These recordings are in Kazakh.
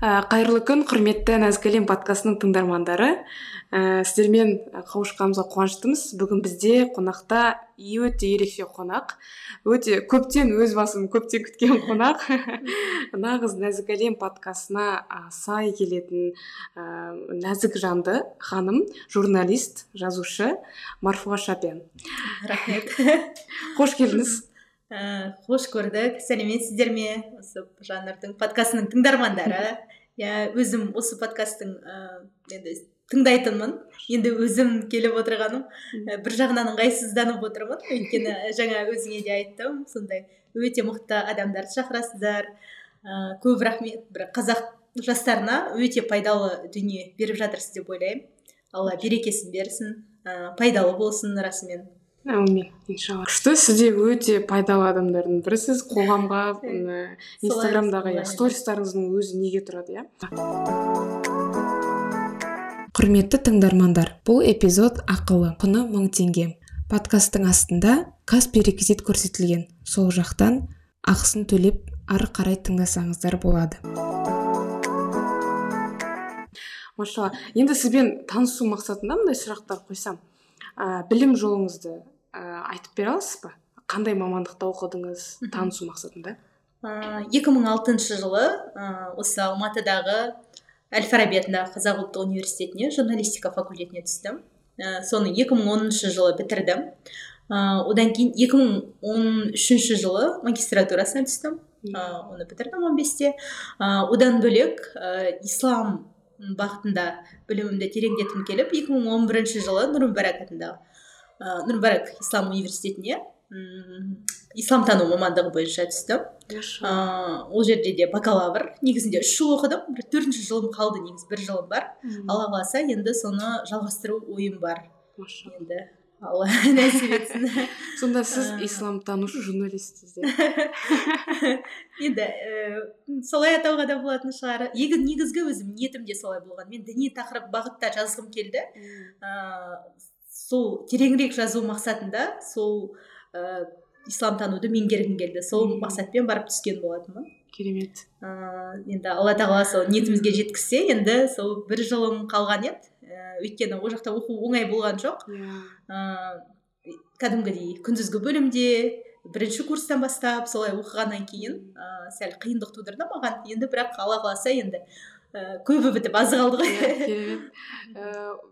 ә, қайырлы күн құрметті нәзік әлем подкастының тыңдармандары. Ә, сіздермен қауышқанымызға қуаныштымыз. Бүгін бізде қонақта өте ерекше қонақ өте көптен өз басым көптен күткен қонақ. Нағыз нәзік әлем подкастына сай келетін ә, нәзік жанды ханым журналист жазушы марфуға шапен. Рахмет. Қош келдіңіз. Ә, қош көрдік. Сәлеметсіздер ме? Осы жанрдың подкастының тыңдармандары. Иә өзім осы подкасттың ә, енді тыңдайтынмын. Енді өзім келіп отырғаным. Ә, бір жағынан ыңғайсызданып отырмын. Өйткені жаңа өзіңе де айттым. Сондай өте мықты адамдарды шақырасыздар. Ә, көп рахмет. Бір қазақ жастарына өте пайдалы дүние беріп жатырсыз деп ойлаймын. Алла берекесін берсін. Ә, пайдалы болсын расымен. Әумин иншалла күшті сіз де өте пайдалы адамдардың бірісіз қоғамға инстаграмдағы иә стористарыңыздың өзі неге тұрады иә? Құрметті тыңдармандар бұл эпизод ақылы құны мың теңге. Подкасттың астында каспи реквизит көрсетілген. Сол жақтан ақысын төлеп ары қарай тыңдасаңыздар болады. Машалла енді сізбен танысу мақсатында мындай сұрақтар қойсам. Ә, білім жолыңызды ә, айтып бере аласыз ба қандай мамандықта оқыдыңыз? Танысу мақсатында. Екі мың алтыншы жылы ә, осы алматыдағы әл фараби атындағы қазақ ұлттық университетіне журналистика факультетіне түстім. Ә, соны 2010 жылы бітірдім. Ә, одан кейін 2013 жылы магистратурасына түстім. Ә, оны бітірдім 15-те ә, одан бөлек ә, ислам бағытында білімімді тереңдеткім келіп 2011 жылы нұр мүбарак атындағы ә, нұрбарак ислам университетіне. Исламтану мамандығы бойынша түстім. Ә, ол жерде де бакалавр. Негізінде үш жыл оқыдым. Бір төртінші жылым қалды негізі бір жылым бар. Алла қаласа енді соны жалғастыру ойым бар. Енді алла нәсіп етсін. Сонда сіз исламтанушы журналистсіз енді ііі солай атауға да болатын шығар. Негізгі өзім ниетім де солай болған мен діни тақырып бағытта жазғым келді. Ыыы сол тереңірек жазу мақсатында сол ә, исламтануды меңгергім келді. Сол мақсатпен барып түскен болатынмын керемет. Ыыы енді алла тағала сол ниетімізге жеткізсе енді сол бір жылым қалған еді. Өйткені ол жақта оқу оңай болған жоқ. Ыыы кәдімгідей күндізгі бөлімде бірінші курстан бастап солай оқығаннан кейін ә, сәл қиындық тудырды маған. Енді бірақ алла қаласа енді ә, көбі бітіп азы қалды ғой иә керемет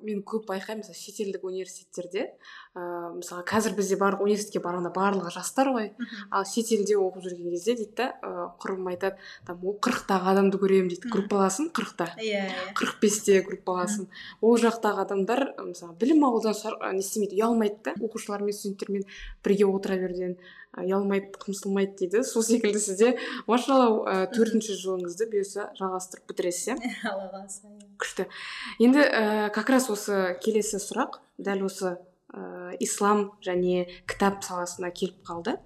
мен көп байқаймын мысалы шетелдік университеттерде. Ыыы мысалы қазір бізде барлық университетке барғанда барлығы жастар ғой. Ал шетелде оқып жүрген кезде дейді да ыыы құрбым айтады там қырықтағы адамды көремін дейді. Группаласым қырықта. Иә қырық бесте группаласым ол жақтағы адамдар мысалы білім алудан не істемейді ұялмайды да. Оқушылармен студенттермен бірге отыра беруден ұялмайды қымсылмайды дейді. Сол секілді сізде машалла төртінші жылыңызды бұйырса жалғастырып бітіресіз иә? Алла қаласа күшті. Енді ә, как раз осы келесі сұрақ дәл осы ә, ислам және кітап саласына келіп қалды.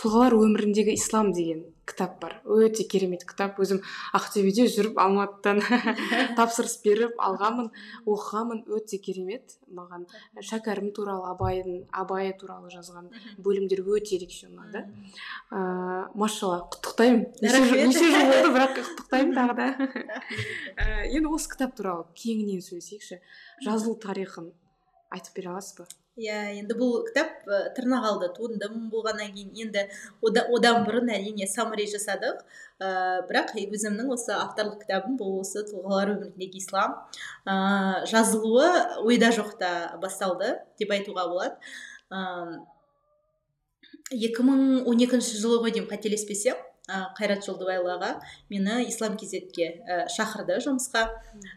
Тұлғалар өміріндегі ислам деген кітап бар. Өте керемет кітап. Өзім ақтөбеде жүріп алматыдан тапсырыс беріп алғанмын оқығанмын. Өте керемет. Маған шәкәрім туралы абайдың абай туралы жазған бөлімдер өте ерекше ұнады. Ыыы машалла құттықтаймын. Неше жыл болды бірақ құттықтаймын тағы да. Енді осы кітап туралы кеңінен сөйлесейікші. Жазылу тарихын айтып бере аласыз ба? Иә енді бұл кітап ә, тырнақалды туындым болғаннан кейін. Енді ода, одан бұрын әрине саммари жасадық. Ә, бірақ өзімнің осы авторлық кітабым бұл осы тұлғалар өміріндегі ислам ә, жазылуы ойда жоқта басталды деп айтуға болады. Он екінші жылы ғой деймін қателеспесем. Қайрат жолдыбайұлы аға мені ислам кезетке ә, шақырды жұмысқа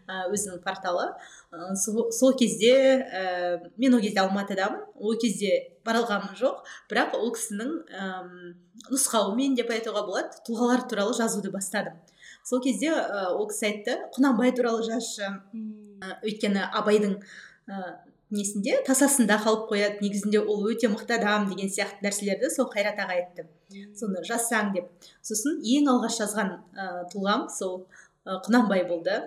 ә, өзінің порталы. Ә, сол, кезде ә, мен ол кезде алматыдамын. Ол кезде бара алғаным жоқ. Бірақ ол кісінің ә, нұсқауымен деп айтуға болады тұлғалар туралы жазуды бастадым. Сол кезде ол кісі айтты құнанбай туралы жазшы өйткені абайдың несінде тасасында қалып қояды. Негізінде ол өте мықты адам деген сияқты нәрселерді сол қайрат аға айтты. Соны жазсаң деп. Сосын ең алғаш жазған ә, тұлғам сол ә, құнанбай болды.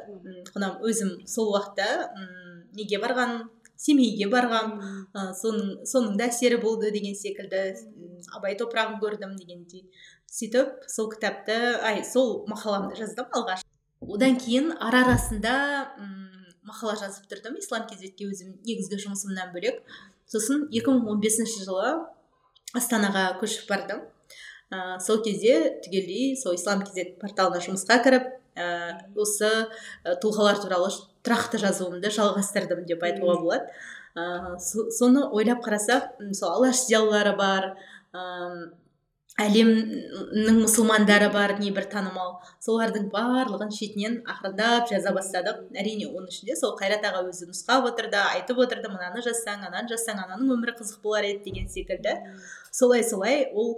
Құнан өзім сол уақытта ұм, неге барған семейге барғам ә, соның соның да әсері болды деген секілді абай топырағын көрдім дегендей сөйтіп сол кітапты ай сол мақаламды жаздым алғаш. Одан кейін ара арасында мақала жазып тұрдым. Ислам кезетке өзім негізгі жұмысымнан бөлек. Сосын 2015 жылы астанаға көшіп бардым. Ә, сол кезде түгелдей сол ислам кезет порталына жұмысқа кіріп ә, осы ә, тұлғалар туралы тұрақты жазуымды жалғастырдым деп айтуға болады. Ә, соны ойлап қарасақ сол алаш зиялылары бар әлемнің мұсылмандары бар небір танымал. Солардың барлығын шетінен ақырындап жаза бастадық. Әрине оның ішінде сол қайрат аға өзі нұсқап отырды айтып отырды мынаны жазсаң ананы жазсаң ананың өмірі қызық болар еді деген секілді. Солай солай ол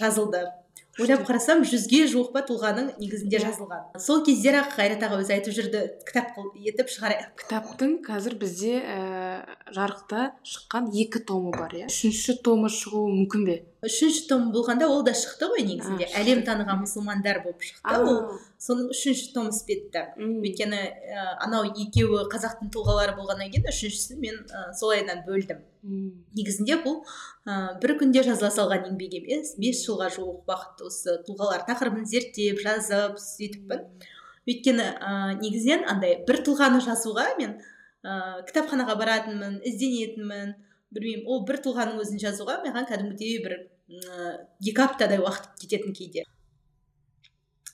жазылды. Ойлап қарасам жүзге жуық па тұлғаның негізінде жазылған. Сол кездері ақ қайрат аға өзі айтып жүрді кітап етіп шығарайық кітаптың қазір бізде ә, жарықта шыққан екі томы бар иә. Үшінші томы шығуы мүмкін бе? Үшінші том болғанда ол да шықты ғой негізінде. Әлем таныған мұсылмандар болып шықты ол. Соның үшінші том іспетті. Өйткені ә, анау екеуі қазақтың тұлғалары болғаннан кейін үшіншісін мен ә, солайынан бөлдім. Негізінде бұл ә, бір күнде жазыла салған еңбек емес бес жылға жуық уақыт осы тұлғалар тақырыбын зерттеп жазып сөйтіппін. Өйткені ә, негізінен андай бір тұлғаны жазуға мен ә, кітапханаға баратынмын ізденетінмін. Білмеймін ол бір тұлғаның өзін жазуға маған кәдімгідей бір екі аптадай уақыт кететін кейде.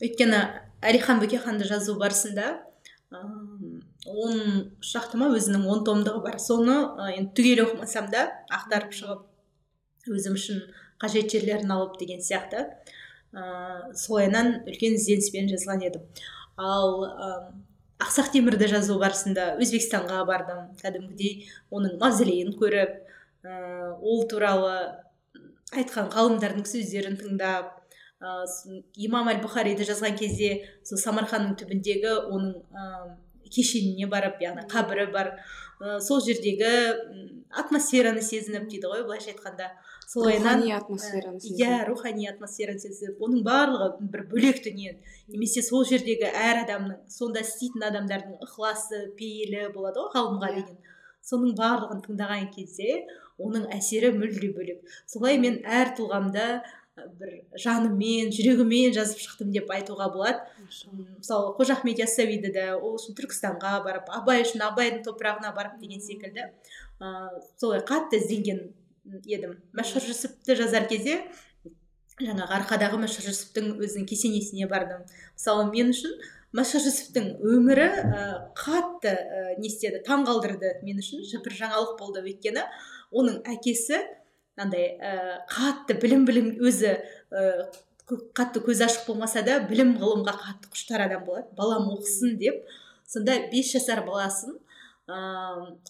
Өйткені әлихан бөкейханды жазу барысында он шақты ма өзінің он томдығы бар. Соны енді түгел оқымасам да ақтарып шығып өзім үшін қажет жерлерін алып деген сияқты ә, солайынан үлкен ізденіспен жазған едім. Ал ақсақ темірді жазу барысында өзбекстанға бардым. Кәдімгідей оның мавзолейін көріп ол туралы айтқан ғалымдардың сөздерін тыңдап ә, имам әл бұхариді жазған кезде сол самарқанның түбіндегі оның ә, кешеніне барып яғни қабірі бар ә, сол жердегі атмосфераны сезініп дейді ғой былайша айтқанда. Солайынан рухани атмосфераны сезініп. иә рухани атмосфераны сезініп оның барлығы бір бөлек дүние. Немесе сол жердегі әр адамның сонда істейтін адамдардың ықыласы пейілі болады ғой ғалымға иә. деген. Соның барлығын тыңдаған кезде оның әсері мүлде бөлек. Солай мен әр тұлғамда бір жаныммен жүрегіммен жазып шықтым деп айтуға болады. Мысалы қожа ахмет яссауиді да ол үшін түркістанға барып абай үшін абайдың топырағына барып деген секілді. Ыыы солай қатты ізденген едім. Мәшһүр жүсіпті жазар кезде жаңағы арқадағы мәшһүр жүсіптің өзінің кесенесіне бардым. Мысалы мен үшін мәшһүр жүсіптің өмірі ә, қатты ә, не істеді таң қалдырды мен үшін. Бір жаңалық болды өйткені. Оның әкесі андай ә, қатты білім білім өзі ә, қатты көзі ашық болмаса да білім ғылымға қатты құштар адам болады. Балам оқысын деп сонда бес жасар баласын ә,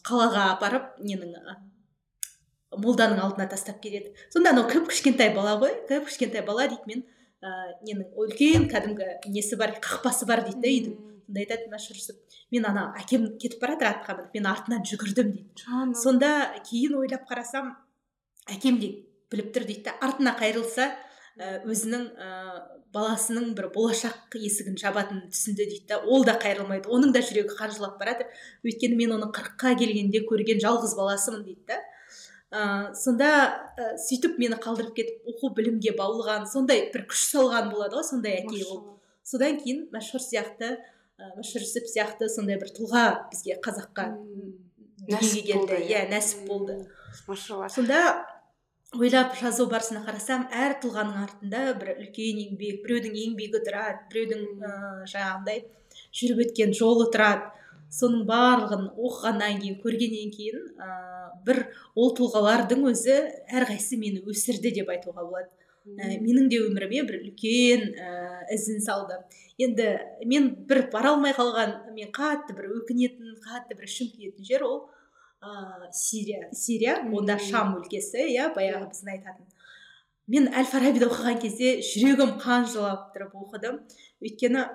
қалаға апарып ненің молданың алдына тастап кетеді сонда анау кіп кішкентай бала ғой. Кіп кішкентай бала дейді мен ә, ненің үлкен кәдімгі несі бар қақпасы бар дейді да үйдің. Сонда айтады мәшһүр мен ана әкем кетіп бара жатыр атқа мініп мен артынан жүгірдім дейді. Сонда кейін ойлап қарасам әкем де біліп тұр дейді да артына қайрылса өзінің ә, баласының бір болашақ есігін жабатынын түсінді дейді да ол да қайрылмайды оның да жүрегі қанжылап бара жатыр өйткені мен оның қырыққа келгенде көрген жалғыз баласымын дейді да. Ә, сонда ә, сөйтіп мені қалдырып кетіп оқу білімге баулыған сондай бір күш салған болады ғой сондай әке ол. Содан кейін мәшһүр сияқты мүшір жүсіп сияқты сондай бір тұлға бізге қазаққа дүниеге келді. иә нәсіп болды. Машалла. Сонда ойлап жазу барысына қарасам әр тұлғаның артында бір үлкен еңбек біреудің еңбегі тұрады біреудің ыыы жаңағындай жүріп өткен жолы тұрады. Соның барлығын оқығаннан кейін көргеннен кейін ә, бір ол тұлғалардың өзі әрқайсысы мені өсірді деп айтуға болады. Ә, менің де өміріме бір үлкен ә, ізін салды. Енді мен бір бара алмай қалған мен қатты бір өкінетін қатты бір ішім күйетін жер ол ә, сирия. Сирия онда шам өлкесі иә баяғы біздің айтатын. Мен әл фарабиді оқыған кезде жүрегім қан жылап тұрып оқыдым. Өйткені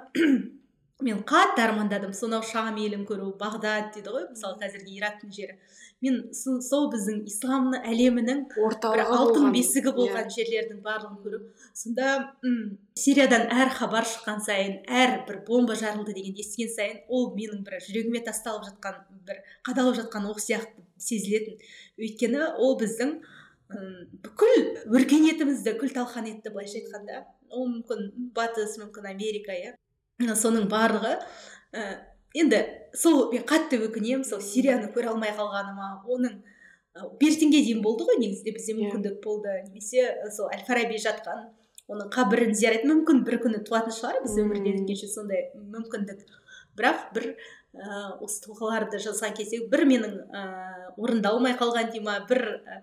мен қатты армандадым сонау шам елін көру бағдат дейді ғой мысалы қазіргі ирактың жері. Мен сол біздің ислам әлемінің орталығы алтын бесігі иә. болған yeah. жерлердің барлығын көру сонда м сириядан әр хабар шыққан сайын әр бір бомба жарылды дегенді естіген сайын ол менің бір жүрегіме тасталып жатқан бір қадалып жатқан оқ сияқты сезілетін өйткені ол біздің бүкіл өркениетімізді күл талқан етті былайша айтқанда ол мүмкін батыс мүмкін америка иә соның барлығы ә, енді сол мен қатты өкінемін сол сирияны көре алмай қалғаныма. Оның бертінге дейін болды ғой негізінде бізде Иә. мүмкіндік болды. Немесе сол әл фараби жатқан оның қабірін зиярат мүмкін бір күні туатын шығар біз өмірден өткенше сондай мүмкіндік. Бірақ бір ә, осы тұлғаларды жазған кезде бір менің ә, орындалмай қалған дей ма бір ә,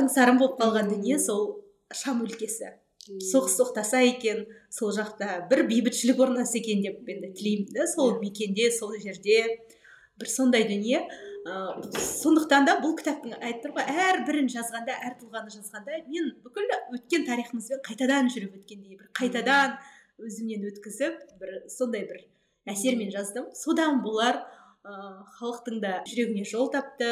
аңсарым болып қалған дүние сол шам өлкесі. Соғыс тоқтаса екен сол жақта бір бейбітшілік орнаса екен деп енді тілеймін да сол Иә. мекенде сол жерде. Бір сондай дүние. Ыыы сондықтан да бұл кітаптың айтып тұр ғой әрбірін жазғанда әр тұлғаны жазғанда мен бүкіл өткен тарихымызбен қайтадан жүріп өткендей бір қайтадан өзімнен өткізіп бір сондай бір әсермен жаздым. Содан болар халықтың да жүрегіне жол тапты.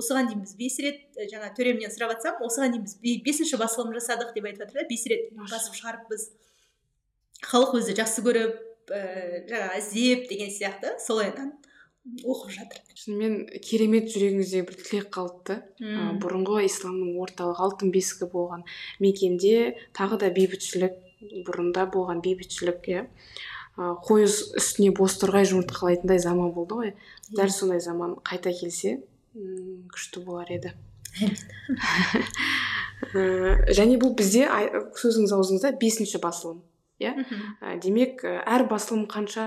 Осыған дейін біз бес рет жаңа төремнен сұрап жатсам осыған дейін біз бе- бесінші басылым жасадық деп айтып жатыр да бес рет басып шығарыппыз. Халық өзі жақсы көріп ііі жаңағы іздеп деген сияқты солайдан оқып жатыр. Шынымен керемет жүрегіңізде бір тілек қалыпты. Ә, бұрынғы исламның орталық алтын бесігі болған мекенде тағы да бейбітшілік бұрында болған бейбітшілік иә. Қой үс- үстіне бозторғай жұмыртқалайтындай заман болды ғой. Дәл сондай заман қайта келсе күшті болар еді. Ә, және бұл бізде сөзіңіз аузыңызда бесінші басылым мхм. ә, демек әр басылым қанша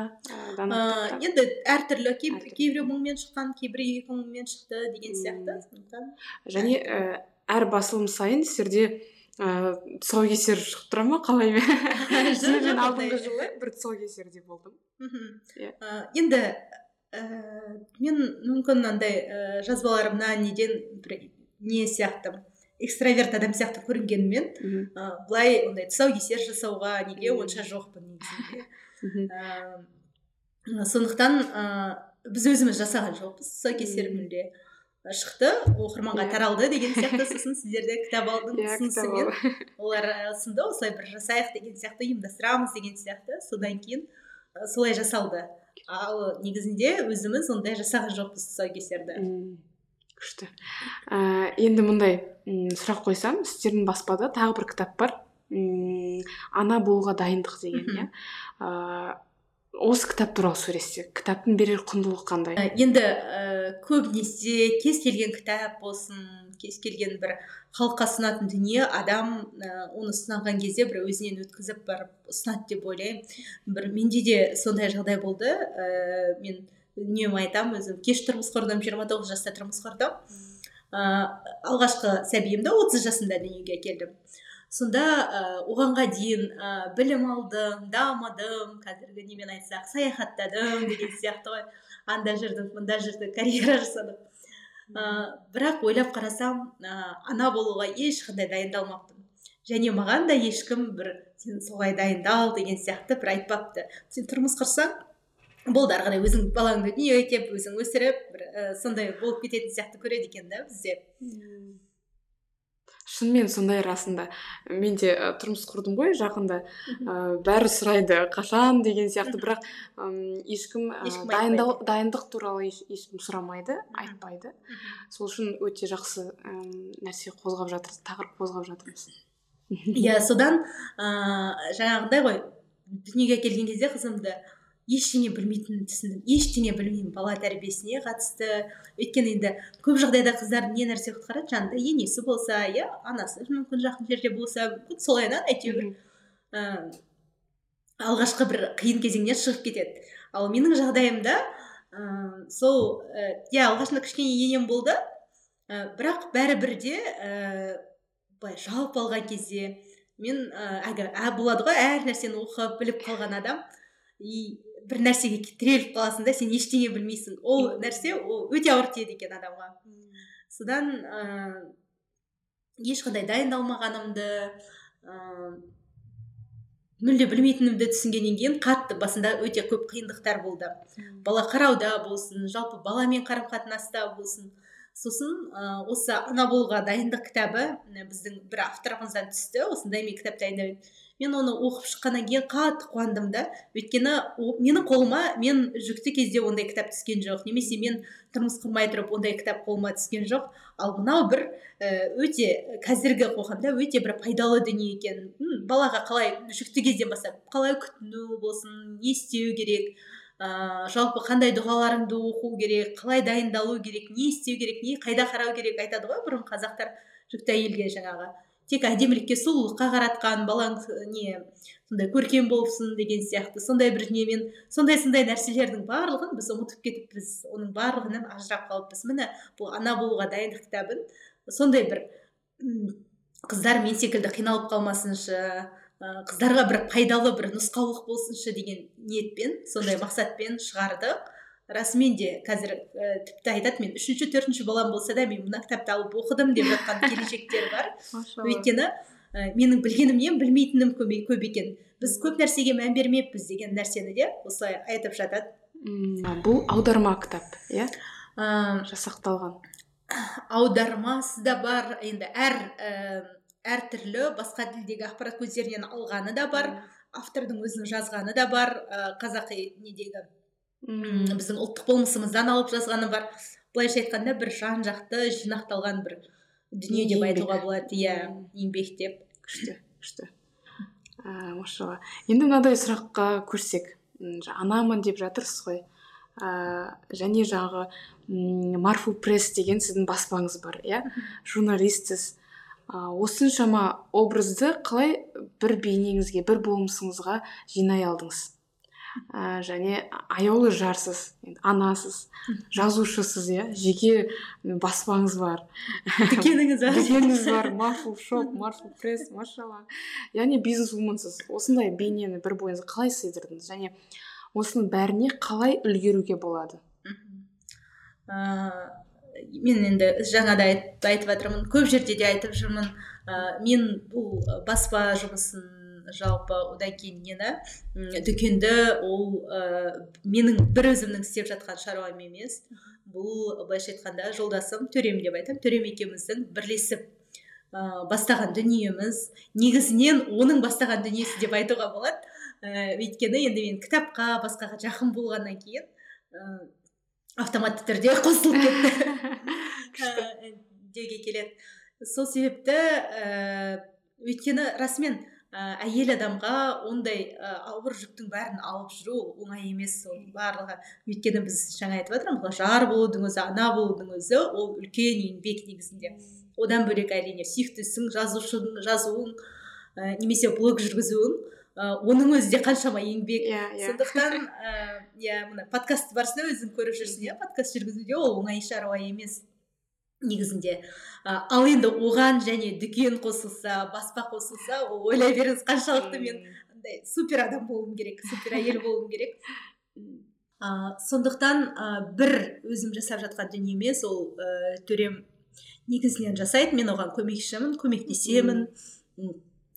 ә, енді әртүрлі кей- Әртүрлі. кейбіреу мыңмен шыққан кейбіреу екі мыңмен шықты деген сияқты сондықтан. Және әр басылым сайын сіздерде ә, тұсаукесер шығып тұра ма қалай Жоқ, мен алдыңғы жылы бір тұсаукесерде болдым. Мхм. Иә. Ә, енді ііі мен мүмкін андай ііі жазбаларымнан неден бір не сияқты экстраверт адам сияқты көрінгеніммен Мгм. ы былай ондай тұсаукесер жасауға неге онша жоқпын негізінде. Сондықтан ыыы біз өзіміз жасаған жоқпыз тұсаукесер мүлде шықты. Оқырманға Иә. таралды деген сияқты сосын сіздерде кітап алдың иә ұсынысымен ал- олар ұсынды осылай бір жасайық деген сияқты ұйымдастырамыз деген сияқты. Содан кейін солай жасалды. Ал негізінде өзіміз ондай жасаған жоқпыз тұсаукесерді. Күшті. Ә, енді мындай сұрақ қойсам сіздердің баспада тағы бір кітап бар. Ана болуға дайындық деген иә. Осы кітап туралы сөйлессек кітаптың берер құндылығы қандай? Ә, енді ә, көбінесе кез келген кітап болсын кез келген бір халыққа ұсынатын дүние адам ә, оны ұсынған кезде бір өзінен өткізіп барып ұсынады деп ойлаймын. Бір менде де сондай жағдай болды. Ә, мен үнемі айтамын өзім кеш тұрмыс құрдым 29 жаста тұрмыс құрдым. Ә, алғашқы сәбиімді 30 жасымда дүниеге әкелдім. Сонда ә, оғанға дейін ә, білім алдым дамыдым қазіргі немен айтсақ саяхаттадым деген сияқты ғой. Анда жүрдік мында жүрдік карьера жасадық ә, бірақ ойлап қарасам ә, ана болуға ешқандай дайындалмаппын. Және маған да ешкім бір сен солай дайындал деген сияқты бір айтпапты. Сен тұрмыс құрсаң болды ары қарай өзің балаңды дүниеге әкеліп өзің өсіріп бір ә, сондай болып кететін сияқты көреді екен да бізде. Шынымен сондай расында. Мен де ә, тұрмыс құрдым ғой жақында. Ә, бәрі сұрайды қашан? деген сияқты. Бірақ ешкім ә, дайындал дайындық туралы еш- ешкім сұрамайды айтпайды. Сол үшін өте жақсы ым, нәрсе қозғап жатырсыз тақырып қозғап жатырмыз иә содан ыыы жаңағыдай ғой дүниеге келген кезде қызымды ештеңе білмейтінін түсіндім. Ештеңе білмеймін бала тәрбиесіне қатысты. Өйткені енді көп жағдайда қыздар не нәрсе құтқарады? Жанында енесі болса иә анасы мүмкін жақын жерде болса мүмкін солайынан әйтеуір. Ыыы алғашқы бір қиын кезеңнен шығып кетеді. Ал менің жағдайымда ыыы сол і, иә алғашында кішкене енем болды. Ә, бірақ бәрібір де ііі былай жалпы алған кезде мен әлгі ә, болады ғой әр нәрсені оқып біліп қалған адам. И бір нәрсеге тіреліп қаласың да сен ештеңе білмейсің. Ол нәрсе ол өте ауыр тиеді екен адамға. Содан ыыы ешқандай дайындалмағанымды ыыы мүлде білмейтінімді түсінгеннен кейін қатты басында өте көп қиындықтар болды. Бала қарауда болсын жалпы баламен қарым қатынаста болсын. Сосын ә, осы ана болуға дайындық кітабы біздің бір авторымыздан түсті. Осындай мен кітап дайындаймын. Мен оны оқып шыққаннан кейін қатты қуандым да. Өйткені менің қолыма мен жүкті кезде ондай кітап түскен жоқ немесе мен тұрмыс құрмай тұрып ондай кітап қолыма түскен жоқ. Ал мынау бір өте қазіргі қоғамда өте бір пайдалы дүние екен. Балаға қалай жүкті кезден бастап қалай күтіну болсын не істеу керек ыыы жалпы қандай дұғаларыңды оқу керек қалай дайындалу керек не істеу керек не қайда қарау керек айтады ғой бұрын қазақтар жүкті әйелге жаңағы. Тек әдемілікке сұлулыққа қаратқан балаң не сондай көркем болсын деген сияқты сондай бір дүниемен сондай сондай нәрселердің барлығын біз ұмытып кетіппіз оның барлығынан ажырап қалыппыз. Міне бұл ана болуға дайындық кітабын сондай бір қыздар мен секілді қиналып қалмасыншы қыздарға бір пайдалы бір нұсқаулық болсыншы деген ниетпен сондай мақсатпен шығардық расымен де қазір ә, тіпті айтады мен үшінші төртінші балам болса да мен мына кітапты алып оқыдым деп жатқан келіншектер бар. Өйткені ә, менің білгенімнен білмейтінім көп, екен. Біз көп нәрсеге мән бермеппіз деген нәрсені де осылай айтып жатады. Бұл аударма кітап иә? Ә, жасақталған. аудармасы да бар енді әр ә, әртүрлі басқа тілдегі ақпарат көздерінен алғаны да бар автордың өзінің жазғаны да бар ә, қазақи недегі мм біздің ұлттық болмысымыздан алып жазғаны бар. Былайша айтқанда бір жан жақты жинақталған бір дүние деп айтуға болады иә еңбек деп. күшті күшті. Ә, машалла. Енді мынадай сұраққа көшсек анамын деп жатырсыз ғой. Ә, және жаңағы марфу пресс деген сіздің баспаңыз бар иә? Журналистсіз. Ә, осыншама образды қалай бір бейнеңізге бір болмысыңызға жинай алдыңыз? Ә, және аяулы жарсыз енді анасыз жазушысыз иә жеке баспаңыз бар. Дүкеніңіз бар. Дүкеніңіз бар. Марфу шоп марфу пресс машалла яғни бизнес вуменсіз осындай бейнені бір бойыңызға қалай сыйдырдыңыз? Және осының бәріне қалай үлгеруге болады? Ә, мен енді жаңа да айтып жатырмын. Көп жерде де айтып жүрмін. Ә, мен бұл баспа жұмысын жалпы одан кейін нені дүкенді ол ә, менің бір өзімнің істеп жатқан шаруам емес. Бұл былайша айтқанда жолдасым төрем деп айтамын төрем екеуміздің бірлесіп ә, бастаған дүниеміз. Негізінен оның бастаған дүниесі деп айтуға болады. Ә, өйткені енді мен кітапқа басқаға жақын болғаннан кейін ә, автоматты түрде қосылып кетті. деуге келеді. Сол себепті ә, өйткені расымен ә, әйел адамға ондай ә, ауыр жүктің бәрін алып жүру оңай емес оның барлығы өйткені біз жаңа айтып жатырмыз жар болудың өзі ана болудың өзі ол үлкен еңбек негізінде. Одан бөлек әрине сүйікті ісің жазушының жазуың ә, немесе блог жүргізуің ә, оның өзі де қаншама еңбек. Иә yeah, сондықтан иә мына подкаст барысында өзің көріп жүрсің иә подкаст жүргізуде ол оңай шаруа емес. Негізінде ал енді оған және дүкен қосылса баспа қосылса ол ойлай беріңіз қаншалықты мен андай супер адам болуым керек супер әйел болуым керек. Ә, сондықтан ә, бір өзім жасап жатқан дүниеме сол ә, төрем негізінен жасайды. Мен оған көмекшімін көмектесемін.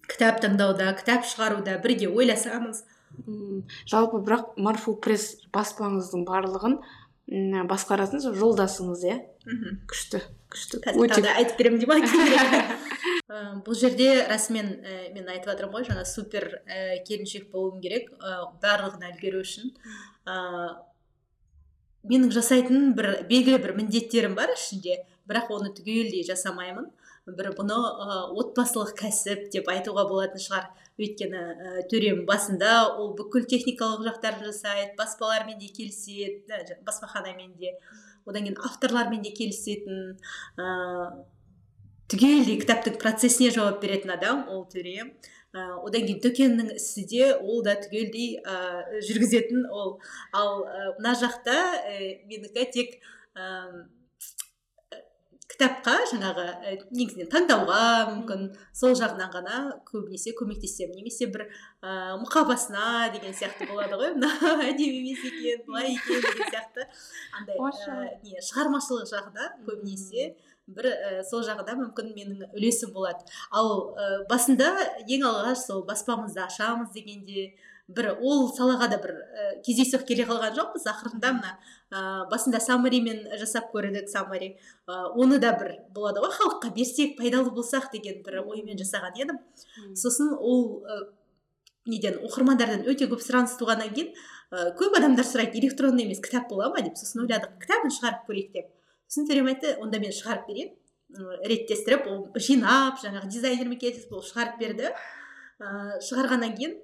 Кітап таңдауда кітап шығаруда бірге ойласамыз. Жалпы бірақ марфу пресс баспаңыздың барлығын басқаратын сол жолдасыңыз иә? Күшті күшті. Өте айтып беремін дей ма? Бұл жерде расымен ә, мен айтып жатырмын ғой жаңа супер ә, келіншек болуым керек ә, барлығына үлгеру үшін. Ә, менің жасайтын бір белгілі бір міндеттерім бар ішінде. Бірақ оны түгелдей жасамаймын. Бір бұны ә, отбасылық кәсіп деп айтуға болатын шығар. Өйткені ә, төрем басында ол бүкіл техникалық жақтарын жасайды баспалармен де келіседі баспаханамен де одан кейін авторлармен де келісетін ә, түгелдей кітаптың процесіне жауап беретін адам ол төрем. Ә, одан кейін дүкеннің ісі де ол да түгелдей ә, жүргізетін ол. Ал мына жақта ә, менікі тек кітапқа жаңағы ә, негізінен таңдауға мүмкін сол жағынан ғана көбінесе көмектесемін немесе бір ә, мұқабасына деген сияқты болады ғой мына әдемі емес екен былай екен деген сияқты. Андай ә, не шығармашылық жағына көбінесе бір ә, сол жағына мүмкін менің үлесім болады. Ал ә, басында ең алғаш сол баспамызды ашамыз дегенде бір ол салаға да бір ә, кездейсоқ келе қалған жоқпыз. Ақырында мына ә, басында саммаримен жасап көрдік саммари ә, оны да бір болады ғой халыққа берсек пайдалы болсақ деген бір оймен жасаған едім. Сосын ол ә, неден оқырмандардан өте көп сұраныс туғаннан кейін ә, көп адамдар сұрайды электронды емес кітап бола ма деп. Сосын ойладық кітабын шығарып көрейік деп. Сосын төрем айтты онда мен шығарып берейін. Реттестіріп ол жинап жаңағы дизайнермен келісіп ол шығарып берді. Ә, шығарғаннан кейін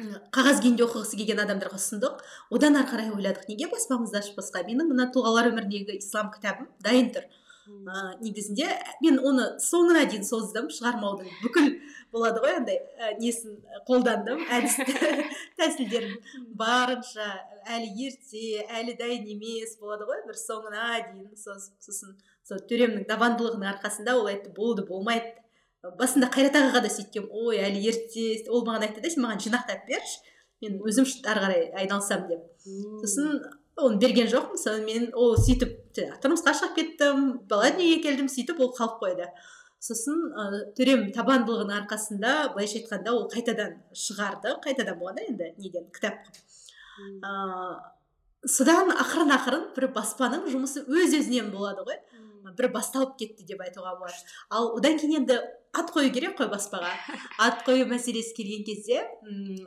қағаз күйінде оқығысы келген адамдарға ұсындық. Одан ары қарай ойладық. Неге баспамызды ашпасқа менің мына тұлғалар өміріндегі ислам кітабым дайын тұр. Ә, негізінде мен оны соңына дейін создым шығармаудың бүкіл болады ғой андай ә, несін қолдандым әдіс тәсілдерін барынша әлі ерте әлі дайын емес болады ғой. Бір соңына дейін сосын сол төремнің табандылығының арқасында ол айтты болды болмайды. Басында қайрат ағаға да сөйткенмін. Ой әлі ерте ол маған айтты да сен маған жинақтап берші мен өзім ары қарай айналысамын деп сосын оны берген жоқпын сонымен ол сөйтіп тұрмысқа шығып кеттім бала дүниеге келдім сөйтіп ол қалып қойды. Сосын ә, төрем табандылығының арқасында былайша айтқанда ол қайтадан шығарды қайтадан болғанда енді неден кітап қылып ә, содан ақырын ақырын бір баспаның жұмысы өз өзінен болады ғой. Бір басталып кетті деп айтуға болады. Ал одан кейін енді ат қою керек қой баспаға. Ат қою мәселесі келген кезде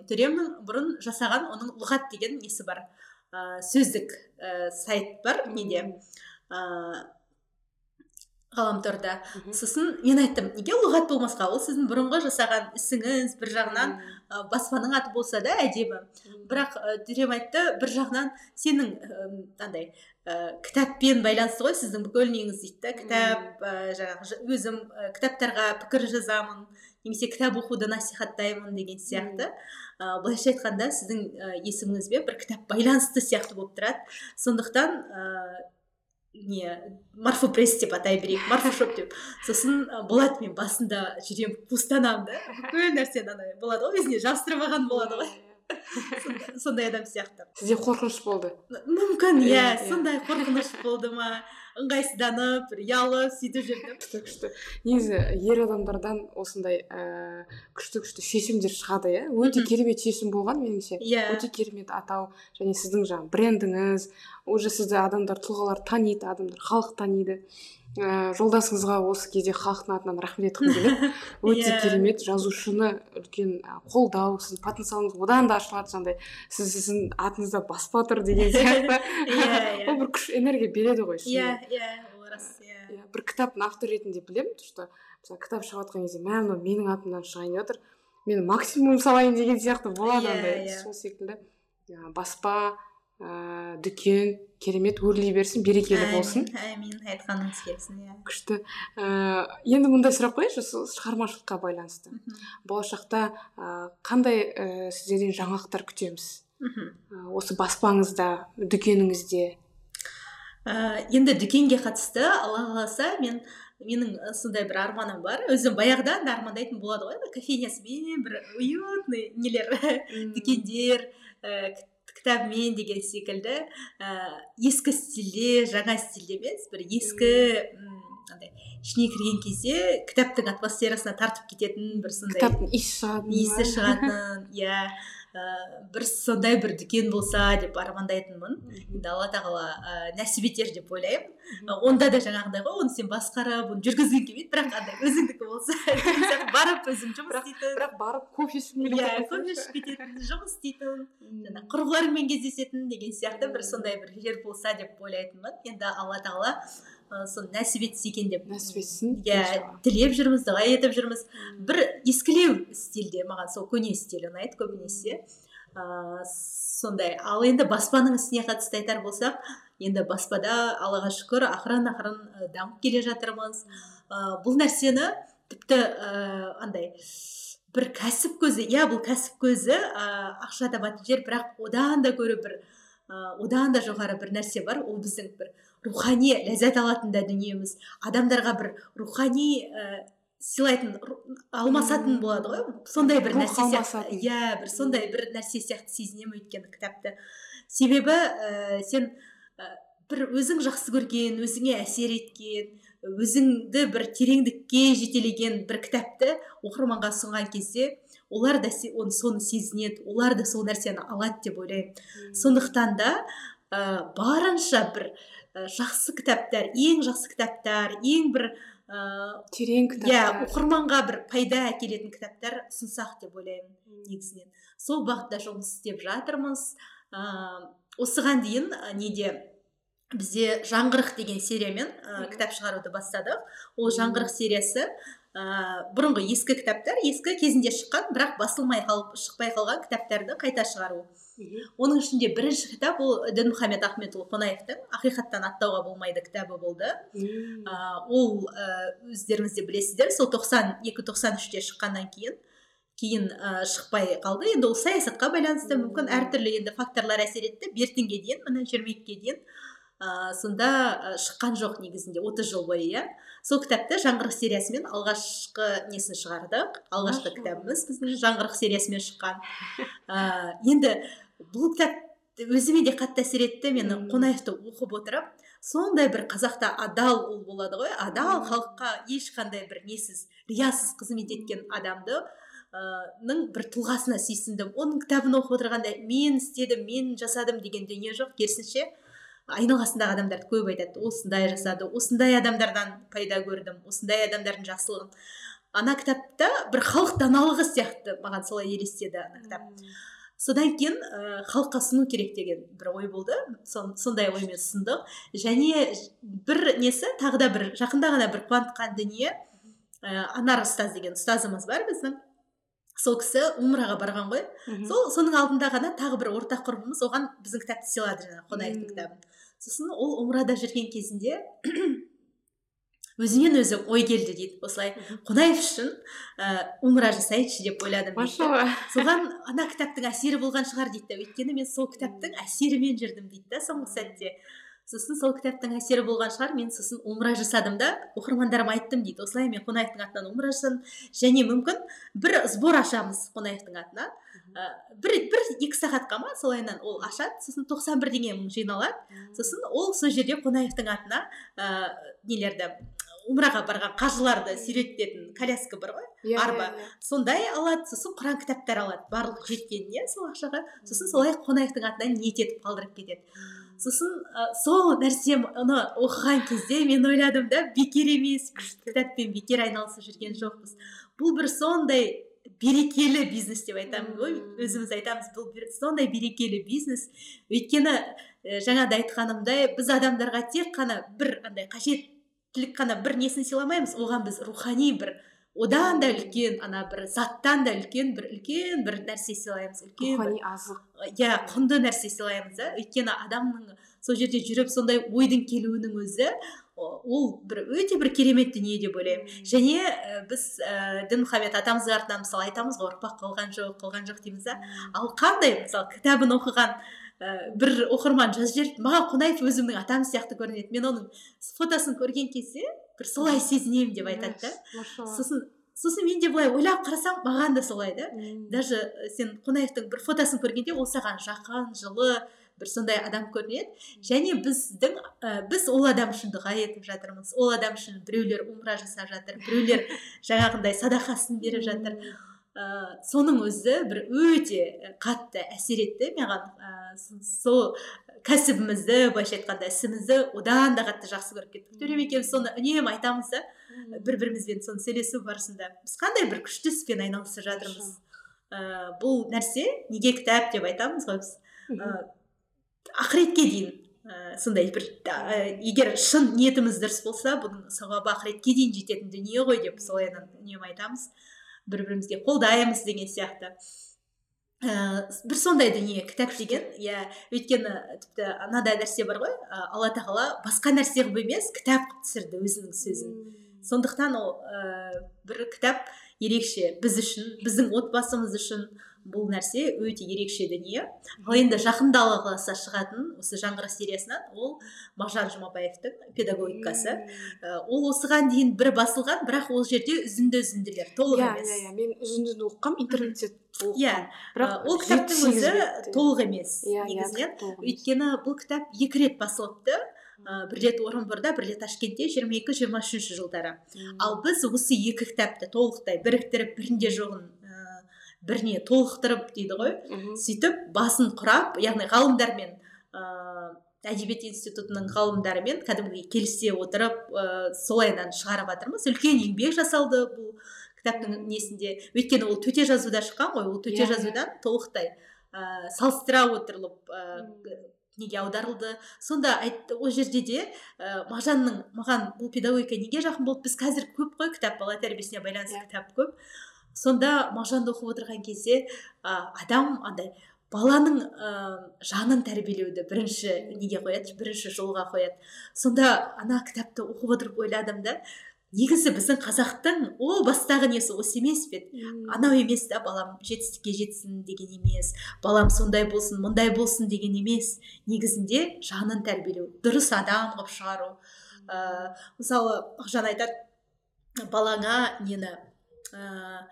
төремнің бұрын жасаған оның лұғат деген несі бар? Ә, сөздік ә, сайт бар неде ә, ғаламторда. Сосын мен айттым неге лұғат болмасқа? Ол сіздің бұрынғы жасаған ісіңіз бір жағынан ә, баспаның аты болса да әдемі бірақ ә, дүрем айтты бір жағынан сенің андай ә, кітаппен байланысты ғой сіздің бүкіл неңіз дейді да кітап ә, жаңағы өзім ә, кітаптарға пікір жазамын немесе кітап оқуды насихаттаймын деген сияқты. Ә, былайша айтқанда сіздің ә, есіміңізбен бір кітап байланысты сияқты болып тұрады. Сондықтан не марфопресс деп атай берейік марфошоп деп. Сосын болады мен басында жүремін қуыстанамын да. Бүкіл нәрсені андай болады ғой өзіне жабыстырып алған болады ғой. Сондай адам сияқты. Сізде қорқыныш болды? Мүмкін иә. сондай қорқыныш болды ма? Ыңғайсызданып бір ұялып сөйтіп жүрдім. күшті күшті. Негізі ер адамдардан осындай ііі күшті күшті шешімдер шығады иә? Өте керемет шешім болған меніңше. Иә. Өте керемет атау. Және сіздің жаңағы брендіңіз уже сізді адамдар тұлғалар таниды адамдар халық таниды. Ә, жолдасыңызға осы кезде халықтың атынан рахмет айтқым келеді. Өте Иә. керемет жазушыны үлкен ә, қолдау сіздің потенциалыңыз одан да ашылады жаңағыдай сіз сіздің атыңызда баспа тұр деген сияқты. Иә, иә. ол бір күш энергия береді ғой иә иә ол рас иә. Иә бір кітаптың авторы ретінде білемін то что мысалы кітап шығып жатқан кезде мә мынау менің атымнан шығайын деп жатыр мен максимум салайын деген сияқты болады андай сол секілді. Ә, баспа ә, дүкен керемет өрлей берсін берекелі болсын. әмин айтқаныңыз келсін иә. Күшті. Ә, енді мындай сұрақ қояйыншы сол шығармашылыққа байланысты. Болашақта ә, қандай ә, сіздерден жаңалықтар күтеміз? Ә, осы баспаңызда дүкеніңізде? Ә, енді дүкенге қатысты алла қаласа мен менің сондай бір арманым бар. Өзім баяғыдан да армандайтын болады ғой кофейнясымен бір уютный нелер дүкендер ә, кітабымен деген секілді ә, ескі стильде жаңа стильде емес бір ескі андай ішіне кірген кезде кітаптың атмосферасына тартып кететін бір сондай кітаптың иісі шығатын иісі шығатын иә. Ә, бір сондай бір дүкен болса деп армандайтынмын. Енді алла тағала ә, нәсіп етер деп ойлаймын. Ә, онда да жаңағыдай ғой оны сен басқарып оны жүргізгің келмейді бірақ андай өзіңдікі болса. Барып өзің жұмыс істейтін. бірақ барып кофе ішкім иә келеді кофе ішіп кететін жұмыс істейтін жаңағы құрбыларыңмен кездесетін деген сияқты бір сондай бір жер болса деп ойлайтынмын. Енді алла тағала ә, соны нәсіп етсе екен деп. Нәсіп етсін иә тілеп жүрміз дұға етіп жүрміз. Бір ескілеу стильде маған сол көне стиль ұнайды көбінесе. Ыыы сондай ал енді баспаның ісіне қатысты айтар болсақ енді баспада аллаға шүкір ақырын ақырын дамып келе жатырмыз. Ыыы бұл нәрсені тіпті ыыы андай бір кәсіп көзі иә бұл кәсіп көзі ыыы ақша табатын жер бірақ одан да гөрі бір ы, одан да жоғары бір нәрсе бар. Ол біздің бір рухани ләззат алатын да дүниеміз. Адамдарға бір рухани ә, сыйлайтын алмасатын болады ғой. Сондай бір нәрсе сияқты иә бір сондай бір нәрсе сияқты сезінемін өйткені кітапты. Себебі ә, сен ә, бір өзің жақсы көрген өзіңе әсер еткен өзіңді бір тереңдікке жетелеген бір кітапты оқырманға ұсынған кезде олар да оны соны сезінеді олар да сол нәрсені алады деп ойлаймын. Сондықтан да ә, барынша бір жақсы кітаптар ең жақсы кітаптар ең бір ә, терең кітаптар. иә оқырманға бір пайда әкелетін кітаптар ұсынсақ деп ойлаймын негізінен. Сол бағытта жұмыс істеп жатырмыз. Ә, осыған дейін неде бізде жаңғырық деген сериямен ә, кітап шығаруды бастадық. Ол жаңғырық сериясы ә, бұрынғы ескі кітаптар ескі кезінде шыққан бірақ басылмай қалып шықпай қалған кітаптарды қайта шығару. Оның ішінде бірінші кітап ол дінмұхаммед ахметұлы қонаевтың ақиқаттан аттауға болмайды кітабы болды. Ә, ол ә, өздеріңіз де білесіздер сол тоқсан екі тоқсан үште шыққаннан кейін кейін ә, шықпай қалды. Енді ол саясатқа байланысты мүмкін әртүрлі енді факторлар әсер етті. Бертінге дейін міне жиырма екіге дейін. Ә, сонда шыққан жоқ негізінде отыз жыл бойы иә. Сол кітапты жаңғырық сериясымен алғашқы несін шығардық? Алғашқы кітабымыз біздің жаңғырық сериясымен шыққан. Ә, енді бұл кітап өзіме де қатты әсер етті. Мені қонаевты оқып отырып сондай бір қазақта адал ұл болады ғой. Адал халыққа ешқандай бір несіз риясыз қызмет еткен адамды ның бір тұлғасына сүйсіндім. Оның кітабын оқып отырғанда мен істедім мен жасадым деген дүние жоқ. Керісінше айналасындағы адамдарды көп айтады. Осындай жасады осындай адамдардан пайда көрдім осындай адамдардың жақсылығын ана кітапта бір халық даналығы сияқты маған солай елестеді ана кітап. Содан кейін ә, халыққа ұсыну керек деген бір ой болды. Сон, сондай оймен ұсындық және бір несі тағы да бір жақында ғана бір қуантқан дүние ә, анар ұстаз деген ұстазымыз бар біздің. Сол кісі умраға барған ғой. Сол соның алдында ғана тағы бір ортақ құрбымыз оған біздің кітапты сыйлады жаңағы қонаевтың кітабын. Сосын ол умрада жүрген кезінде өзімен өзі ой келді дейді. Осылай қонаев үшін ә, умра жасайыншы деп ойладым дейді. Соған ана кітаптың әсері болған шығар дейді да өйткені мен сол кітаптың әсерімен жүрдім дейді да соңғы сәтте. Сосын сол кітаптың әсері болған шығар. Мен сосын умра жасадым да оқырмандарыма айттым дейді. Осылай мен қонаевтың атынан умра жасадым. Және мүмкін бір сбор ашамыз қонаевтың атынан ә, бір бір екі сағатқа ма солайынан ол ашады. Сосын тоқсан бірдеңе мың жиналады. Сосын ол сол жерде қонаевтың атына ә, нелерді умраға барған қажыларды сүйрететін коляска бар ғой yeah, иә, арба. yeah, иә, иә. сондай алады сосын құран кітаптар алады барлық жеткеніне сол ақшаға. Сосын солай қонаевтың атынан ниет етіп қалдырып кетеді. Сосын ә, сол нәрсе оны оқыған кезде мен ойладым да бекер емес кітаппен бекер айналысып жүрген жоқпыз. Бұл бір сондай берекелі бизнес деп айтамын ғой өзіміз айтамыз бұл сондай берекелі бизнес. Өйткені ә, жаңада айтқанымдай біз адамдарға тек қана бір андай қажеттілік қана бір несін сыйламаймыз оған біз рухани бір одан да үлкен ана бір заттан да үлкен бір үлкен бір нәрсе сыйлаймыз үлкен рухани азық. иә құнды нәрсе сыйлаймыз да өйткені адамның сол жерде жүріп сондай ойдың келуінің өзі ол бір өте бір керемет дүние деп ойлаймын. Және ә, біз ә, дінмұхаммед атамыздың артынан мысалы айтамыз ғой ұрпақ қалған жоқ қалған жоқ дейміз да ал қандай мысалы кітабын оқыған ә, бір оқырман жазып жіберді маған қонаев өзімнің атам сияқты көрінеді. Мен оның фотосын көрген кезде бір солай сезінемін деп айтады да. Сосын сосын мен де былай ойлап қарасам маған да солай да. Даже сен қонаевтың бір фотосын көргенде ол саған жақын жылы бір сондай адам көрінеді. Және біздің ә, біз ол адам үшін дұға етіп жатырмыз. Ол адам үшін біреулер умра жасап жатыр біреулер жаңағындай садақасын беріп жатыр. Ә, соның өзі бір өте қатты әсер етті маған. Ә, сол кәсібімізді былайша айтқанда ісімізді одан да қатты жақсы көріп кеттік. Төрем екеуміз соны үнемі айтамыз да бір бірімізбен соны сөйлесу барысында. Біз қандай бір күшті іспен айналысып жатырмыз? Ә, бұл нәрсе неге кітап деп айтамыз ғой біз? Ақыретке дейін ә, сондай бір ә, егер шын ниетіміз дұрыс болса бұның сауабы ақыретке дейін жететін дүние ғой деп солай үнемі айтамыз. Бір бірімізге қолдаймыз деген сияқты. Ә, бір сондай дүние кітап деген. Иә өйткені тіпті анадай нәрсе бар ғой ә, алла тағала басқа нәрсе қылып емес кітап қылып түсірді өзінің сөзін. Сондықтан ол ә, бір кітап ерекше біз үшін біздің отбасымыз үшін бұл нәрсе өте ерекше дүние. Ал енді жақында алла қаласа шығатын осы жаңғырық сериясынан ол мағжан жұмабаевтың педагогикасы ол осыған дейін бір басылған бірақ ол жерде үзінді үзінділер толық иә, емес. иә иә. Мен үзінді оқығанмын интернетте иә. Бірақ ол кітаптың өзі толық емес иә, иә негізінен. өйткені бұл кітап екі рет басылыпты. Ә, бір рет орынборда бір рет ташкентте жиырма екі жиырма үшінші жылдары. Ал біз осы екі кітапты толықтай біріктіріп бірінде жоғын біріне толықтырып дейді ғой. Сөйтіп басын құрап яғни ғалымдармен ыыы әдебиет институтының ғалымдарымен кәдімгідей келісе отырып ыыы солайынан шығарып жатырмыз. Үлкен еңбек жасалды бұл кітаптың несінде. Өйткені ол төте жазуда шыққан ғой ол төте Иә, иә. жазудан толықтай ыыы салыстыра отырылып ыыы неге аударылды. Сонда айтты ол жерде де ә, мағжанның маған бұл педагогика неге жақын болды? Біз қазір көп қой кітап бала тәрбиесіне байланысты Иә. кітап көп. Сонда мағжанды оқып отырған кезде ә, адам андай баланың ә, жанын тәрбиелеуді бірінші неге қояды? Бірінші жолға қояды. Сонда ана кітапты оқып отырып ойладым да негізі біздің қазақтың о бастағы несі осы емес пе? Еді анау емес та балам жетістікке жетсін деген емес балам сондай болсын мұндай болсын деген емес. Негізінде жанын тәрбиелеу дұрыс адам қылып шығару. Ә, мысалы мағжан айтады балаңа нені ә,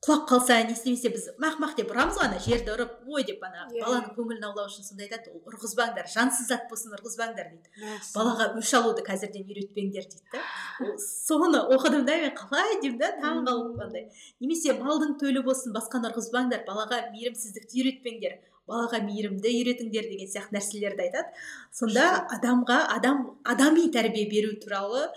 құлап қалса не істемесе біз мақ мақ деп ұрамыз ғой ана жерді ұрып ой деп ана Иә. баланың көңілін аулау үшін сонда айтады ол ұрғызбаңдар жансыз зат болсын ұрғызбаңдар дейді. Мәссаған. балаға өш алуды қазірден үйретпеңдер дейді да. Соны оқыдым да мен қалай деймін да таң қалып андай. Немесе малдың төлі болсын басқаны ұрғызбаңдар балаға мейірімсіздікті үйретпеңдер балаға мейірімді үйретіңдер деген сияқты нәрселерді айтады. Сонда адамға адам адами тәрбие беру туралы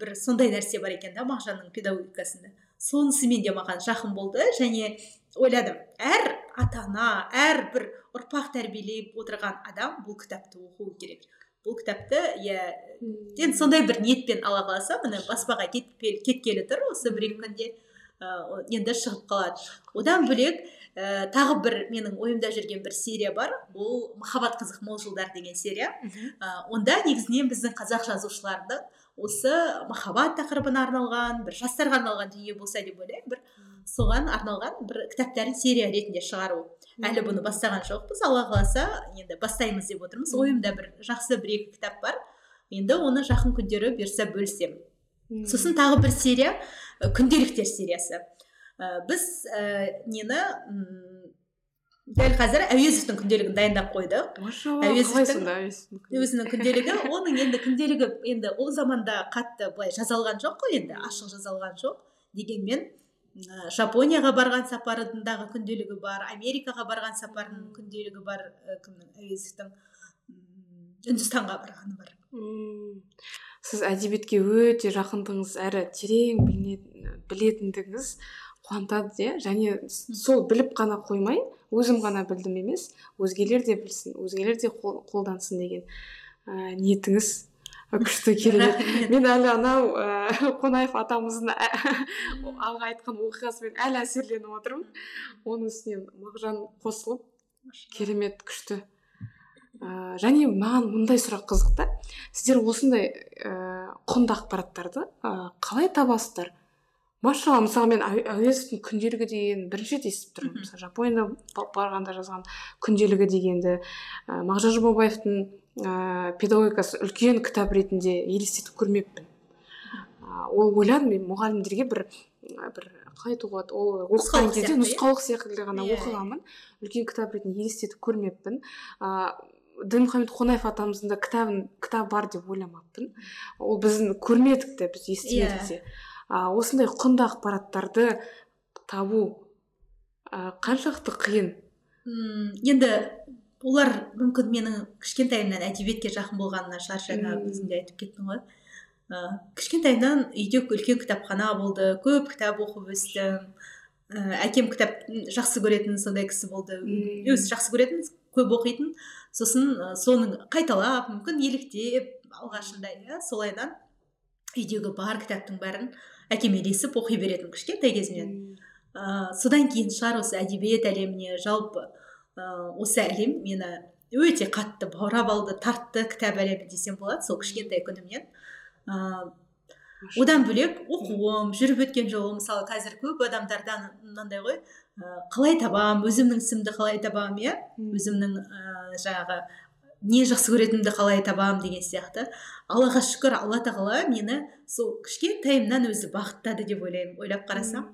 бір сондай нәрсе бар екен да мағжанның педагогикасында. Сонысымен де маған жақын болды және ойладым. Әр ата ана әрбір ұрпақ тәрбиелеп отырған адам бұл кітапты оқуы керек. Бұл кітапты иә енді сондай бір ниетпен ала қалса міне баспаға кетпел- кеткелі тұр осы бір екі күнде ә, енді шығып қалады. Одан бөлек ә, тағы бір менің ойымда жүрген бір серия бар. Ол махаббат қызық мол жылдар деген серия. Ә, онда негізінен біздің қазақ жазушылардың осы махаббат тақырыбына арналған бір жастарға арналған дүние болса деп ойлаймын. Бір соған арналған бір кітаптарын серия ретінде шығару. Әлі бұны бастаған жоқпыз. Алла қаласа енді бастаймыз деп отырмыз. Ойымда бір жақсы бір екі кітап бар. Енді оны жақын күндері бұйырса бөлісемін. Сосын тағы бір серия күнделіктер сериясы. Біз ә, нені дәл қазір әуезовтің күнделігін дайындап қойдық әуезовтің- өзінің күнделігі? оның енді күнделігі енді ол заманда қатты былай жазалған жоқ қой енді ашық жазалған жоқ. Дегенмен жапонияға барған сапарындағы күнделігі бар америкаға барған сапарының күнделігі бар ә, кімнің әуезовтің үндістанға барғаны бар. Сіз әдебиетке өте жақындығыңыз әрі терең білетіндігіңіз қуантады иә және сол біліп қана қоймай өзім ғана білдім емес. Өзгелер де білсін өзгелер де қол- қолдансын деген ә, ниетіңіз күшті керемет. Мен әлі анау ә, қонаев атамыздың ә- алға айтқан оқиғасымен әлі әсерленіп отырмын. Оның үстіне мағжан қосылып керемет күшті. Ә, және маған мындай сұрақ қызық та сіздер осындай ә, құнды ақпараттарды ә, қалай табасыздар? Машалла мысалы мен Әу- әуезовтің күнделігі деген бірінші рет естіп тұрмын. Мысалы жапонияда ба- барғанда жазған күнделігі дегенді ә, мағжан жұмабаевтың ә, педагогикасы үлкен кітап ретінде елестетіп көрмеппін. Ә, ол ойладым мен мұғалімдерге бір ә, бір қалай айтуға болады ол оқыған кезде иә? нұсқаулық секілді ғана Иә, оқығанмын. Үлкен кітап ретінде елестетіп көрмеппін. Ыыы дінмұхаммед қонаев атамыздың да кітабын кітап бар деп ойламаппын. Ол біздің көрмедік те біз естімедік Иә. те. А, осындай құнды ақпараттарды табу ә, қаншалықты қиын? М, енді олар мүмкін менің кішкентайымнан әдебиетке жақын болғанынан шығар жаңа өзің де айтып кеттің ғой. Ә, кішкентайымнан үйде үлкен кітапхана болды көп кітап оқып өстім. Ә, әкем кітап жақсы көретін сондай кісі болды. Өзі жақсы көретін көп оқитын. Сосын ә, соның қайталап мүмкін еліктеп алғашында иә солайынан үйдегі бар кітаптың бәрін әкеме ілесіп оқи беретінмін кішкентай кезімнен. Ә, содан кейін шығар осы әдебиет әлеміне жалпы ә, осы әлем мені өте қатты баурап алды тартты кітап әлемі десем болады сол кішкентай күнімнен. Ә, одан бөлек оқуым жүріп өткен жолым мысалы қазір көп адамдардан мынандай ғой ә, қалай табам өзімнің ісімді қалай табам иә? Өзімнің ә, жаңағы не жақсы көретінімді қалай табам деген сияқты. Аллаға шүкір алла тағала мені сол кішкентайымнан өзі бағыттады деп ойлаймын ойлап қарасам.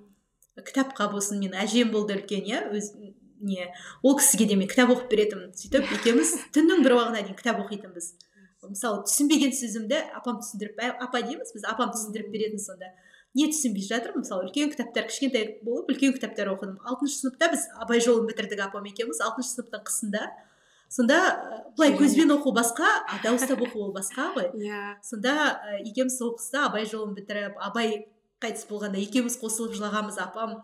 Кітапқа болсын мен әжем болды үлкен иә өз не ол кісіге де мен кітап оқып беретінмін. Сөйтіп екеуміз түннің бір уағына дейін кітап оқитынбыз. Мысалы түсінбеген сөзімді апам түсіндіріп «Ә, апа дейміз біз апам түсіндіріп беретін сонда. Не түсінбей жатыр мысалы үлкен кітаптар кішкентай болып үлкен кітаптар оқыдым. Алтыншы сыныпта біз абай жолын бітірдік апам екеуміз алтыншы сыныптың қысында. Сонда ә, былай көзбен оқу басқа а дауыстап оқу ол басқа ғой. Иә. Сонда ә, екеуміз сол қыста абай жолын бітіріп абай қайтыс болғанда екеуміз қосылып жылағанбыз апам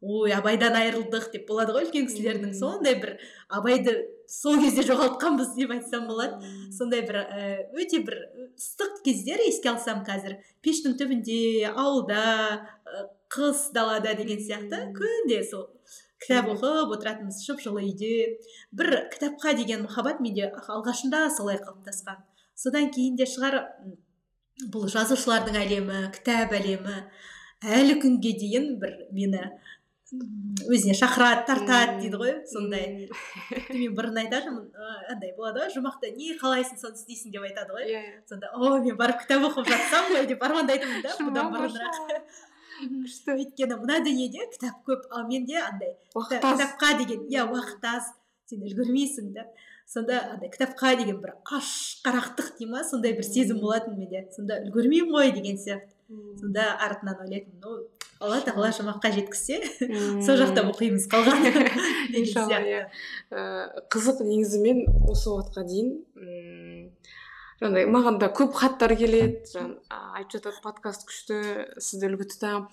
ой абайдан айырылдық деп болады ғой үлкен кісілердің. Сондай бір абайды сол кезде жоғалтқанбыз деп айтсам болады. Сондай бір ә, өте бір ыстық кездер еске алсам қазір. Пештің түбінде ауылда қыс далада деген сияқты. Күнде сол. Кітап оқып отыратынбыз жып жылы үйде бір кітапқа деген махаббат менде алғашында солай қалыптасқан. Содан кейін де шығар бұл жазушылардың әлемі кітап әлемі. Әлі күнге дейін бір мені өзіне шақырады тартады дейді ғой сондай. Мен бұрын айтатынмын «Ы, андай болады ғой жұмақта не қалайсың соны істейсің деп айтады ғой. Иә. Сонда о мен барып кітап оқып жатсам ғой деп армандайтынмын да бұдан бұрынырақ. Күшті өйткені мына дүниеде кітап көп ал менде андай кітапқа деген иә уақыт аз сен үлгермейсің да. Сонда андай кітапқа деген бір аш қарақтық дей ма? Сондай бір сезім болатын менде. Сонда үлгермеймін ғой деген сияқты. Сонда артынан ойлайтынмын ну алла тағала жұмаққа жеткізсе сол жақта оқимыз қалған. Иншалла иә. Ә, қызық негізі мен осы уақытқа дейін жаңағыдай маған да көп хаттар келеді жаңа айтып жатады подкаст күшті сізді үлгі тұтамын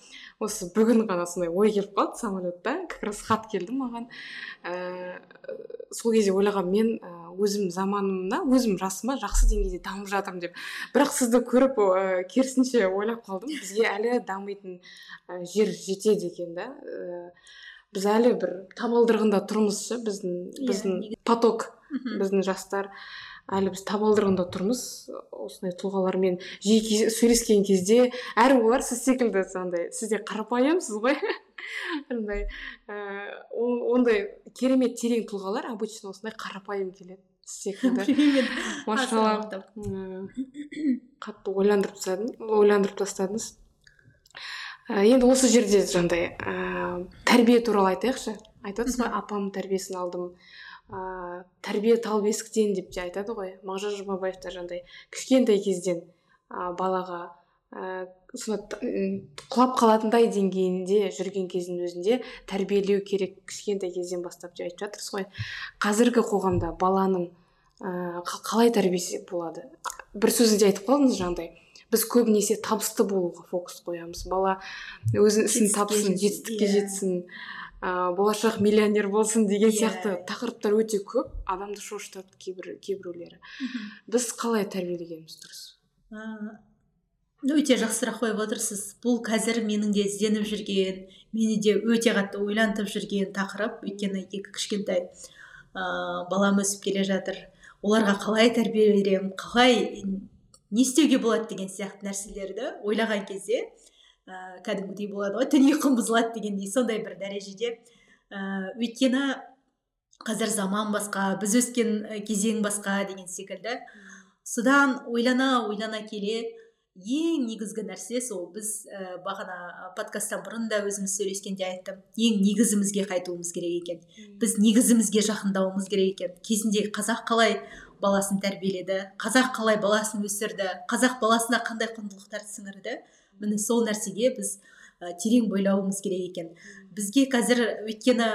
осы бүгін ғана сондай ой келіп қалды самолетта как раз хат келді маған. Ә, сол кезде ойлағанмын мен өзім заманымда өзім жасыма жақсы деңгейде дамып жатырмын деп. Бірақ сізді көріп ә, керісінше ойлап қалдым бізге әлі дамитын жер жетеді екен да. Ә, біз әлі бір табалдырығында тұрмыз ше біздің Иә, біздің негізі- поток біздің жастар. Әлі біз табалдырығында тұрмыз. Осындай тұлғалармен жиі сөйлескен кезде әрі олар сіз секілді андай сіз де қарапайымсыз ғой. Андай ә, о- ондай керемет терең тұлғалар обычно осындай қарапайым келеді сіз секілді. Машалла. Қатты ойландырып тастадың ойландырып тастадыңыз. Ә, енді осы жерде жаңағыдай ә, тәрбие туралы айтайықшы. Айтып отырсыз ғой апамның тәрбиесін алдым. Ә, тәрбие тал бесіктен деп те айтады ғой. Мағжан жұмабаев та жаңағыдай кішкентай кезден ә, балаға ә, құлап қалатындай деңгейінде жүрген кездің өзінде тәрбиелеу керек. Кішкентай кезден бастап деп айтып жатырсыз ғой. Қазіргі қоғамда баланың ә, қа- қалай тәрбиесі болады? Бір сөзінде айтып қалдыңыз жаңағыдай. Біз көбінесе табысты болуға фокус қоямыз. Бала өзінің ісін Жетістікке тапсын жетсін, жетістікке иә. жетсін. Ә, болашақ миллионер болсын деген Иә. сияқты тақырыптар өте көп. Адамды шошытады кейбір кейбіреулері. Біз қалай тәрбиелегеніміз дұрыс? Өте жақсы сұрақ қойып отырсыз. Бұл қазір менің де ізденіп жүрген мені де өте қатты ойлантып жүрген тақырып. Өйткені екі кішкентай ыыы балам өсіп келе жатыр. Оларға қалай тәрбие беремін қалай не істеуге болады деген сияқты нәрселерді ойлаған кезде ә, кәдімгідей болады ғой ұйқым бұзылады дегендей сондай бір дәрежеде. Ә, өйткені қазір заман басқа біз өскен кезең басқа деген секілді. Содан ойлана ойлана келе ең негізгі нәрсе сол. Біз ә, бағана подкасттан бұрын да өзіміз сөйлескенде айттым. Ең негізімізге қайтуымыз керек екен. Біз негізімізге жақындауымыз керек екен. Кезінде қазақ қалай баласын тәрбиеледі қазақ қалай баласын өсірді қазақ баласына қандай құндылықтар сіңірді міне сол нәрсеге біз ә, терең бойлауымыз керек екен. Бізге қазір өйткені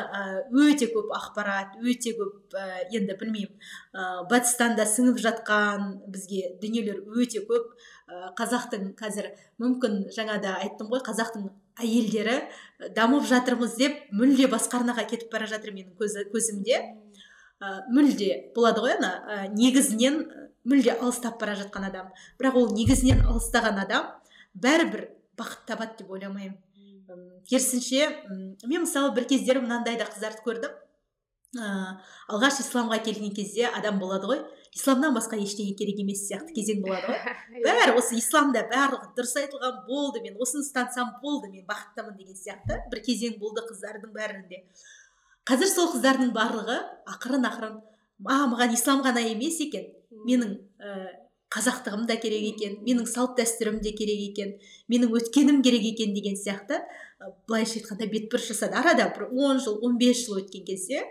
өте көп ақпарат өте көп ә, енді білмеймін ә, батыстан да сіңіп жатқан бізге дүниелер өте көп. Ә, қазақтың қазір мүмкін жаңа да айттым ғой қазақтың әйелдері дамып жатырмыз деп мүлде басқа арнаға кетіп бара жатыр менің көзі, көзімде. Ә, мүлде болады ғой ана ә, негізінен мүлде алыстап бара жатқан адам. Бірақ ол негізінен алыстаған адам бәрібір бақыт табады деп ойламаймын. Керісінше мен мысалы бір кездері мынандай да қыздарды көрдім. Ә, алғаш исламға келген кезде адам болады ғой. Исламнан басқа ештеңе керек емес сияқты кезең болады ғой. Бәрі осы исламда барлығы дұрыс айтылған болды мен осыны ұстансам болды мен бақыттымын деген сияқты бір кезең болды қыздардың бәрінде. Қазір сол қыздардың барлығы ақырын ақырын а маған ислам ғана емес екен менің ә, қазақтығым да керек екен менің салт дәстүрім де керек екен менің өткенім керек екен деген сияқты. Былайша айтқанда бетбұрыс жасады. Арада бір он жыл 15 жыл өткен кезде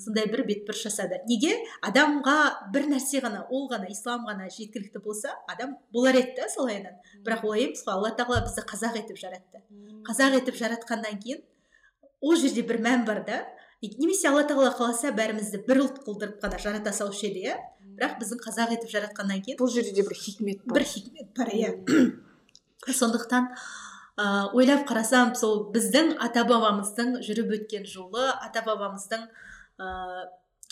сондай бір бетбұрыс жасады. Неге? Адамға бір нәрсе ғана ол ғана ислам ғана жеткілікті болса адам болар еді да солайынан бірақ олай емес қой алла тағала бізді қазақ етіп жаратты. Қазақ етіп жаратқаннан кейін ол жерде бір мән бар да немесе алла тағала қаласа бәрімізді бір ұлт қылдырып қана жарата салушы еді иә? Бірақ біздің қазақ етіп жаратқаннан кейін бұл жерде де бір хикмет бар. бір хикмет бар иә. Сондықтан ә, ойлап қарасам сол біздің ата бабамыздың жүріп өткен жолы ата бабамыздың ә,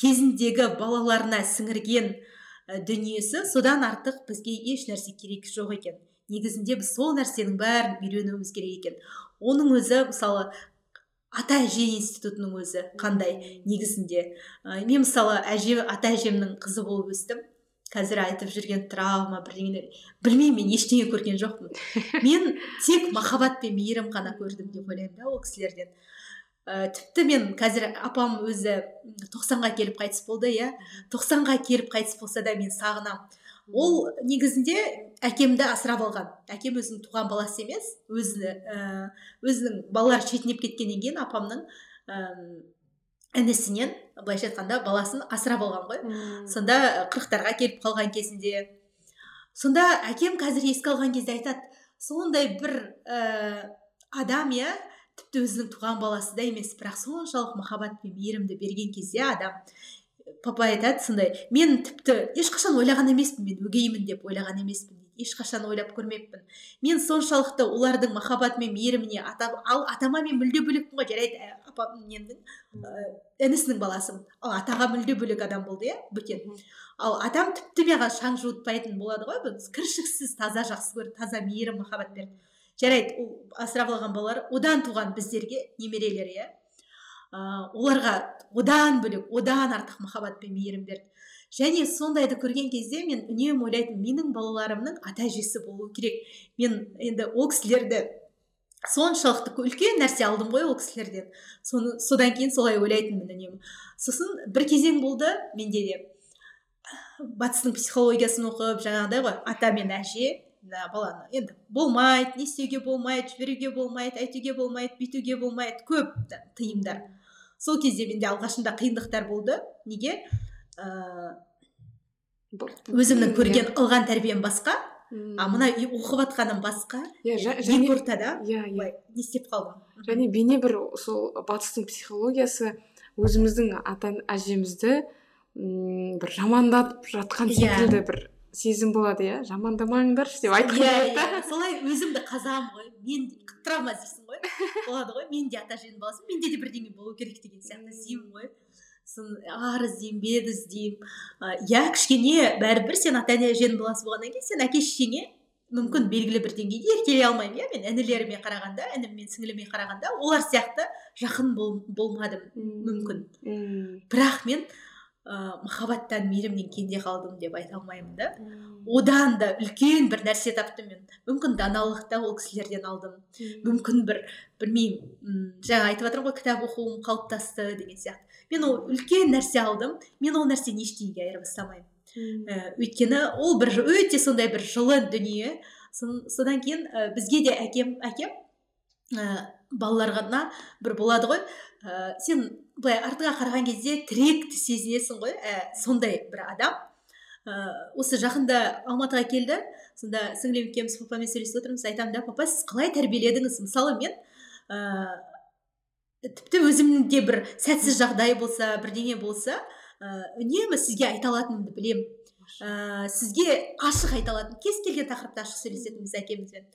кезіндегі балаларына сіңірген ә, дүниесі содан артық бізге еш нәрсе керек жоқ екен. Негізінде біз сол нәрсенің бәрін үйренуіміз керек екен. Оның өзі мысалы ата әже институтының өзі қандай негізінде? Ә, мен мысалы әже ата әжемнің қызы болып өстім. Қазір айтып жүрген травма бірдеңелер білмеймін мен ештеңе көрген жоқпын. Мен тек махаббат пен мейірім ғана көрдім деп ойлаймын да ол кісілерден. Ә, тіпті мен қазір апам өзі тоқсанға келіп қайтыс болды иә. Тоқсанға келіп қайтыс болса да мен сағынамын ол негізінде әкемді асырап алған. Әкем өзінің туған баласы емес өзі ә, өзінің балалары шетінеп кеткеннен кейін апамның інісінен былайша айтқанда баласын асырап алған ғой. Сонда қырықтарға келіп қалған кезінде. Сонда әкем қазір еске алған кезде айтады сондай бір ә, адам иә тіпті өзінің туған баласы да емес бірақ соншалық махаббат пен мейірімді берген кезде адам папа айтады сондай мен тіпті ешқашан ойлаған емеспін мен өгеймін деп ойлаған емеспін ешқашан ойлап көрмеппін. Мен соншалықты олардың махаббаты мен мейіріміне ата, ал атама мен мүлде бөлекпін ғой жарайды апам немнің інісінің баласымын. Ал атаға мүлде бөлек адам болды иә бөтен. Ал атам тіпті маған шаң жуытпайтын болады ғой кіршіксіз таза жақсы көрді таза мейірім махаббат берді. Жарайды ол асырап алған балалар одан туған біздерге немерелер иә. Оларға одан бөлек одан артық махаббат пен мейірім берді. Және сондайды көрген кезде мен үнемі ойлайтынмын менің балаларымның ата әжесі болу керек. Мен енді ол кісілерді соншалықты үлкен нәрсе алдым ғой ол кісілерден. Соны содан кейін солай ойлайтынмын үнемі. Сосын бір кезең болды менде де. Батыстың психологиясын оқып жаңағыдай ғой ата мен әже баланы енді болмайды не істеуге болмайды жіберуге болмайды әйтуге болмайды бүйтуге болмайды көп тыйымдар. Сол кезде менде алғашында қиындықтар болды. Неге? Ыыы өзімнің көрген алған тәрбием басқа а мына оқып жатқаным басқа. Иә екі ортада иә иә. не істеп қалдым. Және бейне бір сол батыстың психологиясы өзіміздің ата әжемізді м бір жамандатып жатқан Иә. секілді бір сезім болады иә? Жамандамаңдаршы деп айтқан иә болады да иә. Солай өзімді қазамын ғой мен травма іздейсің ғой. Болады ғой мен де ата әженің баласымын менде де бірдеңе болу керек деген сияқты іздеймін ғой. Сосын ар іздеймін бет іздеймін. Иә кішкене бәрібір сен ата әженің баласы болғаннан кейін сен әке шешеңе мүмкін белгілі бір деңгейде еркелей алмаймын иә? Мен інілеріме қарағанда інім мен сіңліме қарағанда олар сияқты жақын бол, болмадым мүмкін. Бірақ мен ыыы махаббаттан мейірімнен кенде қалдым деп айта алмаймын да. Одан да үлкен бір нәрсе таптым мен. Мүмкін даналықты ол кісілерден алдым. Мүмкін бір білмеймін жаңа айтып жатырмын ғой кітап оқуым қалыптасты деген сияқты. Мен ол үлкен нәрсе алдым. Мен ол нәрсені ештеңеге айырбастамаймын. Ә, өйткені ол бір өте сондай бір жылы дүние. Сон- содан кейін ә, бізге де әкем әкем ә, балаларына бір болады ғой. Ә, сен былай артыңа қараған кезде тіректі сезінесің ғой ә, сондай бір адам. Ә, осы жақында алматыға келді. Сонда сіңлім екеуміз папамен сөйлесіп отырмыз. Айтамын да папа сіз қалай тәрбиеледіңіз? Мысалы мен ә, тіпті өзімде бір сәтсіз жағдай болса бірдеңе болса ә, үнемі сізге айта алатынымды білемін. Ә, сізге ашық айта алатын кез келген тақырыпта ашық сөйлесетінбіз әкемізбен.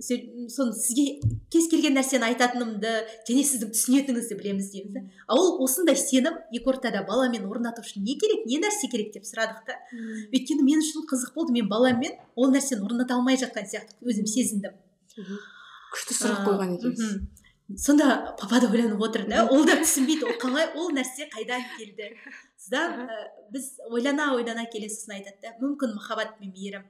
Соны сізге кез келген нәрсені айтатынымды және сіздің түсінетініңізді білеміз дейміз да. А ол осындай сенім екі ортада баламен орнату үшін не керек не нәрсе керек деп сұрадық та. Өйткені мен үшін қызық болды мен баламмен ол нәрсені орната алмай жатқан сияқты өзім сезіндім. Күшті сұрақ қойған екенсіз. сонда папа да ойланып отыр да ол да түсінбейді ол қалай ол нәрсе қайдан келді? Содан ә, біз ойлана ойлана келе сосын айтады да мүмкін махаббат пен мейірім.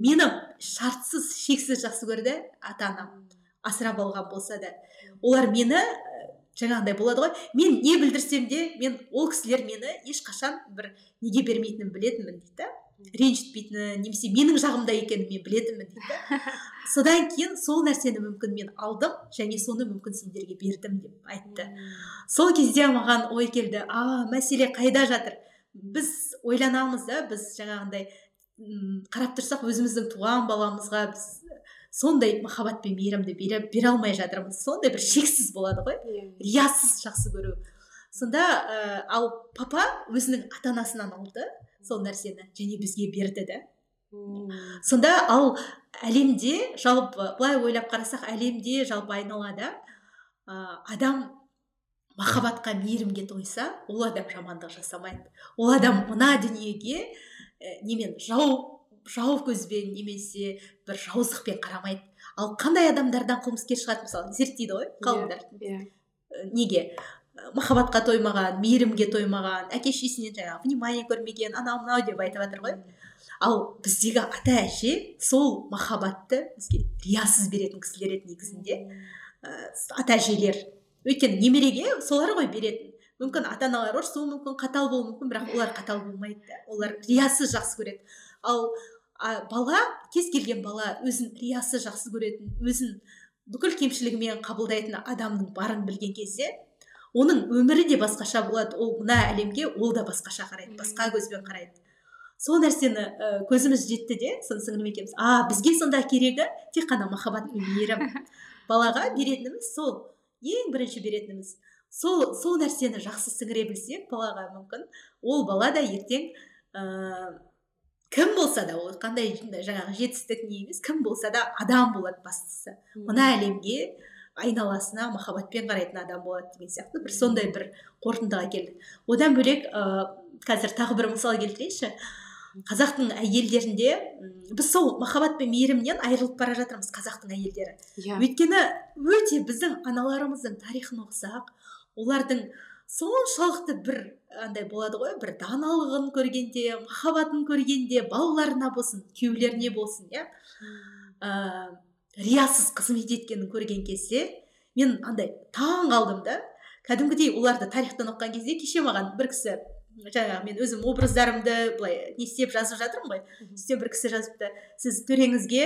Мені шартсыз шексіз жақсы көрді ата анам асырап алған болса да. Олар мені ә, жаңағындай болады ғой. Мен не білдірсем де мен ол кісілер мені ешқашан бір неге бермейтінін білетінмін дейді да. Ренжітпейтінін немесе менің жағымда екенін мен білетінмін дейді да. Содан кейін сол нәрсені мүмкін мен алдым және соны мүмкін сендерге бердім деп айтты. Сол кезде маған ой келді. А мәселе қайда жатыр? Біз ойланамыз да біз жаңағындай қарап тұрсақ өзіміздің туған баламызға біз сондай махаббат пен мейірімді бере, бере алмай жатырмыз. Сондай бір шексіз болады ғой. Иә. Риясыз жақсы көру. Сонда ә, ал папа өзінің ата анасынан алды сол нәрсені және бізге берді да сонда ал әлемде жалпы былай ойлап қарасақ әлемде жалпы айналада ә, адам махаббатқа мейірімге тойса ол адам жамандық жасамайды. Ол адам мына дүниеге ә, немен жау жау көзбен немесе бір жауыздықпен қарамайды. Ал қандай адамдардан қылмыскер шығады? Мысалы зерттейді ғой ғалымдар. иә. Неге? Махаббатқа тоймаған мейірімге тоймаған әке шешесінен жаңағы внимание көрмеген анау мынау деп айтып жатыр ғой. Ал біздегі ата әже сол махаббатты бізге риясыз беретін кісілер еді негізінде. Ә, ата әжелер өйткені немереге солар ғой беретін. Мүмкін ата аналар ұрысуы мүмкін қатал болуы мүмкін бірақ олар қатал болмайды да. Олар риясыз жақсы көреді. Ал а, бала кез келген бала өзін риясыз жақсы көретін өзін бүкіл кемшілігімен қабылдайтын адамның барын білген кезде оның өмірі де басқаша болады. Ол мына әлемге ол да басқаша қарайды басқа көзбен қарайды. Сол нәрсені ә, көзіміз жетті де соны сіңілім екеуміз. А бізге сонда керегі тек қана махаббат пен мейірім. Балаға беретініміз сол. Ең бірінші беретініміз сол сол нәрсені жақсы сіңіре білсек балаға мүмкін ол бала да ертең ә, кім болса да ол қандай жаңағы жетістік не емес кім болса да адам болады бастысы. Мына әлемге айналасына махаббатпен қарайтын адам болады деген сияқты бір сондай бір қорытындыға келдік. Одан бөлек ә, қазір тағы бір мысал келтірейінші. Қазақтың әйелдерінде біз сол махаббат пен мейірімнен айырылып бара жатырмыз қазақтың әйелдері. Иә. Өйткені өте біздің аналарымыздың тарихын оқысақ олардың соншалықты бір андай болады ғой бір даналығын көргенде махаббатын көргенде балаларына болсын күйеулеріне болсын иә. Ә, риясыз қызмет еткенін көрген кезде мен андай таң қалдым да. Кәдімгідей оларды тарихтан оқыған кезде кеше маған бір кісі жаңағы мен өзім образдарымды былай не істеп жазып жатырмын ғой. Сөйтсе бір кісі жазыпты. Сіз төреңізге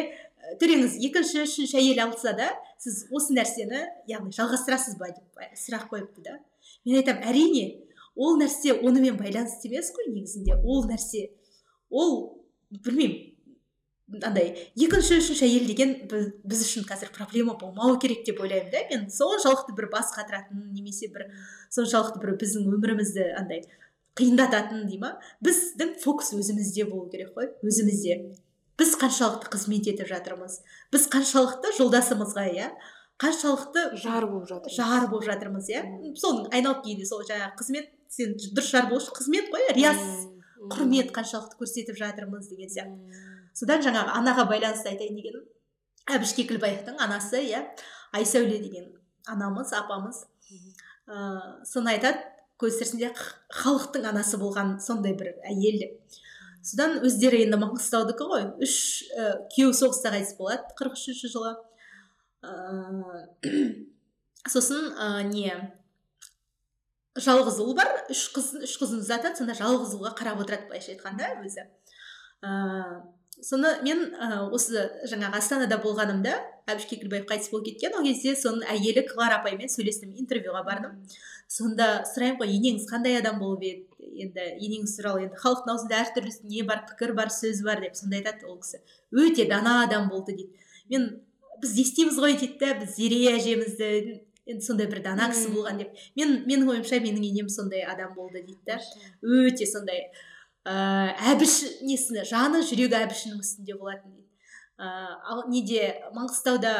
төреңіз екінші үшінші әйел алса да сіз осы нәрсені яғни жалғастырасыз ба деп сұрақ қойыпты да. Мен айтамын әрине ол нәрсе онымен байланысты емес қой негізінде. Ол нәрсе ол білмеймін андай екінші үшінші әйел деген біз үшін қазір проблема болмау керек деп ойлаймын да. Мен соншалықты бір бас қатыратын немесе бір соншалықты бір біздің өмірімізді андай қиындататын дей ма? Біздің фокус өзімізде болу керек қой өзімізде. Біз қаншалықты қызмет етіп жатырмыз? біз қаншалықты жолдасымызға иә? қаншалықты жар болып жатыр жар болып жатырмыз иә? Соның айналып келгенде сол жаңағы қызмет. Сен дұрыс жар болу үшін қызмет қой рияз құрмет қаншалықты көрсетіп жатырмыз деген сияқты. Содан жаңағы анаға байланысты айтайын дегенім әбіш кекілбаевтың анасы иә? Айсәуле деген анамыз апамыз. Ыыы соны айтады көз тірісінде халықтың анасы болған сондай бір әйел деп. Содан өздері енді маңғыстаудікі ғой. Үш ә, күйеуі соғыста қайтыс болады қырық үшінші жылы. Ә, сосын ә, не? Жалғыз ұл бар. Үш қыз үш қызын ұзатады сонда жалғыз ұлға қарап отырады былайша айтқанда өзі. Соны мен ә, осы жаңағы астанада болғанымда әбіш кекілбаев қайтыс болып кеткен ол кезде соның әйелі клара апаймен сөйлестім интервьюға бардым. Сонда сұраймын ғой енеңіз қандай адам болып еді? Енді енеңіз туралы енді халықтың аузында әртүрлі не бар пікір бар сөз бар деп сонда айтады ол кісі. Өте дана адам болды дейді. Мен біз естиміз ғой дейді да біз зере әжемізді енді сондай бір дана кісі болған деп. Мен менің ойымша менің енем сондай адам болды дейді да өте сондай ыыы әбіш несіне жаны жүрегі әбішінің үстінде болатын дейді. Ыыы ал неде маңғыстауда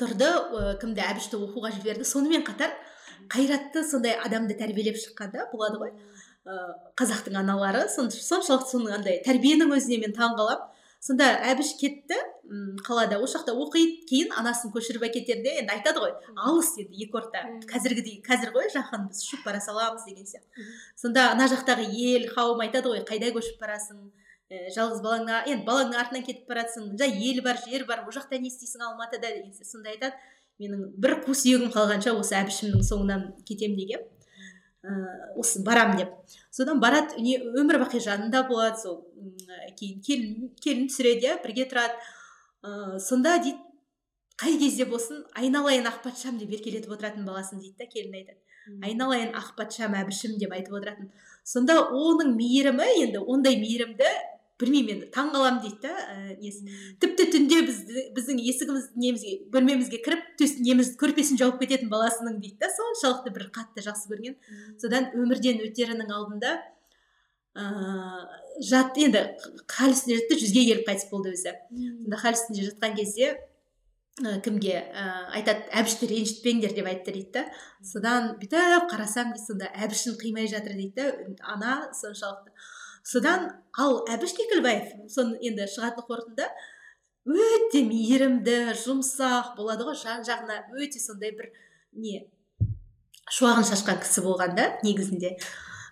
тұрды кімді әбішті оқуға жіберді. Сонымен қатар қайратты сондай адамды тәрбиелеп шыққан да болады ғой. Ыыы қазақтың аналары соншалықты соның андай тәрбиенің өзіне мен таң қаламын сонда әбіш кетті қалада. Осы жақта оқиды кейін анасын көшіріп әкетерде енді айтады ғой алыс енді екі орта. Қазіргідей қазір ғой жақын біз ұшып бара саламыз деген сияқты. Сонда ана жақтағы ел қауым айтады ғой қайда көшіп барасың? Ә, жалғыз балаңа енді балаңның артынан кетіп бара жатсың мында ел бар жер бар ол жақта не істейсің алматыда деген сияқты. Сонда айтады менің бір қу сүйегім қалғанша осы әбішімнің соңынан кетем деген. Ыыы осы барам деп. Содан барады өмір бақи жанында болады сол. Кейін келін келін түсіреді иә бірге тұрады. Ыыы сонда дейді қай кезде болсын айналайын ақ патшам деп еркелетіп отыратын баласын дейді да келін айтады. Айналайын ақ патшам әбішім деп айтып отыратын. Сонда оның мейірімі енді ондай мейірімді білмеймін енді таң қаламын дейді да ә, несі. Тіпті түнде біз біздің есігіміз немізге бөлмемізге кіріп төс неміз көрпесін жауып кететін баласының дейді да соншалықты бір қатты жақсы көрген. Содан өмірден өтерінің алдында ыыы жат енді хал үстінде жатты жүзге келіп қайтыс болды өзі. Сонда хал үстінде жатқан кезде ә, кімге ә, айтады әбішті ренжітпеңдер деп айтты дейді да. Содан бүйтіп қарасам дейді сонда әбішін қимай жатыр дейді да. Ана соншалықты. Содан ал әбіш кекілбаев соны енді шығатын қорытынды өте мейірімді жұмсақ болады ғой жан жағына өте сондай бір не шуағын шашқан кісі болған да негізінде.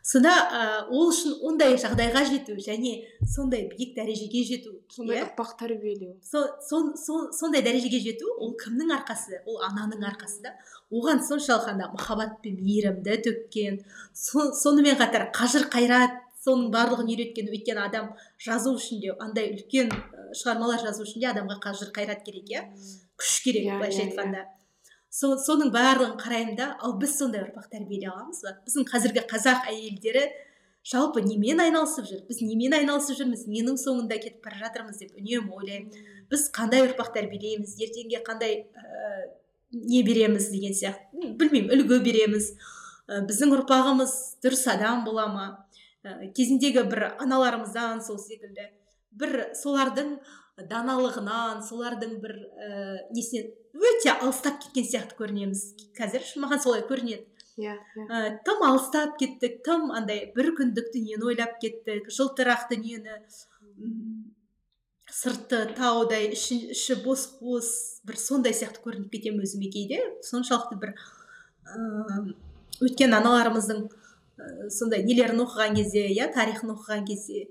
Сонда ә, ол үшін ондай жағдайға жету және сондай биік дәрежеге жету сондай иә? ұрпақ тәрбиелеу. Со, сон, сон, сондай дәрежеге жету ол кімнің арқасы? Ол ананың арқасы да. Оған соншалық ана махаббат пен мейірімді төккен со, сонымен қатар қажыр қайрат соның барлығын үйреткен өйткені адам жазу үшін де андай үлкен шығармалар жазу үшін де адамға қажыр қайрат керек иә? Күш керек иә, былайша yeah, иә, айтқанда. Со, соның барлығын қараймын да ал біз сондай ұрпақ тәрбиелей аламыз ба? Біздің қазіргі қазақ әйелдері жалпы немен айналысып жүр? Біз немен айналысып жүрміз? Ненің соңында кетіп бара жатырмыз деп үнемі ойлаймын. Біз қандай ұрпақ тәрбиелейміз? Ертеңге қандай ә, не береміз деген сияқты. Білмеймін үлгі береміз. Ә, біздің ұрпағымыз дұрыс адам бола ма? Ә, кезіндегі бір аналарымыздан сол секілді. Бір солардың даналығынан солардың бір ә, несінен өте алыстап кеткен сияқты көрінеміз. Қазір маған солай көрінеді. Иә yeah, yeah. ә, тым алыстап кеттік тым андай бір күндік дүниені ойлап кеттік. Жылтырақ дүниені сырты таудай іші, іші бос бос бір сондай сияқты көрініп кетемін өзіме кейде. Соншалықты бір ыыы өткен аналарымыздың ә, сондай нелерін оқыған кезде иә тарихын оқыған кезде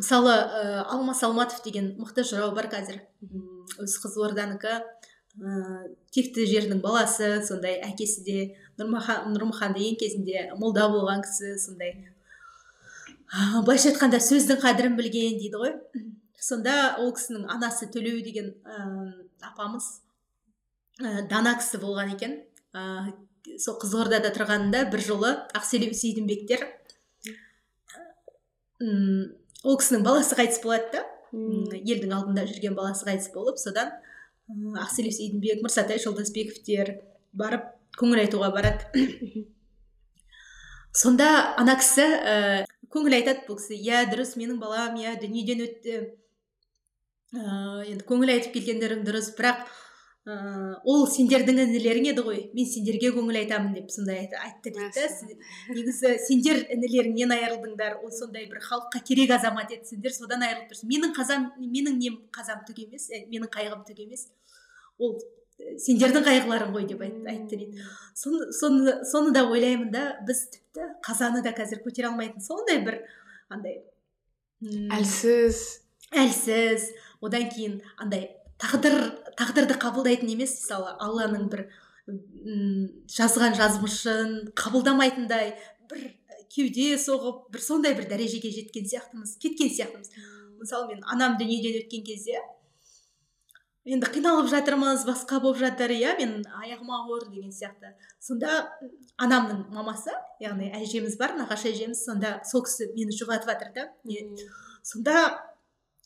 мысалы ә, алмас алматов деген мықты жырау бар қазір. Өз қызылорданікі ыыы текті жердің баласы сондай әкесі де нұрмұхан деген кезінде молда болған кісі сондай. Былайша айтқанда сөздің қадірін білген дейді ғой. Сонда ол кісінің анасы төлеу деген ә, апамыз ә, дана кісі болған екен. Ә, сол қызылордада тұрғанында бір жолы ақселеу сейдімбектер ол кісінің баласы қайтыс болады да. Елдің алдында жүрген баласы қайтыс болып содан ақселеу сейдімбек мырсатай жолдасбековтер барып көңіл айтуға барады. Сонда ана кісі ә, көңіл айтады бұл кісі иә дұрыс менің балам иә дүниеден өтті ә, енді көңіл айтып келгендерің дұрыс бірақ ыыы ол сендердің інілерің еді ғой. Мен сендерге көңіл айтамын деп сондай айтты дейді да. Негізі сендер інілеріңнен айырылдыңдар. Ол сондай бір халыққа керек азамат еді сендер. Содан айырылып тұрсың. Менің қазам менің нем қазам түк емес. Менің қайғым түк емес. Ол сендердің қайғыларың ғой деп айтты дейді. Соны, соны, соны да ойлаймын да. Біз тіпті қазаны да қазір көтере алмайтын сондай бір андай әлсіз. әлсіз. Одан кейін андай тағдыр тағдырды қабылдайтын емес мысалы алланың бір жазған жазмышын қабылдамайтындай бір кеуде соғып бір сондай бір дәрежеге жеткен сияқтымыз кеткен сияқтымыз. Мысалы мен анам дүниеден өткен кезде енді қиналып жатырмыз басқа болып жатыр иә мен аяғым ауыр деген сияқты. Сонда анамның мамасы яғни әжеміз бар нағашы әжеміз сонда сол кісі мені жұбатып жатыр да. Сонда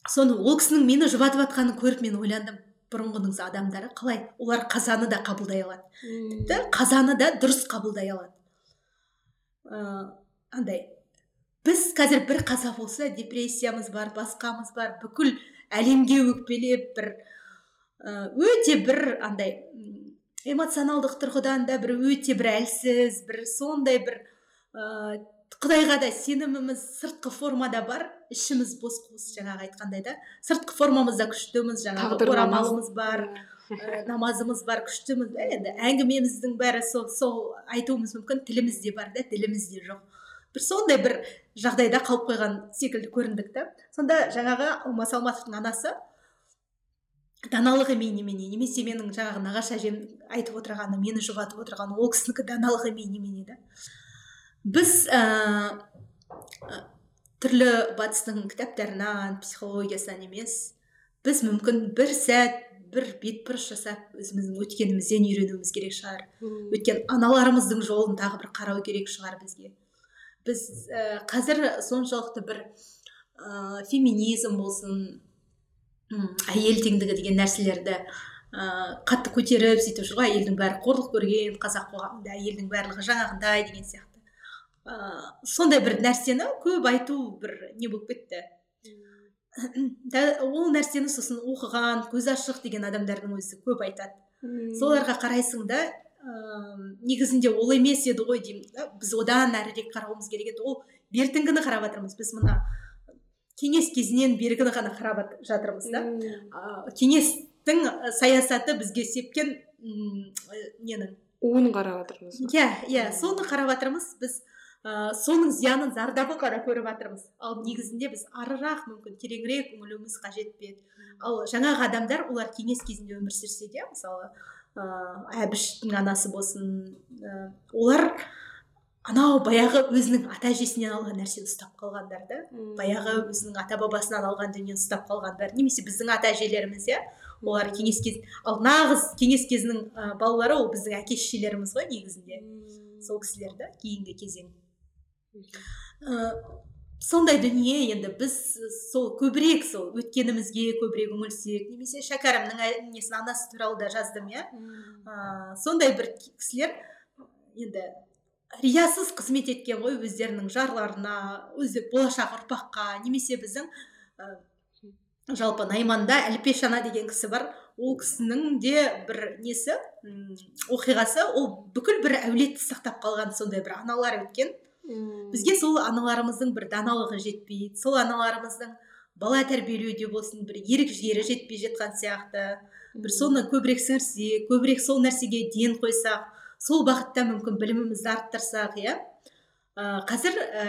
соны ол кісінің мені жұбатып жатқанын көріп мен ойландым. Бұрынғының адамдары қалай? Олар қазаны да қабылдай алады. Тіпті қазаны да дұрыс қабылдай алады. Ыыы андай. Біз қазір бір қаза болса депрессиямыз бар басқамыз бар бүкіл әлемге өкпелеп бір өте бір андай эмоционалдық тұрғыдан да бір өте бір әлсіз бір сондай бір ыыы құдайға да сеніміміз сыртқы формада бар. Ішіміз бос қуыс жаңағы айтқандай да. Сыртқы формамызда күштіміз жаңағы орамалымыз бар ә, намазымыз бар күштіміз енді әңгімеміздің бәрі сол сол айтуымыз мүмкін. Тілімізде бар да ділімізде жоқ. Бір сондай бір жағдайда қалып қойған секілді көріндік та. Сонда жаңағы алмас алматовтың анасы даналық емей немене немесе менің жаңағы нағашы әжем айтып отырғаны мені жұбатып отырғаны ол кісінікі даналық емей немене да. Біз ә, түрлі батыстың кітаптарынан психологиясынан емес біз мүмкін бір сәт бір бетбұрыс жасап өзіміздің өткенімізден үйренуіміз керек шығар. Өйткені аналарымыздың жолын тағы бір қарау керек шығар бізге. Біз ә, қазір соншалықты бір ә, феминизм болсын әйел теңдігі деген нәрселерді ә, қатты көтеріп сөйтіп жүр ғой әйелдің бәрі қорлық көрген қазақ қоғамында әйелдің барлығы жаңағындай деген сияқты. Ә, сондай бір нәрсені көп айту бір не болып кетті. Ол нәрсені сосын оқыған көзі ашық деген адамдардың өзі көп айтады. Соларға қарайсың да ыыы негізінде ол емес еді ғой деймін да? Біз одан әрірек қарауымыз керек еді. Ол бертіңгіні қарап жатырмыз. Біз мына кеңес кезінен бергіні ғана қарап жатырмыз да? Кеңестің саясаты бізге сепкен ненің уын қарап жатырмыз иә иә соны қарап жатырмыз. Біз ә, соның зиянын зардабын ғана көріп жатырмыз ал негізінде біз арырақ мүмкін тереңірек үңілуіміз қажет пе ал жаңағы адамдар олар кеңес кезінде өмір сүрсе де мысалы ыыы әбіштің анасы болсын ә, олар анау баяғы өзінің ата әжесінен алған нәрсені ұстап қалғандар да баяғы өзінің ата бабасынан алған дүниені ұстап қалғандар немесе біздің ата әжелеріміз иә олар кеңес кез ал нағыз кеңес кезінің ә, балалары ол біздің әке шешелеріміз ғой негізінде. Сол кісілер да кейінгі кезең. ә, сондай дүние енді біз сол көбірек сол өткенімізге көбірек үңілсек немесе шәкәрімнің несін анасы туралы да жаздым иә? Ә, сондай бір кісілер енді риясыз қызмет еткен ғой өздерінің жарларына өзі болашақ ұрпаққа. Немесе біздің ә, жалпы найманда әлпеш ана деген кісі бар. Ол кісінің де бір несі оқиғасы ол бүкіл бір әулетті сақтап қалған сондай бір аналар өткен. Бізге сол аналарымыздың бір даналығы жетпейді сол аналарымыздың бала тәрбиелеуде болсын бір ерік жігері жетпей жатқан сияқты. Бір соны көбірек сіңірсек көбірек сол нәрсеге ден қойсақ сол бағытта мүмкін білімімізді арттырсақ иә. Қазір ә,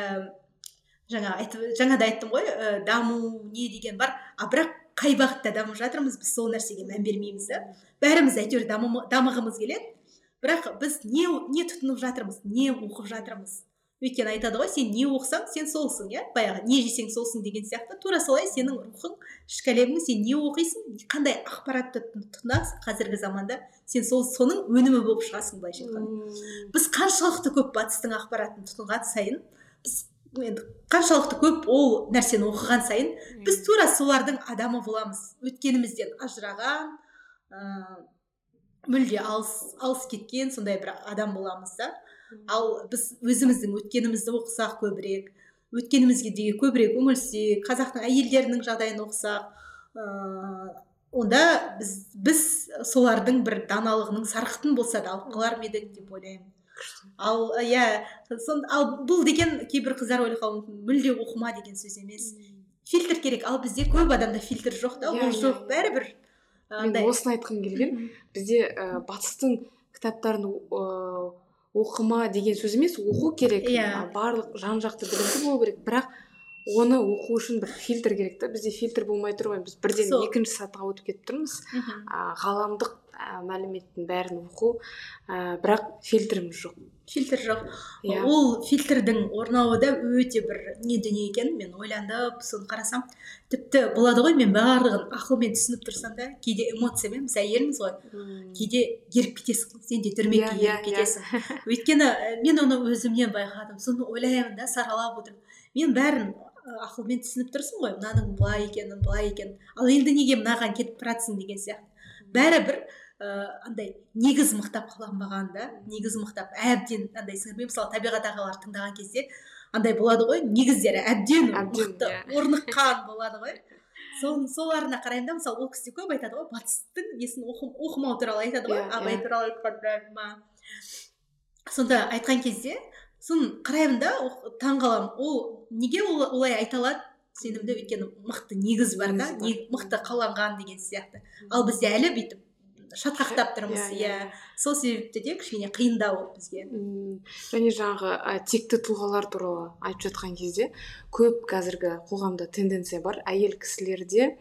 жаңа айтып жаңа да айттым ғой ә, даму не деген бар. А бірақ қай бағытта дамып жатырмыз біз сол нәрсеге мән бермейміз да. Бәріміз әйтеуір дамығымыз келеді. Бірақ біз не не тұтынып жатырмыз не оқып жатырмыз. Өйткені айтады ғой сен не оқысаң сен солсың иә? Баяғы не жесең солсың деген сияқты. Тура солай сенің рухың ішкі әлемің сен не оқисың қандай ақпаратты тұтынасың қазіргі заманда сен сол соның өнімі болып шығасың былайша айтқанда. Біз қаншалықты көп батыстың ақпаратын тұтынған сайын біз енді қаншалықты көп ол нәрсені оқыған сайын біз тура солардың адамы боламыз. Өткенімізден ажыраған ыыы мүлде алыс алыс кеткен сондай бір адам боламыз да. Ал біз өзіміздің өткенімізді оқысақ көбірек өткенімізге деген көбірек үңілсек қазақтың әйелдерінің жағдайын оқысақ ыыы онда біз біз солардың бір даналығының сарқытын болса да алып қалар ма едік деп ойлаймын. Ал иә ал бұл деген кейбір қыздар ойлауы мүмкін мүлде оқыма деген сөз емес. Фильтр керек. Ал бізде көп адамда фильтр жоқ та ол жоқ бәрібір. Мен осыны айтқым келген. Бізде ә, батыстың кітаптарын ыыы оқыма деген сөз емес оқу керек иә yeah. барлық жан жақты білімді болу керек бірақ оны оқу үшін бір фильтр керек та. Бізде фильтр болмай тұр ғой. Біз бірден so. екінші сатыға өтіп кетіп тұрмыз. Ә, ғаламдық ә, мәліметтің бәрін оқу. Ә, бірақ фильтріміз жоқ. Фильтр жоқ. Yeah. Иә. ол фильтрдің орнауы да өте бір не дүние екен мен ойланып соны қарасам тіпті болады ғой мен барлығын ақылмен түсініп тұрсам да. Кейде эмоциямен біз әйелміз ғой. Hmm. кейде еріп кетесің сен де дүрмекке yeah, иә, еріп yeah, кетесің. Өйткені мен оны өзімнен байқадым. Соны ойлаймын да саралап отырып. Мен бәрін ақылмен түсініп тұрсың ғой мынаның былай екенін былай екенін ал енді неге мынаған кетіп баратсың деген сияқты бәрібір ыыы андай негіз мықтап қаланбаған да негіз мықтап әбден андай сіңірмей мысалы табиғат ағалар тыңдаған кезде андай болады ғой негіздері әбден мықты иә. орныққан болады ғой сол соларына қараймын да мысалы ол кісі көп айтады ғой батыстың несін оқымау туралы айтады ғой иә, абай иә. туралы айтқанда сонда айтқан кезде соны қараймын да таң қаламын. Ол неге ол олай айта алады? Сенімді өйткені мықты негіз бар да мықты қаланған деген сияқты. Ал бізде әлі бүйтіп шатқақтап тұрмыз. Иә, иә. иә сол себепті де кішкене қиындау бізге. Және жаңағы ә, текті тұлғалар туралы айтып жатқан кезде көп қазіргі қоғамда тенденция бар. Әйел кісілерде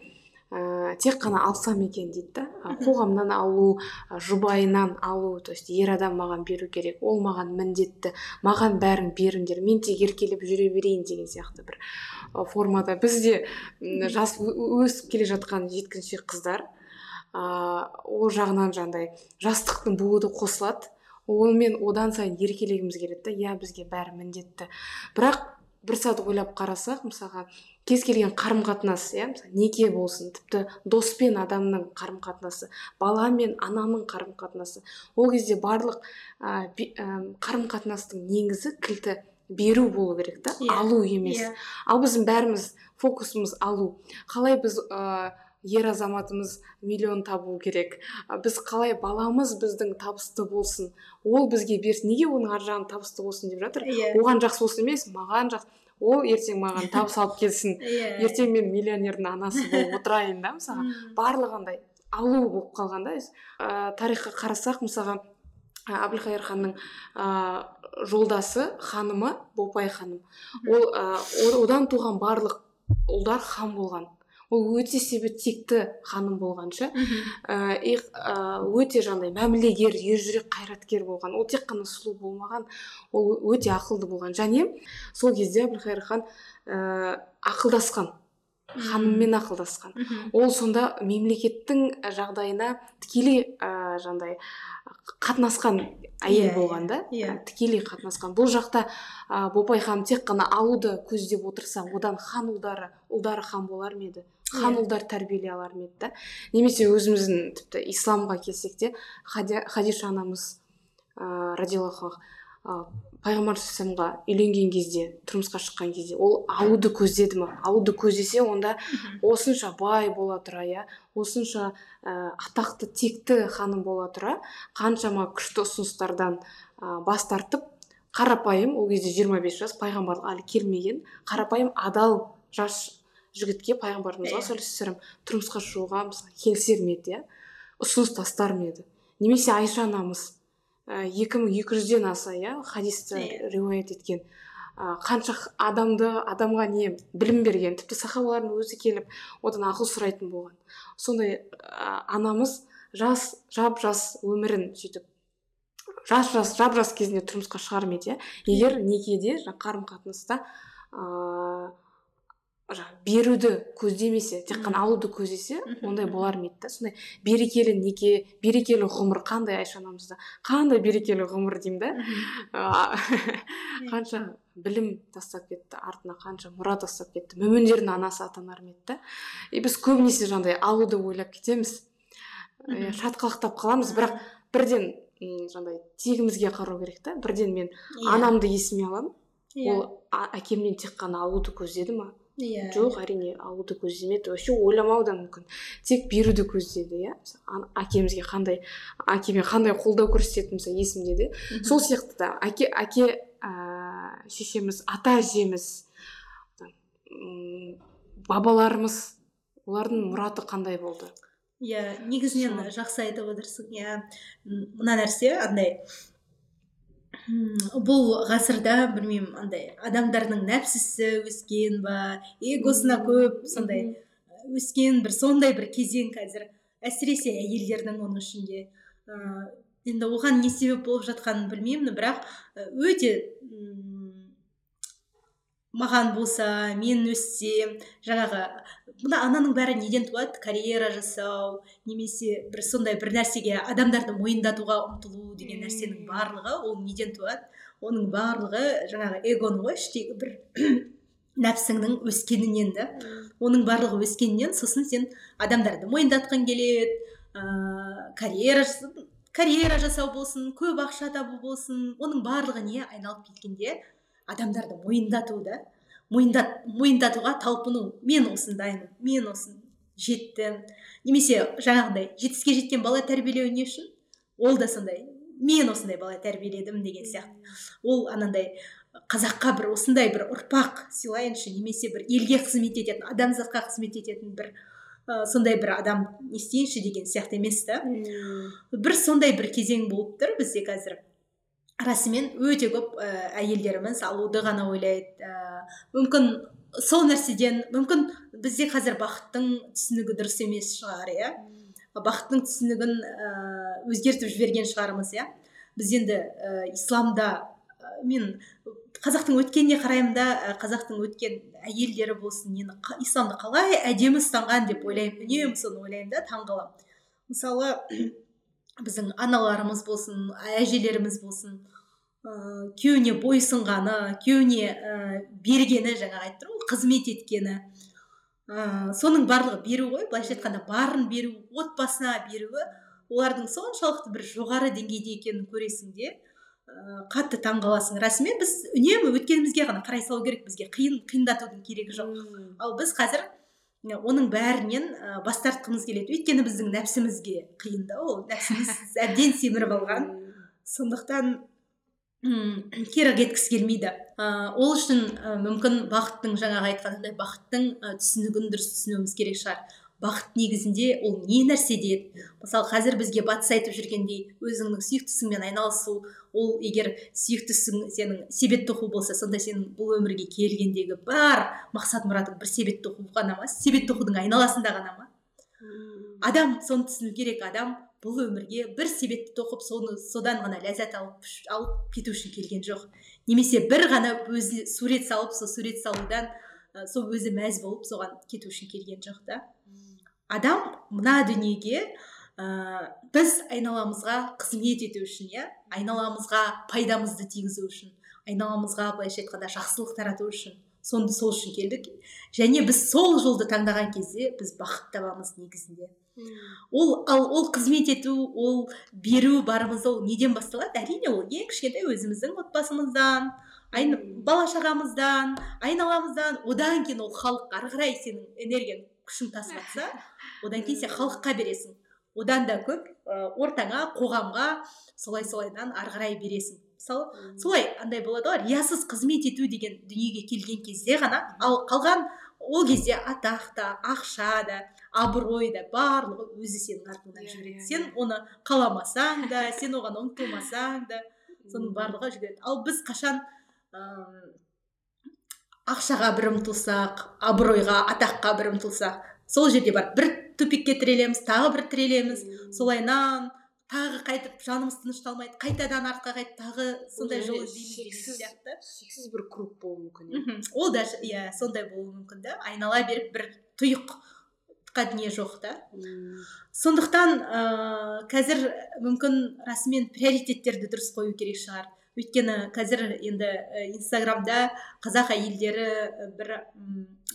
ә, тек қана алсам екен дейді да. Ә, қоғамнан алу ә, жұбайынан алу то есть ер адам маған беру керек ол маған міндетті маған бәрін беріңдер мен тек еркелеп жүре берейін деген сияқты бір формада. Бізде жас өсіп келе жатқан жеткіншек қыздар ә, ол жағынан жаңағыдай жастықтың буы да қосылады онымен одан сайын еркелегіміз келеді да иә бізге бәрі міндетті. Бірақ бір сәт ойлап қарасақ мысалға кез келген қарым қатынас иә неке болсын тіпті дос пен адамның қарым қатынасы бала мен ананың қарым қатынасы ол кезде барлық ә, қарым қатынастың негізі кілті беру болу керек та yeah. Иә. алу емес yeah. Иә. ал біздің бәріміз фокусымыз алу қалай біз ер азаматымыз миллион табу керек біз қалай баламыз біздің табысты болсын ол бізге берсін неге оның ар жағын табысты болсын деп жатыр yeah. Иә. оған жақсы болсын емес маған жақсы ол ертең маған табыс алып келсін. Yeah. ертең мен миллионердің анасы болып отырайын да мысалға барлығындай алу болып қалған да. Ә, тарихқа қарасақ мысалға әбілқайыр ханның ә, жолдасы ханымы бопай ханым. Ол ә, одан туған барлық ұлдар хан болған. Ол өте себі текті ханым болған ше. Ә, өте жаңағыдай мәмілегер ержүрек қайраткер болған. Ол тек қана сұлу болмаған ол өте ақылды болған. Және сол кезде әбілқайыр хан ә, ақылдасқан. Ханыммен ақылдасқан. Ол сонда мемлекеттің жағдайына тікелей ә, жаңағыдай қатынасқан әйел иә, болған да? иә, иә. тікелей қатынасқан. Бұл жақта ә, бопай ханым тек қана алуды көздеп отырса одан хан ұлдары ұлдары хан болар ма еді? Хан ұлдар тәрбиелей алар ма еді да? Немесе өзіміздің тіпті исламға келсек те хадиша анамыз ыыы радиаллаху пайғамбар саллаллаху үйленген кезде тұрмысқа шыққан кезде ол алуды көздеді ма? Алуды көздесе онда осынша бай бола тұра иә? Осынша ә, атақты текті ханым бола тұра. Қаншама күшті ұсыныстардан ә, бас тартып қарапайым ол кезде 25 жас пайғамбарлық әлі келмеген қарапайым адал жас жігітке пайғамбарымызға иә. саллаллаху тұрмысқа шығуға мысалы келісер ме еді иә? Ұсыныс тастар ма еді? Немесе айша анамыз екі мың екі жүзден аса иә хадисті иә. риуаят еткен. Ә, қанша адамды адамға не білім берген тіпті сахабалардың өзі келіп одан ақыл сұрайтын болған. Сондай ә, анамыз жас жап жас өмірін сөйтіп жас жас жап жас кезінде тұрмысқа шығар ма еді иә. Егер некеде қарым қатынаста ыыы беруді көздемесе тек қана алуды көздесе ондай болар ма еді да? Сондай берекелі неке берекелі ғұмыр қандай айша анамызда қандай берекелі ғұмыр деймін да? Иә. қанша білім тастап кетті артына қанша мұра тастап кетті мүміндердің анасы атанар ма еді да? И біз көбінесе жаңағыдай алуды ойлап кетеміз. Шатқалақтап қаламыз бірақ бірден жаңағыдай тегімізге қарау керек та? Бірден мен иә. анамды есіме аламын. Иә. ол әкемнен тек қана алуды көздеді ма? Иә. жоқ әрине алуды көздемеді. Вообще ойламауы да мүмкін. Тек беруді көздеді иә? Әкемізге қандай әкеме қандай қолдау көрсететінім мысалы есімде де. Сол сияқты да әке әке ә, шешеміз ата әжеміз бабаларымыз олардың мұраты қандай болды? Иә негізінен жақсы айтып отырсың иә. Мына нәрсе андай бұл ғасырда білмеймін андай адамдардың нәпсісі өскен ба эгосына көп сондай өскен бір сондай бір кезең қазір әсіресе әйелдердің оның ішінде. Ә, енді оған не себеп болып жатқанын білмеймін бірақ өте маған болса мен өссем. Жаңағы мына ананың бәрі неден туады? Карьера жасау немесе бір сондай бір нәрсеге адамдарды мойындатуға ұмтылу деген нәрсенің барлығы ол неден туады? Оның барлығы жаңағы эгоның ғой іштегі бір нәпсіңнің өскенінен да. Оның барлығы өскеннен сосын сен адамдарды мойындатқың келеді ыыы карьера карьера жасау болсын көп ақша табу болсын оның барлығы не? Айналып кеткенде адамдарды мойындату да? Мойындат, мойындатуға талпыну. Мен осындаймын мен осын жеттім. Немесе жаңағыдай жетістікке жеткен бала тәрбиелеу не үшін? Ол да сондай мен осындай бала тәрбиеледім деген сияқты. Ол анандай қазаққа бір осындай бір ұрпақ сыйлайыншы немесе бір елге қызмет ететін адамзатқа қызмет ететін бір ә, сондай бір адам не істейінші деген сияқты емес та. Бір сондай бір кезең болып тұр бізде қазір. Расымен өте көп ә, әйелдеріміз алуды ғана ойлайды. Ә, мүмкін сол нәрседен мүмкін бізде қазір бақыттың түсінігі дұрыс емес шығар иә? Бақыттың түсінігін ә, өзгертіп жіберген шығармыз иә? Біз енді ә, исламда ә, мен қазақтың өткеніне қараймын да қазақтың өткен әйелдері болсын нені исламды қалай әдемі ұстанған деп ойлаймын үнемі соны ойлаймын да таңқаламын мысалы біздің аналарымыз болсын әжелеріміз болсын ыыы күйеуіне бойсұнғаны күйеуіне ә, бергені жаңағы айтып ғой қызмет еткені. Ыыы соның барлығы беру ғой былайша айтқанда барын беру отбасына беруі олардың соншалықты бір жоғары деңгейде екенін көресің де ыыы қатты таңқаласың расымен біз үнемі өткенімізге ғана қарай салу керек бізге қиын қиындатудың керегі жоқ. Ал біз қазір оның бәрінен ә, бас тартқымыз келеді. Өйткені біздің нәпсімізге қиын да ол. Нәпсіміз әбден семіріп алған. Сондықтан м кері кеткісі келмейді. Ә, ол үшін ә, мүмкін бақыттың жаңағы айтқанындай бақыттың ә, түсінігін дұрыс түсінуіміз керек шығар. Бақыт негізінде ол не нәрседен мысалы қазір бізге батыс айтып жүргендей өзіңнің сүйіктісіңмен айналысу ол егер сүйіктісің сенің себет тоқу болса сонда сенің бұл өмірге келгендегі бар мақсат мұратың бір себет тоқу ғана ма? Себет тоқудың айналасында ғана ма? Адам соны түсіну керек адам бұл өмірге бір себетті тоқып соны содан ғана ләззат алып алып кету үшін келген жоқ. Немесе бір ғана өзі сурет салып сол сурет салудан сол өзі мәз болып соған кету үшін келген жоқ та. Адам мына дүниеге ә, біз айналамызға қызмет ету үшін иә айналамызға пайдамызды тигізу үшін айналамызға былайша айтқанда жақсылық тарату үшін соны сол үшін келдік. Және біз сол жолды таңдаған кезде біз бақыт табамыз негізінде. Ол ал ол қызмет ету ол беру барымыз ол неден басталады? Әрине ол ең кішкентай өзіміздің отбасымыздан бала шағамыздан айналамыздан. Одан кейін ол халық ары қарай сенің энергияң күшің тасып жатса одан кейін сен халыққа бересің. Одан да көп ә, ортаңа қоғамға солай солайдан ары қарай бересің. Мысалы солай андай болады ғой риясыз қызмет ету деген дүниеге келген кезде ғана ал қалған ол кезде атақ та ақша да абырой да барлығы өзі сенің артыңнан жүреді иә, сен иә. оны қаламасаң да сен оған ұмтылмасаң да соның барлығы жүреді ал біз қашан ыыы ақшаға бір ұмтылсақ абыройға атаққа бір ұмтылсақ сол жерде барып бір тупикке тірелеміз тағы бір тірелеміз. Солайынан тағы қайтып жанымыз тынышталмайды қайтадан артқа қайтып тағы сондай жол іздейміз деген сияқты. шексіз бір круг болуы мүмкін иә. Ол даже иә сондай болуы мүмкін да. Айнала беріп бір тұйыққа дүние жоқ та. Сондықтан ыыы қазір мүмкін расымен приоритеттерді дұрыс қою керек шығар. Өйткені қазір енді инстаграмда қазақ әйелдері бір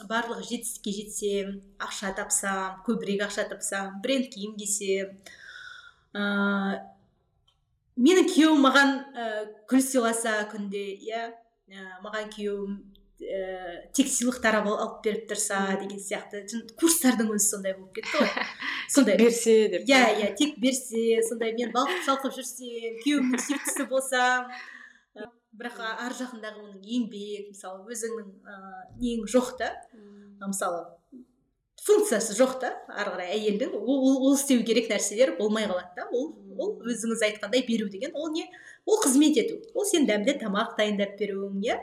барлығы жетістікке жетсем ақша тапсам көбірек ақша тапсам бренд киім кисем ыыы менің күйеуім маған ә, гүл сыйласа күнде иә ә, маған күйеуім ә, тек сыйлықтар алып беріп тұрса деген сияқты. Курстардың өзі сондай болып кетті ғой. Сондай. берсе деп иә иә тек берсе сондай мен балқып шалқып жүрсем күйеуімнің сүйіктісі болсам бірақ ар жағындағы оның еңбек мысалы өзіңнің ыыы нең жоқ та мысалы функциясы жоқ та ары қарай әйелдің ол, ол істеу керек нәрселер болмай қалады да. Ол ол өзіңіз айтқандай беру деген ол не? Ол қызмет ету. Ол сен дәмді тамақ дайындап беруің иә?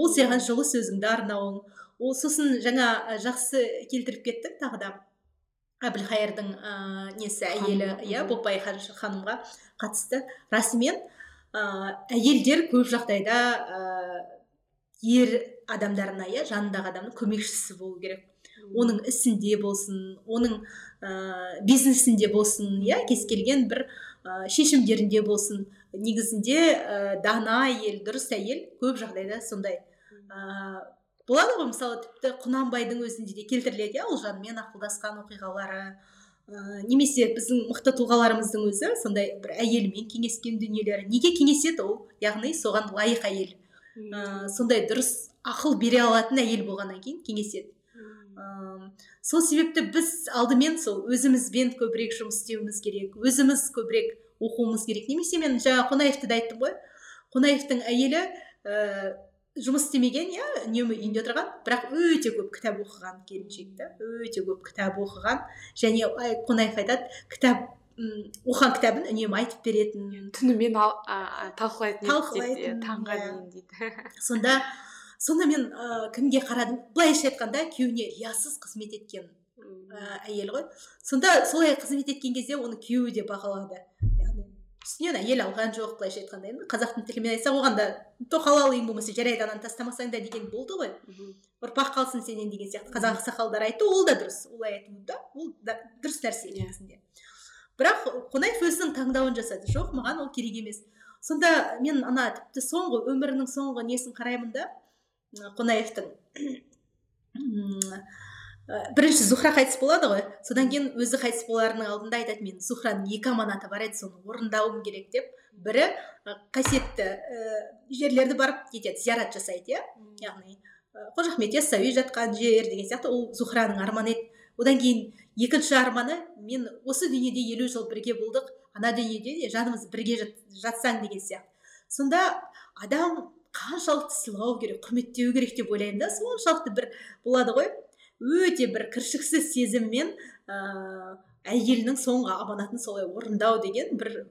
Ол саған жылы сөзіңді арнауың. Ол сосын жаңа жақсы келтіріп кеттің тағы да. Әбілхайырдың ыыы несі әйелі иә бопай ханымға қатысты расымен ыыы әйелдер көп жағдайда ыыы ер адамдарына иә жанындағы адамның көмекшісі болу керек. Оның ісінде болсын оның ә, бизнесінде болсын иә кез келген бір ә, шешімдерінде болсын. Негізінде ә, дана әйел дұрыс әйел көп жағдайда сондай. Ә, болады ғой мысалы тіпті құнанбайдың өзінде де келтіріледі иә ұлжанмен ақылдасқан оқиғалары. Ә, немесе біздің мықты тұлғаларымыздың өзі сондай бір әйелімен кеңескен дүниелері. Неге кеңеседі ол? Яғни соған лайық әйел. Ә, сондай дұрыс ақыл бере алатын әйел болғаннан кейін кеңеседі. Сол себепті біз алдымен сол өзімізбен көбірек жұмыс істеуіміз керек өзіміз көбірек оқуымыз керек. Немесе мен жаңа қонаевты да айттым ғой. Қонаевтың әйелі ә, жұмыс істемеген иә үнемі үйінде отырған бірақ өте көп кітап оқыған келіншек та өте көп кітап оқыған. Және қонаев айтады кітап оқыған кітабын үнемі айтып беретін. Түнімен талқылайтын талқылайтын таңға дейін дейді. Сонда сонда мен ә, кімге қарадым? Былайша айтқанда күйеуіне риясыз қызмет еткен ә, әйел ғой. Сонда солай қызмет еткен кезде оны күйеуі де бағалады. Үстінен әйел алған жоқ былайша айтқанда енді қазақтың тілімен айтсақ оған да тоқал алайын болмаса жарайды ананы тастамасаң да деген болды ғой. Ұрпақ қалсын сенен деген сияқты. Қазақ ақсақалдар айтты ол да дұрыс олай айту да ол да дұрыс нәрсе Иә. негізінде. Бірақ қонаев өзінің таңдауын жасады. Жоқ маған ол керек емес. Сонда мен ана тіпті соңғы өмірінің соңғы несін қараймын да қонаевтың бірінші зухра қайтыс болады ғой. Содан кейін өзі қайтыс боларының алдында айтады мен зухраның екі аманаты бар еді соны орындауым керек деп. Бірі қасиетті ііі жерлерді барып нетеді зиярат жасайды иә. Яғни қожа ахмет яссауи жатқан жер деген сияқты ол зухраның арманы еді. Одан кейін екінші арманы мен осы дүниеде елу жыл бірге болдық ана дүниеде де жанымыз бірге жат- жатсаң деген сияқты. Сонда адам қаншалықты сыйлау керек құрметтеу керек деп ойлаймын да соншалықты бір болады ғой. Өте бір кіршіксіз сезіммен ыыы әйелінің соңғы аманатын солай орындау деген бір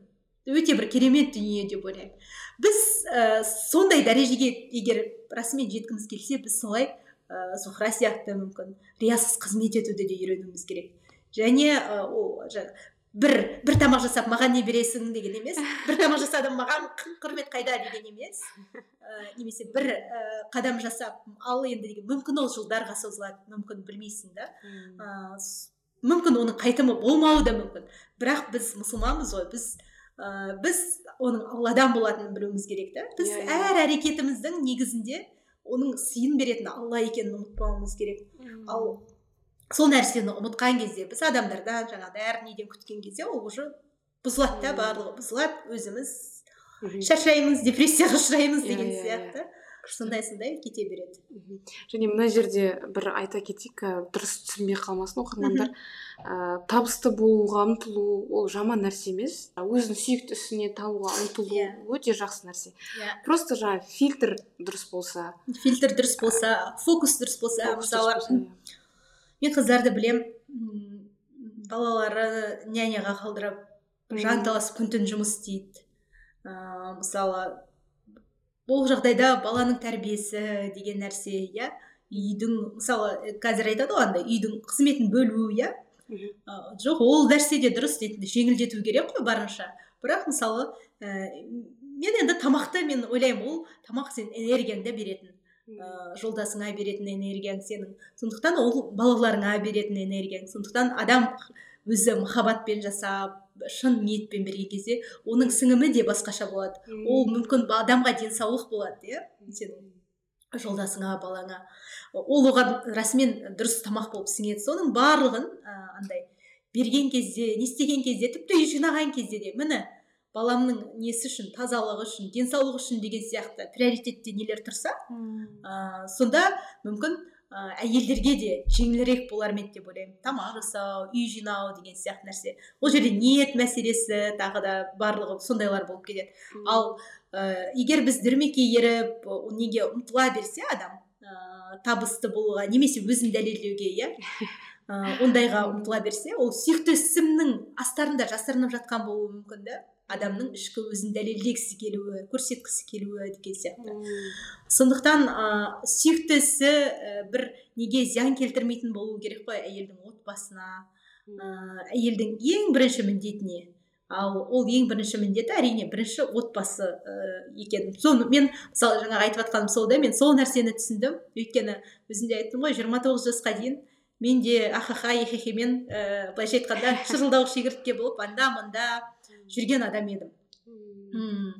өте бір керемет дүние деп ойлаймын. Біз ә, сондай дәрежеге егер расымен жеткіміз келсе біз солай ә, зухра сияқты мүмкін риясыз қызмет етуді де үйренуіміз керек. Және ол бір бір тамақ жасап маған не бересің деген емес. Бір тамақ жасадым маған құрмет қайда деген емес. Ә, немесе бір ә, қадам жасап ал енді деген мүмкін ол жылдарға созылады мүмкін білмейсің да. Ә, мүмкін оның қайтымы болмауы да мүмкін. Бірақ біз мұсылманбыз ғой біз ә, біз оның алладан болатынын білуіміз керек та. Біз Иә, иә. әр әрекетіміздің негізінде оның сыйын беретін алла екенін ұмытпауымыз керек. Ал сол нәрсені ұмытқан кезде біз адамдардан жаңағыдай әр неден күткен кезде ол уже бұзылады да барлығы бұзылады өзіміз шаршаймыз депрессияға ұшыраймыз Иә, деген иә, иә. сияқты. Сондай сондай кете береді. Және мына жерде бір айта кетейік дұрыс түсінбей қалмасын оқырмандар. Ә, табысты болуға ұмтылу ол жаман нәрсе емес. Өзінің сүйікті ісіне табуға ұмтылу Иә. өте жақсы нәрсе. Иә. Просто жаңағы фильтр дұрыс болса. Фильтр дұрыс болса фокус дұрыс болса мысалы. Мен қыздарды білем балалары няняға қалдырып жанталасып күн түн жұмыс істейді. Ыыы мысалы бұл жағдайда баланың тәрбиесі деген нәрсе иә. Үйдің мысалы э, қазір айтады ғой андай үйдің қызметін бөлу иә. Жоқ ол нәрсе де дұрыс дейді жеңілдету керек қой барынша. Бірақ мысалы ә, мен енді тамақты мен ойлаймын ол тамақ сен энергияңды беретін. Ә, жолдасыңа беретін энергияң сенің. Сондықтан ол балаларыңа беретін энергияң. Сондықтан адам өзі махаббатпен жасап шын ниетпен берген кезде оның сіңімі де басқаша болады. Ол мүмкін адамға денсаулық болады иә сенің жолдасыңа балаңа. Ол оған расымен дұрыс тамақ болып сіңеді. Соның барлығын ә, андай берген кезде не істеген кезде тіпті үй жинаған кезде де. Міне баламның несі үшін тазалығы үшін денсаулығы үшін деген сияқты приоритетте нелер тұрса ә, сонда мүмкін ә, әйелдерге де жеңілірек болар ма еді деп ойлаймын. Тамақ жасау үй жинау деген сияқты нәрсе. Ол жерде ниет мәселесі тағы да барлығы сондайлар болып кетеді. Ал ә, егер біз дүрмекке еріп неге ұмтыла берсе адам ә, табысты болуға немесе өзін дәлелдеуге иә ә, ондайға ұмтыла берсе ол сүйікті ісімнің астарында жасырынып жатқан болуы мүмкін да адамның ішкі өзін дәлелдегісі келуі көрсеткісі келуі деген сияқты. Сондықтан ә, сүйікті ісі ә, бір неге зиян келтірмейтін болу керек қой әйелдің отбасына ә, әйелдің ең бірінші міндетіне. Ал ол ең бірінші міндеті әрине бірінші отбасы ә, екен соны мен мысалы жаңағы айтып жатқаным сол да мен сол нәрсені түсіндім. Өйткені өзімде айттым ғой 29 жасқа дейін мен де ахаха ехехемен ә, былайша айтқанда шырылдауық шегіртке болып анда мында жүрген адам едім. М,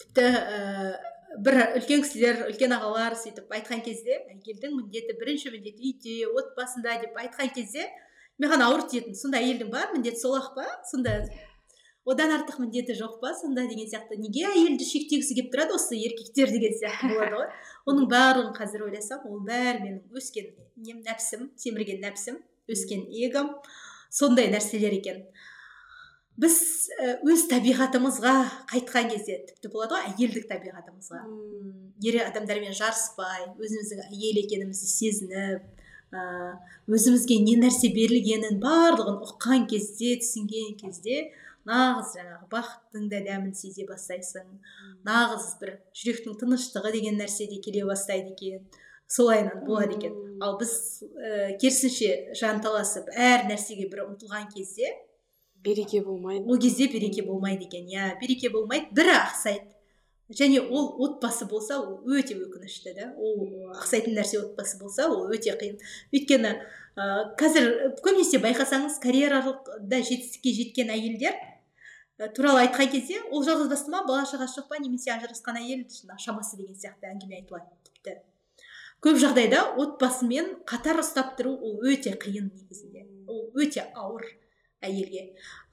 тіпті ііі бір үлкен кісілер үлкен ағалар сөйтіп айтқан кезде әйелдің міндеті бірінші міндеті үйде отбасында деп айтқан кезде маған ауыр тиетін сонда әйелдің бар міндеті сол ақ па? Сонда одан артық міндеті жоқ па? Сонда деген сияқты. Неге әйелді шектегісі келіп тұрады осы еркектер деген сияқты болады ғой. Оның барлығын қазір ойласам ол бәрі менің өскен нем нәпсім семірген нәпсім өскен эгом сондай нәрселер екен. Біз і, өз табиғатымызға қайтқан кезде тіпті болады ғой әйелдік табиғатымызға. М, ер адамдармен жарыспай өзіміздің әйел екенімізді сезініп ә, өзімізге не нәрсе берілгенін барлығын ұққан кезде түсінген кезде нағыз жаңағы бақыттың да дәмін сезе бастайсың. Нағыз бір жүректің тыныштығы деген нәрсе де келе бастайды екен. Солайынан болады екен. Ал біз ә, керісінше жанталасып әр нәрсеге бір ұмтылған кезде береке болмайды. Ол кезде береке болмайды екен иә береке болмайды. Бірі ақсайды және ол отбасы болса ол өте өкінішті да. Ол ақсайтын нәрсе отбасы болса ол өте қиын. Өйткені ә, қазір көбінесе байқасаңыз карьералықда жетістікке жеткен әйелдер ә, туралы айтқан кезде ол жалғыз басты ма бала шағасы жоқ па немесе ажырасқан әйел шамасы деген сияқты әңгіме айтылады тіпті. Көп жағдайда отбасымен қатар ұстап тұру ол өте қиын негізінде. Ол өте ауыр. Әйелге.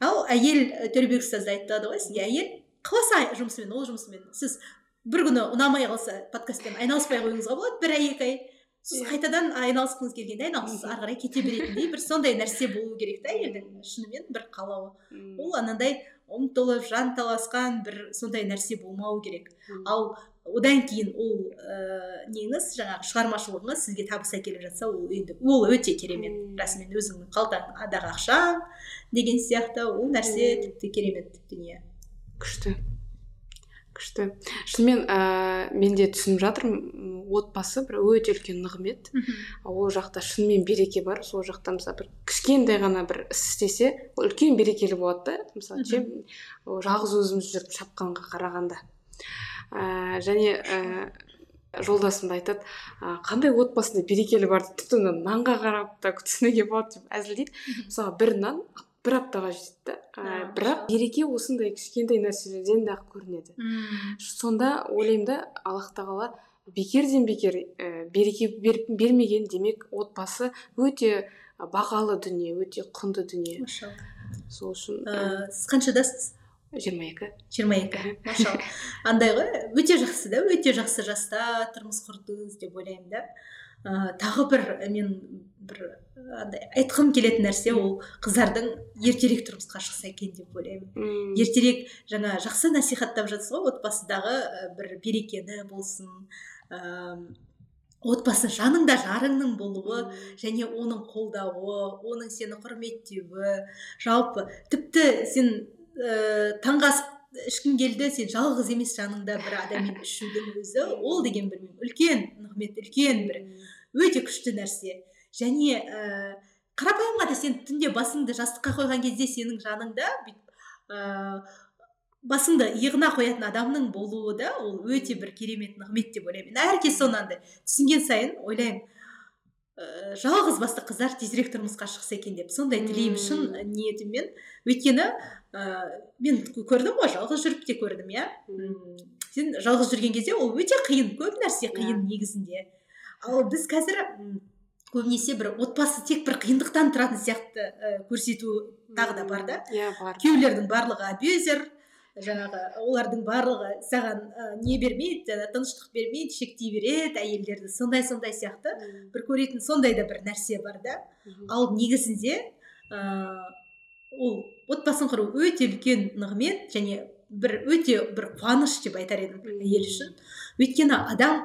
Ал әйел төлеубек ұстаз айтады ғой сізге әйел қаласа жұмысымен ол жұмысымен. Сіз бір күні ұнамай қалса подкастпен айналыспай қоюыңызға болады бір ай екі ай. Сіз Иә. қайтадан айналысқыңыз келгенде айналысыз ары қарай кете беретіндей бір сондай нәрсе болу керек та әйелдің шынымен бір қалауы. Ол анандай ұмтылып жанталасқан бір сондай нәрсе болмау керек. Ал одан кейін ол ә, неңіз жаңағы шығармашылығыңыз сізге табыс әкеліп жатса ол енді ол өте керемет. Расымен өзіңнің қалтаңдағы ақшаң деген сияқты ол нәрсе тіпті керемет дүние. Күшті. Күшті. Шынымен ә, мен де түсініп жатырмын отбасы бір өте үлкен нығмет. Ол жақта шынымен береке бар. Сол жақта мысалы бір кішкентай ғана бір іс істесе ол үлкен берекелі болады да. Мысалы ше жалғыз өзіміз жүріп шапқанға қарағанда. Ә, және ә, жолдасым да айтады «А, қандай отбасында берекелі бар дейді тіпті нанға қарап та түсінуге болады деп әзілдейді мысалы бір нан бір аптаға жетеді да. Ә, бірақ береке осындай кішкентай нәрселерден де ақ көрінеді. Сонда ойлаймын да аллах тағала бекерден бекер ә, береке бер- бермеген демек отбасы өте бағалы дүние өте құнды дүние. Сол үшін Ә, сіз қаншадасыз жиырма екі. Жиырма екі. Машалла. Андай ғой өте жақсы да өте жақсы жаста тұрмыс құрдыңыз деп ойлаймын да. Ә, тағы бір мен бір андай айтқым келетін нәрсе ол қыздардың ертерек тұрмысқа шықса екен деп ойлаймын. Ертерек жаңа жақсы насихаттап жатсыз ғой отбасыдағы бір берекені болсын ә, отбасы жаныңда жарыңның болуы және оның қолдауы оның сені құрметтеуі. Жалпы тіпті сен ә, таңғы ішкің келді сен жалғыз емес жаныңда бір адаммен ішудің өзі. Ол деген білмеймін үлкен нығмет үлкен бір өте күшті нәрсе. Және ә, қарапайым ғана сен түнде басыңды жастыққа қойған кезде сенің жаныңда бүйтіп ә, басыңды иығына қоятын адамның болуы да ол өте бір керемет нығмет деп ойлаймын. Әркез соны андай түсінген сайын ойлаймын ә, жалғыз басты қыздар тезірек тұрмысқа шықса екен деп. Сондай тілеймін шын ниетіммен. Өйткені ә, мен көрдім ғой жалғыз жүріп те көрдім иә. Сен жалғыз жүрген кезде ол өте қиын көп нәрсе қиын негізінде. Ал біз қазір көбінесе бір отбасы тек бір қиындықтан тұратын сияқты ә, көрсету тағы да бар да. Иә бар. Күйеулердің барлығы абьюзер жаңағы олардың барлығы саған ә, не бермейді жаңа тыныштық бермейді шектей береді әйелдерді сондай сондай сияқты. Бір көретін сондай да бір нәрсе бар да. Ал негізінде ә, ол отбасын құру өте үлкен нығмет және бір өте бір қуаныш деп айтар едім әйел үшін. Өйткені адам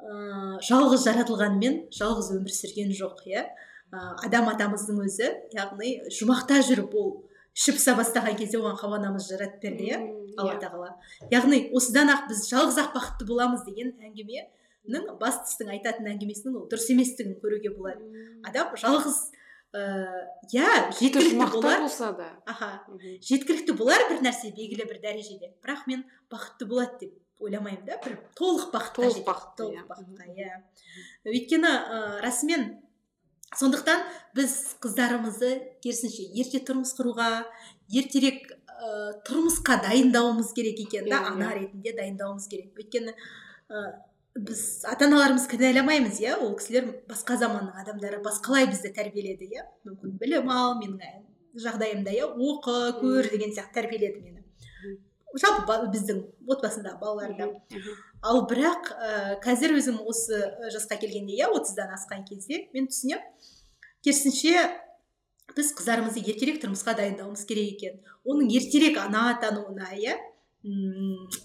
ә, жалғыз жаратылғанмен жалғыз өмір сүрген жоқ иә. Ә, адам атамыздың өзі яғни жұмақта жүріп ол ішіп пыса бастаған кезде оған хауа анамыз жаратып берді иә алла иә. тағала. Яғни осыдан ақ біз жалғыз ақ бақытты боламыз деген әңгіменің бастысының айтатын әңгімесінің ол дұрыс еместігін көруге болады адам жалғыз иә жеткілікті болар. болса да. Аха. Жеткілікті болар бір нәрсе белгілі бір дәрежеде. Бірақ мен бақытты болады деп ойламаймын да. Бір толық бақытқа Толық бақытты, толық иә. бақытқа иә. Өйткені ыыы расымен сондықтан біз қыздарымызды керісінше ерте тұрмыс құруға ертерек ыыы тұрмысқа дайындауымыз керек екен да. Иә, ана иә. ретінде дайындауымыз керек. Өйткені біз ата аналарымызды кінәламаймыз иә? Ол кісілер басқа заманның адамдары басқалай бізді тәрбиеледі иә? Мүмкін білім ал менің жағдайымда иә? Оқы көр деген сияқты тәрбиеледі мені. Жалпы біздің отбасындағы балаларды Мгм. ал бірақ ә, қазір өзім осы э, жасқа келгенде иә отыздан асқан кезде мен түсінемін. Керісінше біз қыздарымызды ертерек тұрмысқа дайындауымыз керек екен. Оның ертерек ана атануына иә?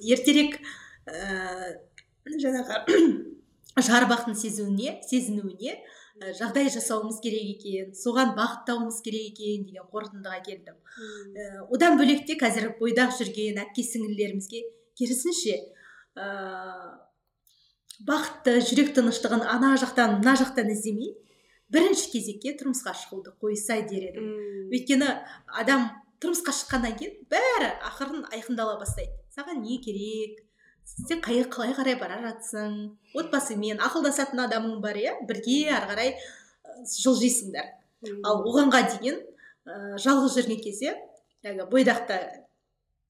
Ертерек ә, жаңағы жар бақытын сезуіне сезінуіне ә, жағдай жасауымыз керек екен соған бағыттауымыз керек екен деген қорытындыға келдім. Ә, одан бөлек те қазір бойдақ жүрген әпке сіңлілерімізге керісінше ә, бақытты жүрек тыныштығын ана жақтан мына жақтан іздемей бірінші кезекке тұрмысқа шығуды қойса дер едім. Өйткені адам тұрмысқа шыққаннан кейін бәрі ақырын айқындала бастайды. Саған не керек? Сен қай, қалай қарай бара жатсың? Отбасыңмен ақылдасатын адамың бар иә? Бірге ары қарай жылжисыңдар ал оғанға дейін ә, жалғыз жүрген кезде әлгі бойдақта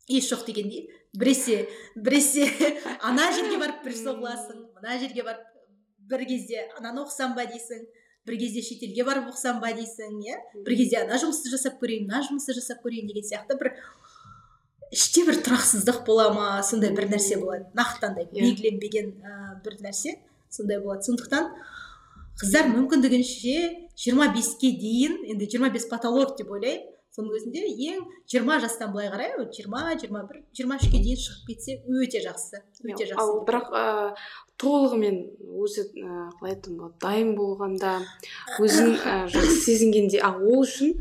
еш жоқ дегендей біресе біресе ана жерге барып бір соғыласың мына жерге барып бір кезде ананы оқысам ба дейсің бір кезде шетелге барып оқысам ба дейсің иә? Бір кезде ана жұмысты жасап көрейін мына жұмысты жасап көрейін деген сияқты бір іште бір тұрақсыздық бола ма сондай бір нәрсе болады. Нақты андай иә. белгіленбеген ә, бір нәрсе сондай болады. Сондықтан қыздар мүмкіндігінше 25-ке дейін енді 25 потолок деп ойлаймын соның өзінде ең жиырма жастан былай қарай жиырма жиырма бір жиырма үшке дейін шығып кетсе өте жақсы өте жақсы ал бірақ ә, толығымен өзі ә, қалай айтсам болады дайын болғанда өзін ә, жақсы сезінгенде а ол үшін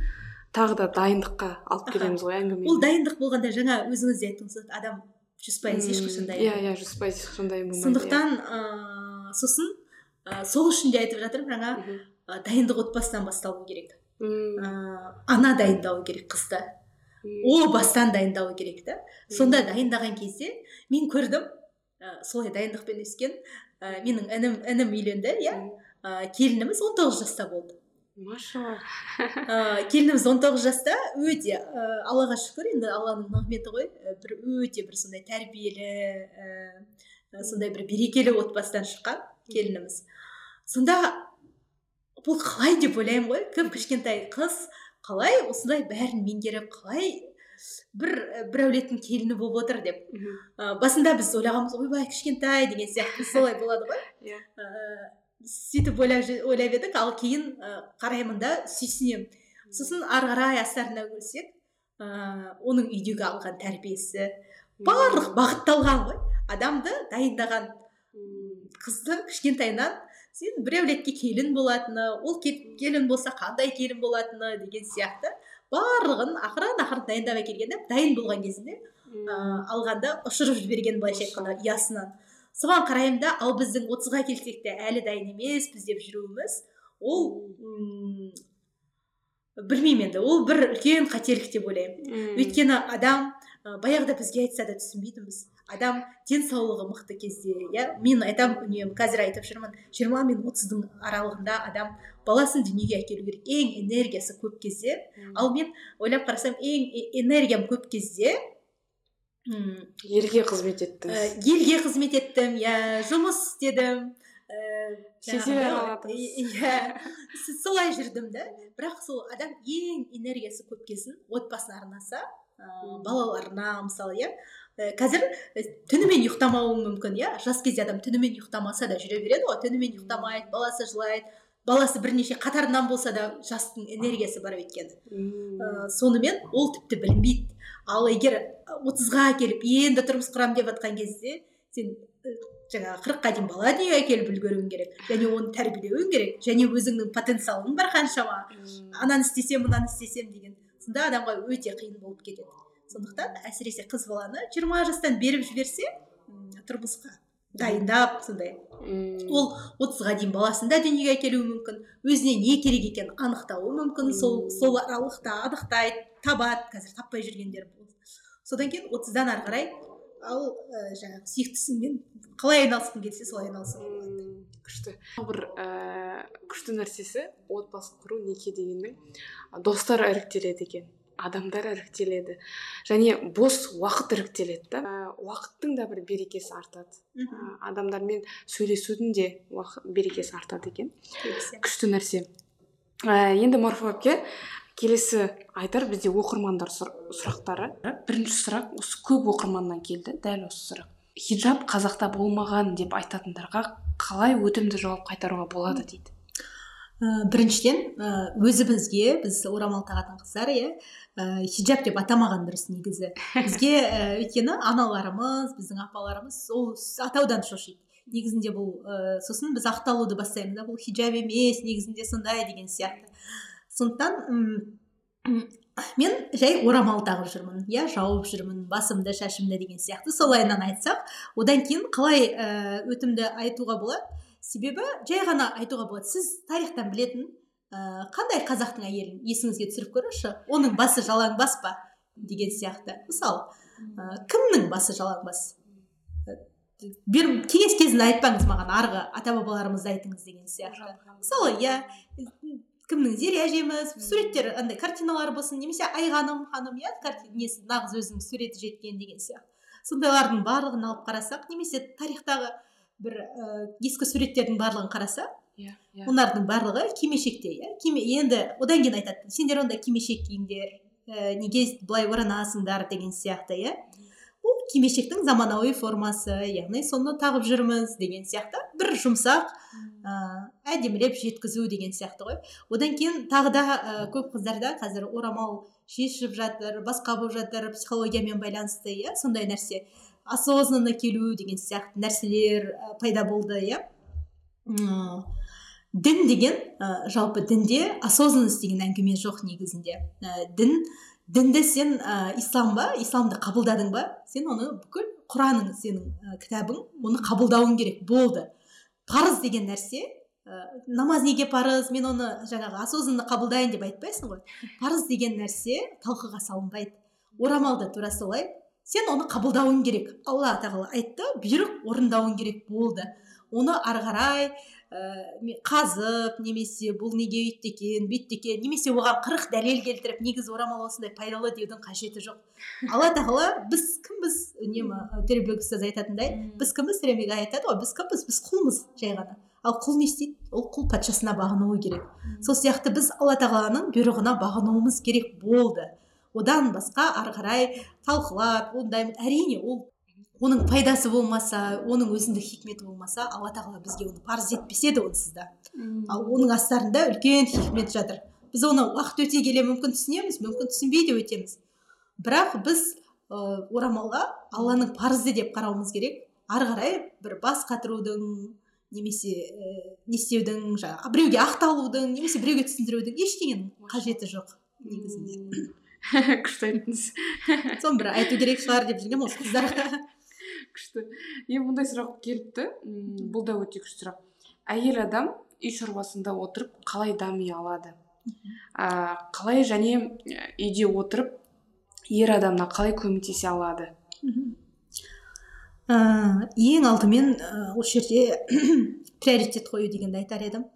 тағы да дайындыққа алып келеміз ғой әңгімені ол дайындық болғанда жаңа өзіңіз де айттыңыз адам жүз пайыз ешқашан дайын иә иә жүз пайыз ешқашан дайын болмайды сондықтан ыыы сосын ә, сол үшін де айтып жатырмын жаңа ә, дайындық отбасыдан басталу керек. Ә, ана дайындауы керек қызды. О бастан дайындауы керек та. Сонда дайындаған кезде мен көрдім ә, солай дайындықпен өскен ә, менің інім інім үйленді иә. Ә, келініміз 19 жаста болды. Машалла ә, келініміз 19 жаста өте ә, аллаға шүкір енді алланың нығметі ғой. Бір өте бір сондай тәрбиелі ә, сондай бір берекелі отбасыдан шыққан келініміз. Сонда бұл қалай деп ойлаймын ғой? Кім кішкентай қыз қалай осындай бәрін меңгеріп қалай бір бір әулеттің келіні болып отыр деп. Ә, басында біз ойлағанбыз ойбай кішкентай деген сияқты солай болады ғой. Иә. Сөйтіп ойлап едік ал кейін қараймын да сүйсінемін. Сосын ары қарай астарына үңілсек ә, оның үйдегі алған тәрбиесі барлық бағытталған ғой. Адамды дайындаған қызды кішкентайынан сен бір әулетке келін болатыны ол келін болса қандай келін болатыны деген сияқты барлығын ақырын ақырын дайындап әкелгенде дайын болған кезінде ә, алғанда ұшырып жіберген былайша айтқанда ұясынан соған қараймын да ал біздің отызға келсек те әлі дайын емеспіз деп жүруіміз ол м білмеймін енді ол бір үлкен қателік деп ойлаймын. Өйткені адам ә, баяғыда бізге айтса да түсінбейтінбіз. Адам денсаулығы мықты кезде иә мен айтамын үнемі қазір айтып жүрмін жиырма мен отыздың аралығында адам баласын дүниеге әкелу керек ең энергиясы көп кезде. Ал мен ойлап қарасам ең энергиям көп кезде елге қызмет еттіңіз. ә, елге қызмет еттім иә жұмыс істедім. Иә солай жүрдім да бірақ сол адам ең энергиясы көп кезін отбасына арнаса ә, балаларына мысалы иә. Қазір түнімен ұйықтамауы мүмкін иә. Жас кезде адам түнімен ұйықтамаса да жүре береді ғой. Түнімен ұйықтамайды баласы жылайды. Баласы бірнеше қатарынан болса да жастың энергиясы бар өйткені. Сонымен ол тіпті білінбейді. Ал егер отызға келіп енді тұрмыс құрамын деп жатқан кезде сен жаңағы қырыққа дейін бала дүниеге әкеліп үлгеруің керек және оны тәрбиелеуің керек және өзіңнің потенциалың бар қаншама. Ананы істесем мынаны істесем деген сонда адамға өте қиын болып кетеді. Сондықтан әсіресе қыз баланы жиырма жастан беріп жіберсе тұрмысқа дайындап сондай ол отызға дейін баласын да дүниеге әкелуі мүмкін өзіне не керек екенін анықтауы мүмкін сол сол аралықта анықтайды табады қазір таппай жүргендер содан кейін отыздан ары қарай ал ә, жаңағы сүйіктісіңмен қалай айналысқың келсе солай айналысуға болады күшті. Бір ә, күшті нәрсесі отбасы құру неке дегеннің достар іріктеледі екен адамдар іріктеледі және бос уақыт іріктеледі да. Ә, уақыттың да бір берекесі артады. Ә, адамдармен сөйлесудің де уақыт берекесі артады екен. Күшті нәрсе. Ә, енді марфу әпке келесі айтар бізде оқырмандар сұрақтары. Бірінші сұрақ осы көп оқырманнан келді дәл осы сұрақ. Хиджаб қазақта болмаған деп айтатындарға қалай өтімді жауап қайтаруға болады дейді? Ә, біріншіден ә, өзімізге біз орамал тағатын қыздар иә ә, хиджаб деп атамаған дұрыс негізі. Бізге ә, өйткені аналарымыз біздің апаларымыз ол атаудан шошиды. Негізінде бұл ә, сосын біз ақталуды бастаймыз да бұл хиджаб емес негізінде сондай деген сияқты. Сондықтан мен жай орамал тағып жүрмін иә жауып жүрмін басымды шашымды деген сияқты. Солайынан айтсақ одан кейін қалай ә, өтімді айтуға болады? Себебі жай ғана айтуға болады. Сіз тарихтан білетін ә, қандай қазақтың әйелін есіңізге түсіріп көріңізші? Оның басы жалаңбас па? деген сияқты. Мысалы ә, кімнің басы жалаңбас бер кеңес кезінде айтпаңыз маған арғы ата бабаларымызды айтыңыз деген сияқты. Мысалы иә кімнің зере әжеміз суреттер андай картиналар болсын немесе айғаным ханым иә несі нағыз өзінің суреті жеткен деген сияқты. Сондайлардың барлығын алып қарасақ немесе тарихтағы бір ә, ескі суреттердің барлығын қараса иә иә. олардың барлығы кимешекте иә. Киме енді одан кейін айтады сендер онда кимешек киіңдер ә, неге былай оранасыңдар деген сияқты иә. Кимешектің заманауи формасы яғни соны тағып жүрміз деген сияқты. Бір жұмсақ ә, әдемілеп жеткізу деген сияқты ғой. Одан кейін тағы да ә, көп қыздарда қазір орамал шешіп жатыр басқа болып жатыр психологиямен байланысты иә сондай нәрсе. Осознанно келу деген сияқты нәрселер пайда болды иә. Дін деген ә, жалпы дінде осознанность деген әңгіме жоқ негізінде. Ә, дін дінді сен ә, ислам ба? Исламды қабылдадың ба? Сен оны бүкіл құраның сенің ә, кітабың оны қабылдауың керек. Болды. Парыз деген нәрсе ә, намаз неге парыз? Мен оны жаңағы осознанно қабылдайын деп айтпайсың ғой. Парыз деген нәрсе талқыға салынбайды. Орамал да тура солай. Сен оны қабылдауың керек. Алла тағала айтты бұйрық орындауың керек. Болды. Оны ары қарай ә, қазып немесе бұл неге өйтті екен бүйтті екен немесе оған қырық дәлел келтіріп негізі орамал осындай пайдалы деудің қажеті жоқ. Алла тағала біз кімбіз үнемі төребек ұстаз айтатындай біз кімбіз? Төребек айтады ғой біз кімбіз? Біз құлмыз жай ғана ал құл не істейді? Ол құл патшасына бағынуы керек. Сол сияқты біз алла тағаланың бұйрығына бағынуымыз керек болды. Одан басқа ары қарай талқылап ондай әрине ол оның пайдасы болмаса оның өзіндік хикметі болмаса алла тағала бізге оны парыз етпес еді онсыз да ал оның астарында үлкен хикмет жатыр. Біз оны уақыт өте келе мүмкін түсінеміз мүмкін түсінбей де өтеміз. Бірақ біз ә, орамалға алланың парызы деп қарауымыз керек. Ары қарай бір бас қатырудың немесе ә, не істеудің жаңағы біреуге ақталудың немесе біреуге түсіндірудің ештеңенің қажеті жоқ негізінде. Күшті айттыңыз соны бір айту керек шығар деп жүргенмін осы қыздарға күшті. Е мындай сұрақ келіпті. Бұл да өте күшті сұрақ. Әйел адам үй шаруасында отырып қалай дами алады? Ә, қалай және үйде отырып ер адамына қалай көмектесе алады? Ә, ең алдымен осы жерде приоритет қою дегенді айтар едім.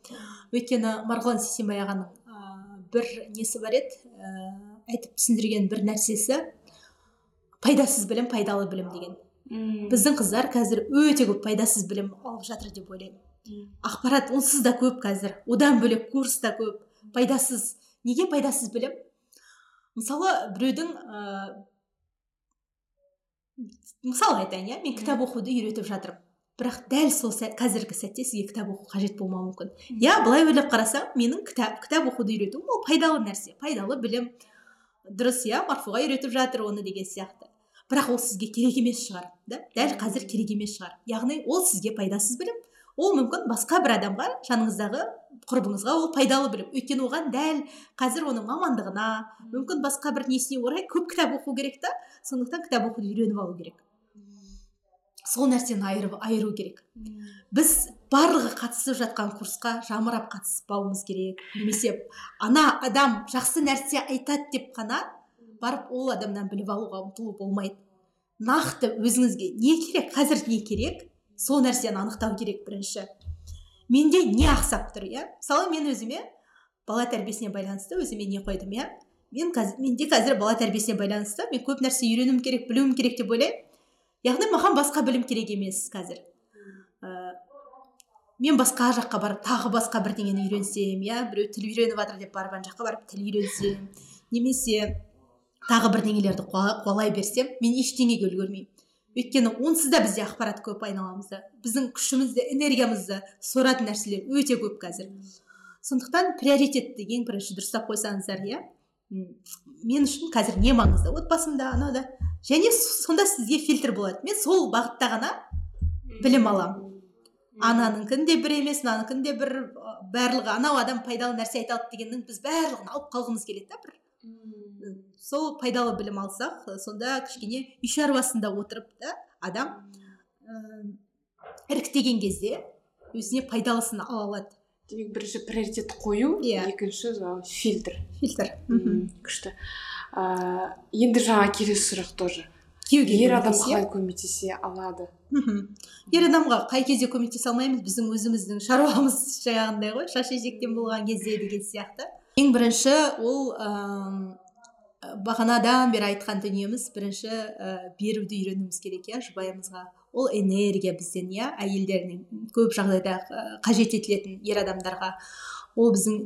Өйткені марғұлан сейсенбай ағаның бір несі бар еді? Ә, айтып түсіндірген бір нәрсесі пайдасыз білім пайдалы білім деген. Біздің қыздар қазір өте көп пайдасыз білім алып жатыр деп ойлаймын. Ақпарат онсыз да көп қазір. Одан бөлек курс та көп. Пайдасыз. Неге пайдасыз білім? Мысалы біреудің ә, мысалы айтайын иә мен кітап оқуды үйретіп жатырмын. Бірақ дәл сол сәт, қазіргі сәтте сізге кітап оқу қажет болмауы мүмкін. Иә былай ойлап қарасаң менің кітап кітап оқуды үйретуім ол пайдалы нәрсе пайдалы білім. Дұрыс иә марфуға үйретіп жатыр оны деген сияқты. Бірақ ол сізге керек емес шығар да? дәл қазір керек емес шығар. Яғни ол сізге пайдасыз білім ол мүмкін басқа бір адамға жаныңыздағы құрбыңызға ол пайдалы білім. Өйткені оған дәл қазір оның мамандығына мүмкін басқа бір несіне орай көп кітап оқу керек та сондықтан кітап оқуды үйреніп алу керек. Сол нәрсені айырып айыру керек. Біз барлығы қатысып жатқан курсқа жамырап қатыспауымыз керек. Немесе ана адам жақсы нәрсе айтады деп қана барып ол адамнан біліп алуға ұмтылу болмайды. Нақты өзіңізге не керек қазір не керек сол нәрсені анықтау керек бірінші. Менде не ақсап тұр иә? Мысалы мен өзіме бала тәрбиесіне байланысты өзіме не қойдым иә? Мен қазір менде қазір бала тәрбиесіне байланысты мен көп нәрсе үйренуім керек білуім керек деп ойлаймын. Яғни маған басқа білім керек емес қазір. Ә, мен басқа жаққа барып тағы басқа бірдеңені үйренсем иә? Біреу тіл үйреніп жатыр деп барып ана жаққа барып тіл үйренсем немесе тағы бірдеңелерді қуалай берсем мен ештеңеге үлгермеймін өйткені онсыз да бізде ақпарат көп айналамызда. Біздің күшімізді энергиямызды соратын нәрселер өте көп қазір. Сондықтан приоритетті ең бірінші дұрыстап қойсаңыздар иә? Мен үшін қазір не маңызды? Отбасымда анау және сонда сізге фильтр болады. Мен сол бағытта ғана білім аламын ананыкін де бір емес мынаныкін де бір барлығы анау адам пайдалы нәрсе айта алды дегеннің біз барлығын алып қалғымыз келеді да бір. Сол пайдалы білім алсақ сонда кішкене үй шаруасында отырып та адам іріктеген кезде өзіне пайдалысын ала алады. Демек бірінші приоритет қою Иә. екінші жаңағы фильтр. фильтр. Күшті. Ә, енді жаңа келесі сұрақ тоже. Күйеуге ер адам қалай көмектесе алады? Мхм. ер адамға қай кезде көмектесе алмаймыз? Біздің өзіміздің шаруамыз жаңағындай ғой. Шаш етектен болған кезде деген сияқты. Ең бірінші ол ыыы бағанадан бері айтқан дүниеміз бірінші ә, беруді үйренуіміз керек иә жұбайымызға. Ол энергия бізден иә әйелдердің көп жағдайда ә, қажет етілетін ер адамдарға. Ол біздің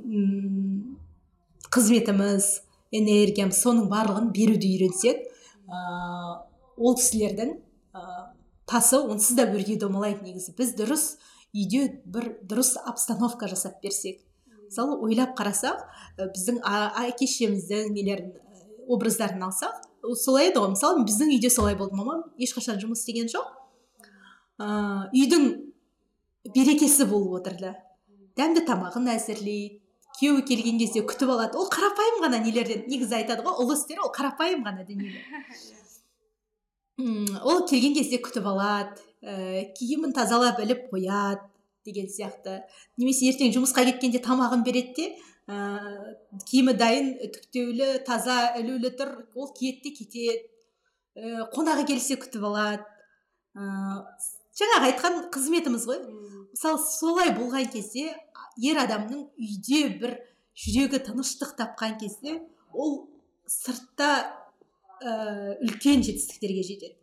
қызметіміз энергиямыз соның барлығын беруді үйренсек ыыы ол кісілердің ыыы тасы онсыз да өрге домалайды негізі. Біз дұрыс үйде бір дұрыс обстановка жасап берсек. Мысалы ойлап қарасақ ә, біздің әке шешеміздің нелерін ә, образдарын алсақ ол солай еді ғой. Мысалы біздің үйде солай болды мамам. Ешқашан жұмыс істеген жоқ. Ыыы үйдің берекесі болып отырды дәмді тамағын әзірлейді күйеуі келген кезде күтіп алады. Ол қарапайым ғана нелерден негізі айтады ғой ұлы істер ол қарапайым ғана дүниелер ол келген кезде күтіп алады ә, киімін тазалап іліп қояды деген сияқты. Немесе ертең жұмысқа кеткенде тамағын береді де киімі дайын үтіктеулі таза ілулі тұр. Ол киеді де кетеді. Ә, қонағы келсе күтіп алады. Ә, жаңағы айтқан қызметіміз ғой. Мысалы солай болған кезде ер адамның үйде бір жүрегі тыныштық тапқан кезде ол сыртта ә, үлкен жетістіктерге жетеді.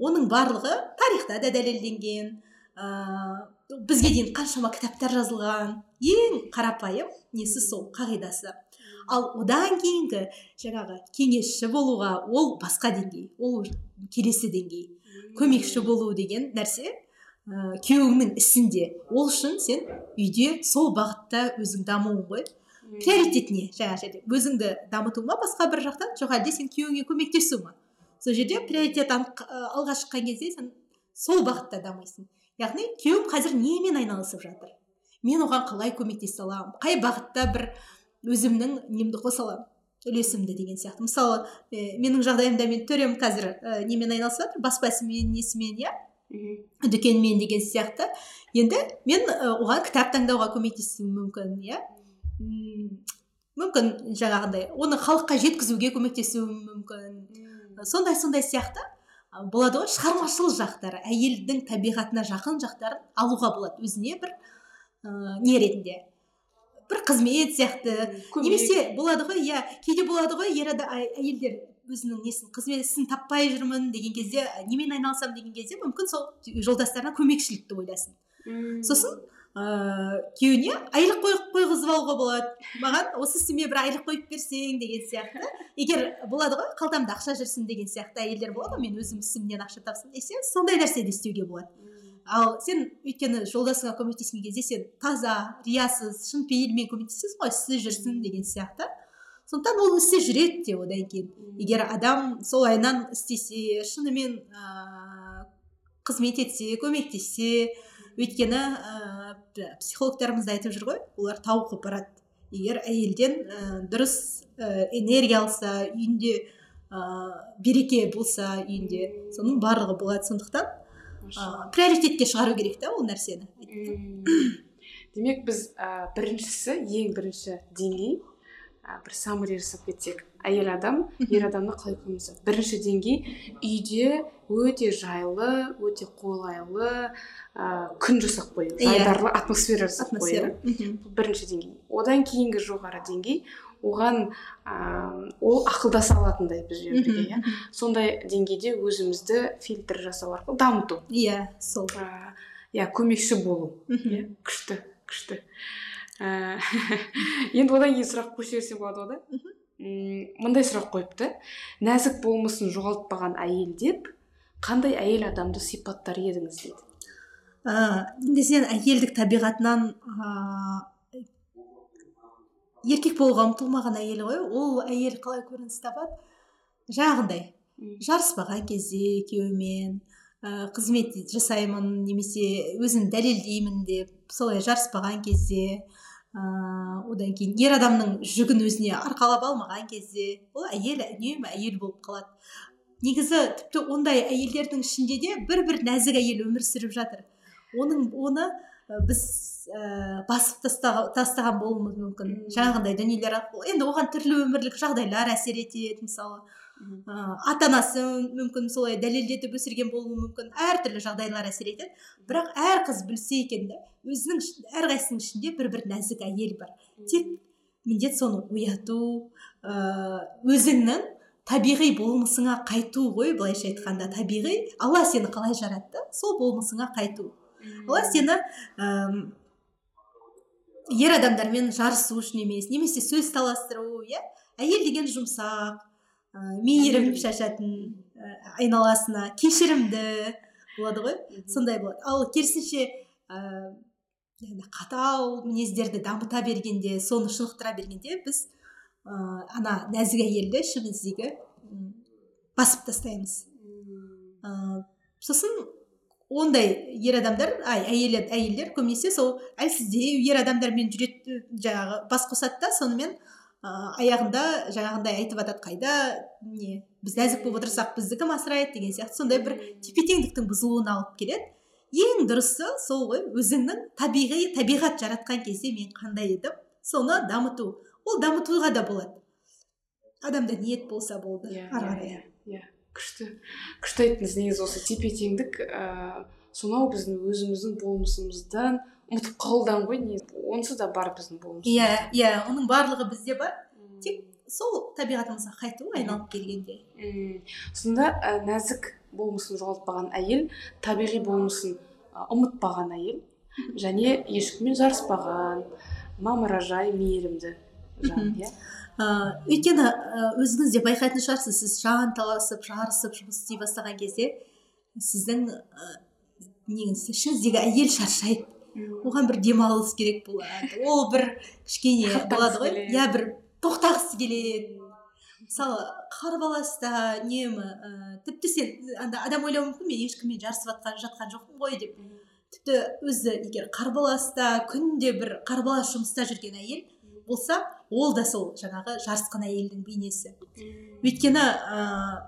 Оның барлығы тарихта да дәлелденген. Ә, бізге дейін қаншама кітаптар жазылған. Ең қарапайым несі сол? Қағидасы. Ал одан кейінгі жаңағы кеңесші болуға ол басқа деңгей ол келесі деңгей. Көмекші болу деген нәрсе ә, күйеуіңнің ісінде. Ол үшін сен үйде сол бағытта өзің дамуың ғой. Приоритет не жаңағы жерде. Өзіңді дамыту ма басқа бір жақтан жоқ әлде сен күйеуіңе көмектесу ма? Сол жерде приоритет алға шыққан кезде сен сол бағытта дамисың. Яғни күйеуім қазір немен айналысып жатыр? Мен оған қалай көмектесе аламын қай бағытта бір өзімнің немді қоса аламын? Үлесімді деген сияқты. Мысалы ә, менің жағдайымда мен төрем қазір ә, немен айналысып жатыр? Баспа ісімен несімен иә? Дүкенмен деген сияқты. Енді мен оған кітап таңдауға көмектесуім мүмкін иә? Мүмкін жаңағындай. Оны халыққа жеткізуге көмектесуім мүмкін. Сондай сондай сияқты. Болады ғой шығармашыл жақтары әйелдің табиғатына жақын жақтарын алуға болады. Өзіне бір ыыы не ретінде? Бір қызмет сияқты. Немесе болады ғой иә кейде болады ғой ер әйелдер өзінің несін қызмет ісін таппай жүрмін деген кезде немен айналысамын деген кезде мүмкін сол жолдастарына көмекшілікті ойласын. Сосын ыыы күйеуіне айлық қой, қойғызып алуға болады. Маған осы ісіме бір айлық қойып берсең деген сияқты. Егер болады ғой қалтамда ақша жүрсін деген сияқты әйелдер болады ғой мен өзім ісімнен ақша тапсын десе сондай нәрсе де істеуге болады. Ал сен өйткені жолдасыңа көмектескен кезде сен таза риясыз шын пейілмен көмектесесің ғой ісі жүрсін деген сияқты. Сондықтан ол ісі жүреді де одан кейін. Егер адам солайынан істесе шынымен ыыы қызмет етсе көмектессе өйткені ыыы психологтарымыз да айтып жүр ғой олар тауқып барады. Егер әйелден ә, дұрыс ә, энергия алса үйінде ә, береке болса үйінде соның барлығы болады. Сондықтан ә, приоритетке шығару керек та ол нәрсені. Демек біз ә, біріншісі ең бірінші деңгей ә, бір саммари жасап кетсек әйел адам ер адамды қалай көмектеседі бірінші деңгей үйде өте жайлы өте қолайлы ә, күн жасап қою Иә. жайдарлы атмосфера жасап қою. Бірінші деңгей. Одан кейінгі жоғары деңгей оған ә, ол ақылдаса алатындай бізбен бірге иә. сондай деңгейде өзімізді фильтр жасау арқылы дамыту. Иә сол. Иә көмекші болу. Иә күшті күшті. енді одан кейін сұрақ берсем болады ғой да? Мындай сұрақ қойыпты. Нәзік болмысын жоғалтпаған әйел деп қандай әйел адамды сипаттар едіңіз? дейді ә, енді сен әйелдік табиғатынан ә, еркек болуға ұмтылмаған әйел ғой. Ол әйел қалай көрініс табады жаңағындай жарыспаған кезде күйеуімен ә, қызмет жасаймын немесе өзін дәлелдеймін деп солай жарыспаған кезде ыыы одан кейін ер адамның жүгін өзіне арқалап алмаған кезде ол әйел үнемі әйел болып қалады. Негізі тіпті ондай әйелдердің ішінде де бір бір нәзік әйел өмір сүріп жатыр. Оның оны біз ә, басып тастаған, тастаған болуымыз мүмкін. Жаңағындай дүниелер арқылы. Енді оған түрлі өмірлік жағдайлар әсер етеді мысалы. Ә, ата анасы мүмкін солай дәлелдетіп өсірген болуы мүмкін әртүрлі жағдайлар әсер етеді. Бірақ әр қыз білсе екен да өзінің әрқайсысының ішінде бір бір нәзік әйел бар. Тек міндет соны ояту ә, өзіңнің табиғи болмысыңа қайту ғой былайша айтқанда табиғи. Алла сені қалай жаратты сол болмысыңа қайту. Алла сені ә, ер адамдармен жарысу үшін емес немесе сөз таластыру иә? Әйел деген жұмсақ ә, мейірім шашатын ә, айналасына кешірімді болады ғой. Сондай болады. Ал керісінше ә, қатал мінездерді дамыта бергенде соны шынықтыра бергенде біз ә, ана нәзік әйелді ішіміздегі басып тастаймыз. Ә, сосын ондай ер адамдар ай әйел әйелдер көбінесе сол әлсіздеу ер адамдармен жүреді жаңағы бас қосады да сонымен ә, аяғында жаңағындай айтып жатады қайда не біз нәзік болып отырсақ бізді кім асырайды деген сияқты. Сондай бір тепе теңдіктің бұзылуына алып келеді. Ең дұрысы сол ғой өзіңнің табиғи табиғат жаратқан кезде мен қандай едім? Соны дамыту. Ол дамытуға да болады. Адамда ниет болса болды. Иә ары қарай. иә иә. Күшті күшті айттыңыз. Негізі осы тепе теңдік ыыы сонау біздің өзіміздің болмысымыздан ұмытып қалудан ғой негізі. Онсыз да бар біздің болмыс иә иә оның барлығы бізде бар. Тек сол табиғатымызға қайту айналып келгенде. Мм. Сонда ә, нәзік болмысын жоғалтпаған әйел табиғи болмысын ә, ұмытпаған әйел. Және ешкіммен жарыспаған мамыражай мейірімді жан иә. Ыыы өйткені ы, өзіңіз де байқайтын шығарсыз сіз жанталасып жарысып жұмыс істей бастаған кезде сіздің ы, неңіз ішіңіздегі әйел шаршайды. Оған бір демалыс керек болады. Ол бір кішкене болады ғой. иә бір тоқтағысы келеді. Мысалы қарбаласта үнемі ііі тіпті сен анда адам ойлауы мүмкін мен ешкіммен жарысып жатқан жоқпын ғой деп. Тіпті өзі егер қарбаласта күнде бір қарбалас жұмыста жүрген әйел болса ол да сол жаңағы жарысқан әйелдің бейнесі. Өйткені ыыы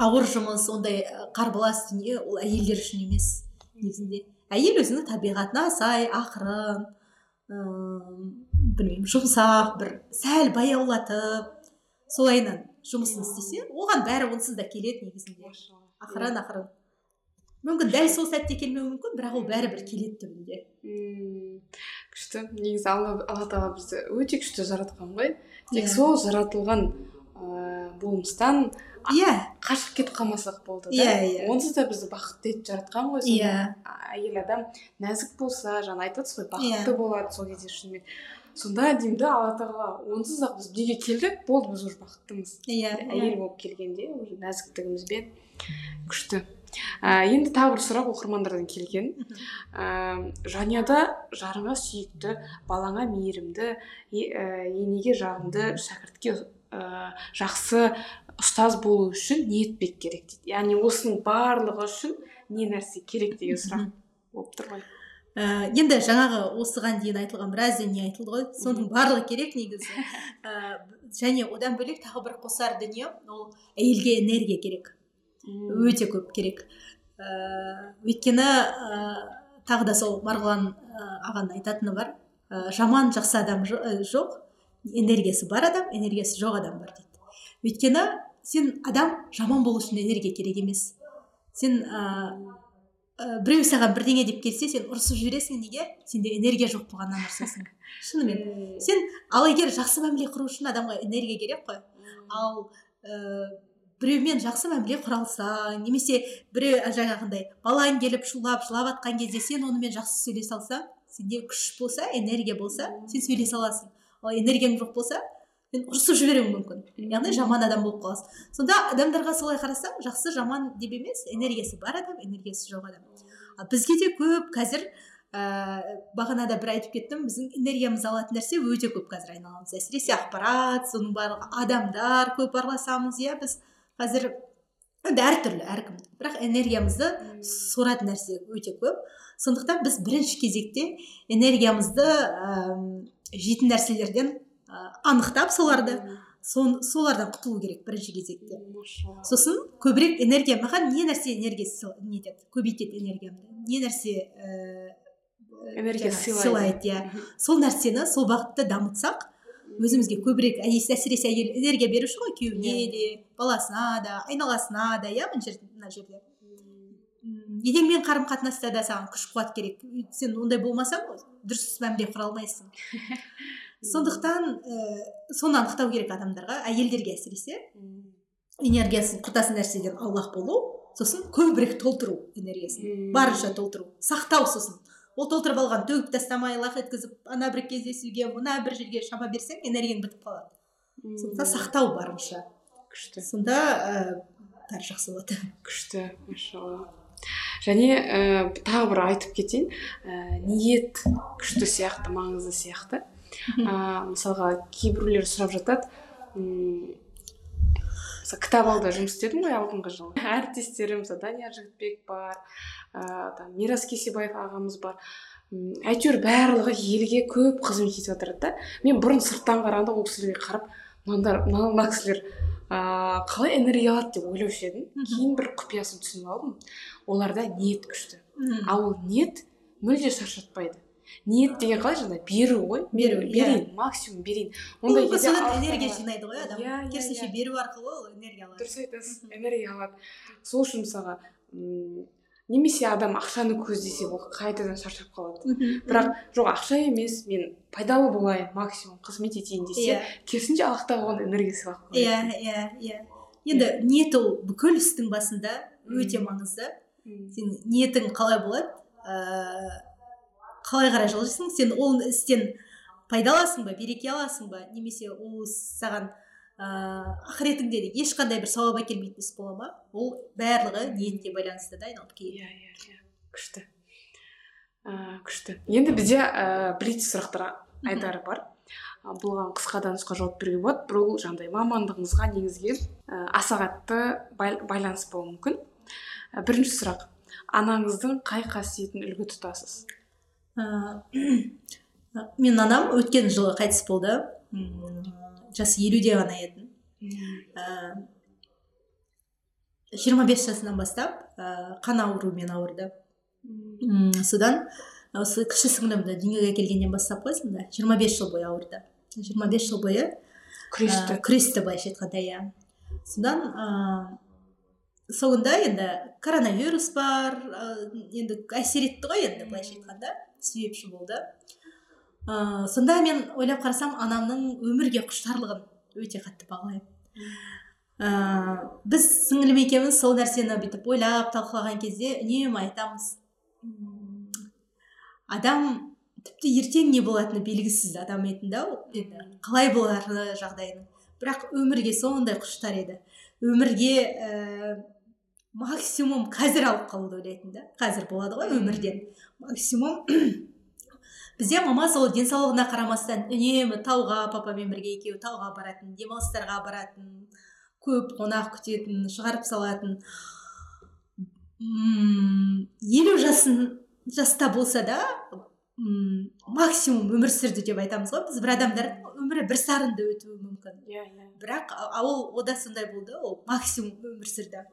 ауыр жұмыс ондай қарбалас дүние ол әйелдер үшін емес негізінде. Әйел өзінің табиғатына сай ақырын ыыы білмеймін жұмсақ бір сәл баяулатып солайынан жұмысын істесе оған бәрі онсыз да келеді негізінде. Ақырын ақырын. Мүмкін дәл сол сәтте келмеуі мүмкін бірақ ол бәрібір келеді түбінде. Күшті. Негізі алла алла тағала бізді өте күшті жаратқан ғой. Тек Иә. сол жаратылған ыыы болмыстан иә. қашып кетіп қалмасақ болды да. Иә, иә. онсыз да бізді бақытты етіп жаратқан ғой Иә. әйел адам нәзік болса жаңа айтып отырсыз ғой Иә. бақытты болады сол кезде шынымен. Сонда деймін да алла тағала онсыз ақ біз дүниеге келдік болды біз уже бақыттымыз. Иә әйел болып келгенде уже нәзіктігімізбен күшті. Ә, енді тағы бір сұрақ оқырмандардан келген. Ә, жанұяда жарыңа сүйікті балаңа мейірімді енеге жағымды шәкіртке ә, жақсы ұстаз болу үшін не етпек керек дейді. Яғни осының барлығы үшін не нәрсе керек деген сұрақ болып тұр ғой. Ә, енді жаңағы осыған дейін айтылған біраз дүние айтылды ғой? Соның барлығы керек негізі. Ә, және одан бөлек тағы бір қосар дүние ол әйелге энергия керек. Өте көп керек. Ә, өйткені ә, тағы да сол марғұлан ә, ағаның айтатыны бар. Ә, жаман жақсы адам ә, жоқ энергиясы бар адам энергиясы жоқ адам бар дейді. Өйткені сен адам жаман болу үшін энергия керек емес. Сен ә, ә, біреу саған бірдеңе деп келсе сен ұрысып жібересің неге? Сенде энергия жоқ болғаннан ұрысасың шынымен сен ал егер жақсы мәміле құру үшін адамға энергия керек қой ал ә, біреумен жақсы мәміле құра алсаң немесе біреу жаңағындай балаң келіп шулап жылап жатқан кезде сен онымен жақсы сөйлесе алсаң сенде күш болса энергия болса сен сөйлесе аласың. Ал энергияң жоқ болса сен ұрысып жіберуің мүмкін. Яғни жаман адам болып қаласың. Сонда адамдарға солай қарасаң жақсы жаман деп емес энергиясы бар адам энергиясы жоқ адам. Ал бізге де көп қазір ә, бағанада бір айтып кеттім біздің энергиямызды алатын нәрсе өте көп қазір айналамызда әсіресе ақпарат соның барлығы адамдар көп араласамыз иә біз қазір енді әртүрлі әркім. Бірақ энергиямызды соратын нәрсе өте көп. Сондықтан біз бірінші кезекте энергиямызды ә, жейтін нәрселерден анықтап соларды. Сон, солардан құтылу керек бірінші кезекте. Сосын көбірек энергия маған не нәрсе энергия нетеді көбейтеді энергиямды. Не нәрсе ә, энергия сыйлайды. иә. Сол нәрсені сол бағытта дамытсақ өзімізге көбірек әсіресе әйел энергия беруші ғой күйеуіне иә. де баласына да айналасына да иә мына жерде мына жерде. Енеңмен қарым қатынаста да саған күш қуат керек. Сен ондай болмасаң дұрыс мәміле құра алмайсың сондықтан ә, соны анықтау керек адамдарға әйелдерге әсіресе. Энергиясын құртатын нәрседен аулақ болу сосын көбірек толтыру энергиясын барынша толтыру сақтау сосын. Ол толтырып алған төгіп тастамай лақ еткізіп ана бір кездесуге мына бір жерге шама берсең энергияң бітіп қалады. Сондықтан сақтау барынша. Күшті. Сонда ә, бәрі жақсы болады. Күшті машалла. Және ә, тағы бір айтып кетейін. Ә, ниет күшті сияқты маңызды сияқты. Ә, мысалға кейбіреулер сұрап жатады. М кітап ауда жұмыс істедім ғой алдыңғы жылы әріптестерім мысалы данияр жігітбек бар ыыы там мирас кесебаев ағамыз бар. Әйтеуір барлығы елге көп қызмет етіп жатыр да. Мен бұрын сырттан қарағанда ол кісілерге қарап мынадар мына кісілер ыыы қалай энергия алады деп ойлаушы едім. Кейін бір құпиясын түсініп алдым. Оларда ниет күшті. Ал ол ниет мүлде шаршатпайды. Ниет деген қалай жаңағы беру ғой? Беру иә. берейін максимум берейін. Ондай кезде энергия жинайды ғой адам. Иә, иә керісінше беру арқылы ол энергия алады. Дұрыс айтасыз энергия алады. Сол үшін мысалға немесе адам ақшаны көздесе ол қайтадан шаршап қалады. Бірақ жоқ ақша емес мен пайдалы болайын максимум қызмет етейін десе иә. керісінше аллах тағала оған энергия сыйлап иә иә иә. Енді ниет ол бүкіл істің басында өте маңызды. Сен ниетің қалай болады? Ыыы қалай қарай жылжисың сен ол істен пайда аласың ба береке аласың ба? Немесе ол саған ыыы ақыретіңде ешқандай бір сауап әкелмейтін іс бола ма? Ол барлығы ниетке байланысты да айналып келеді. Иә иә иә. Күшті. Ыыы күшті. Енді бізде ыыы блиц сұрақтар айтары бар. Бұған қысқа да нұсқа жауап беруге болады. Бұл жаңағыдай мамандығыңызға негізге ә, аса қатты байланыс болуы мүмкін. Бірінші сұрақ. Анаңыздың қай қасиетін үлгі тұтасыз? мен анам өткен жылы қайтыс болды. Жасы елуде ғана еді. Жиырма бес жасынан бастап ә, қан ауруымен ауырды. Содан осы кіші сіңлімді дүниеге келгеннен бастап қой сонда жиырма бес жыл бойы ауырды. Жиырма бес жыл бойы күресті. күресті былайша айтқанда иә. Содан ыыы соңында енді коронавирус бар енді әсер етті ғой енді былайша айтқанда. Себепші болды. Ә, сонда мен ойлап қарасам анамның өмірге құштарлығын өте қатты бағалаймын. Ә, біз сіңілім екеуміз сол нәрсені бүйтіп ойлап талқылаған кезде үнемі айтамыз. Адам тіпті ертең не болатыны белгісіз адам еді енді қалай болары жағдайының. Бірақ өмірге сондай құштар еді. Өмірге ә, максимум қазір алып қалуды ойлайтын да. Қазір болады ғой өмірден. Максимум бізде мама сол денсаулығына қарамастан үнемі тауға папамен бірге екеуі тауға баратын демалыстарға баратын көп қонақ күтетін шығарып салатын. Елу жасын жаста болса да м максимум өмір сүрді деп айтамыз ғой біз. Бір адамдардың өмірі бір сарынды өтуі мүмкін. Иә иә. Бірақ ол ода сондай болды ол максимум өмір сүрді.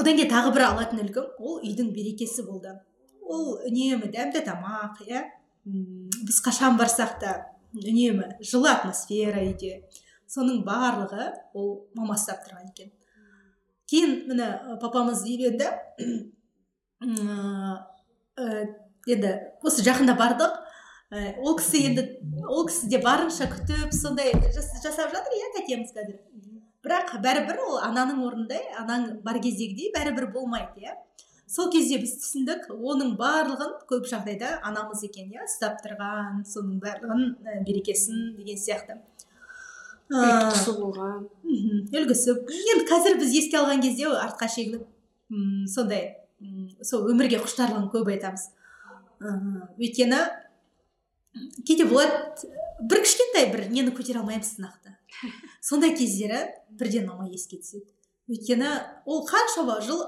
Одан кейін тағы бір алатын үлгім ол үйдің берекесі болды. Ол үнемі дәмді тамақ иә. Біз қашан барсақ та үнемі жылы атмосфера үйде. Соның барлығы ол мама ұстап тұрған екен. Кейін міне папамыз үйленді. Енді осы жақында бардық. Ол кісі енді ол кісі де барынша күтіп сондай жасап жатыр иә тәтеміз қазір? Бірақ бәрібір ол ананың орнындай анаң бар кездегідей бәрібір болмайды иә. Сол кезде біз түсіндік оның барлығын көп жағдайда анамыз екен иә ұстап тұрған соның барлығын ә, берекесін деген сияқты. Ұйытқысы болған. үлгісі. Енді қазір біз еске алған кезде артқа шегініп сондай сол өмірге құштарлығын көп айтамыз. Өйткені кейде болады бір кішкентай бір нені көтере алмаймыз сынақты сондай кездері бірден мама еске түседі. Өйткені ол қаншама жыл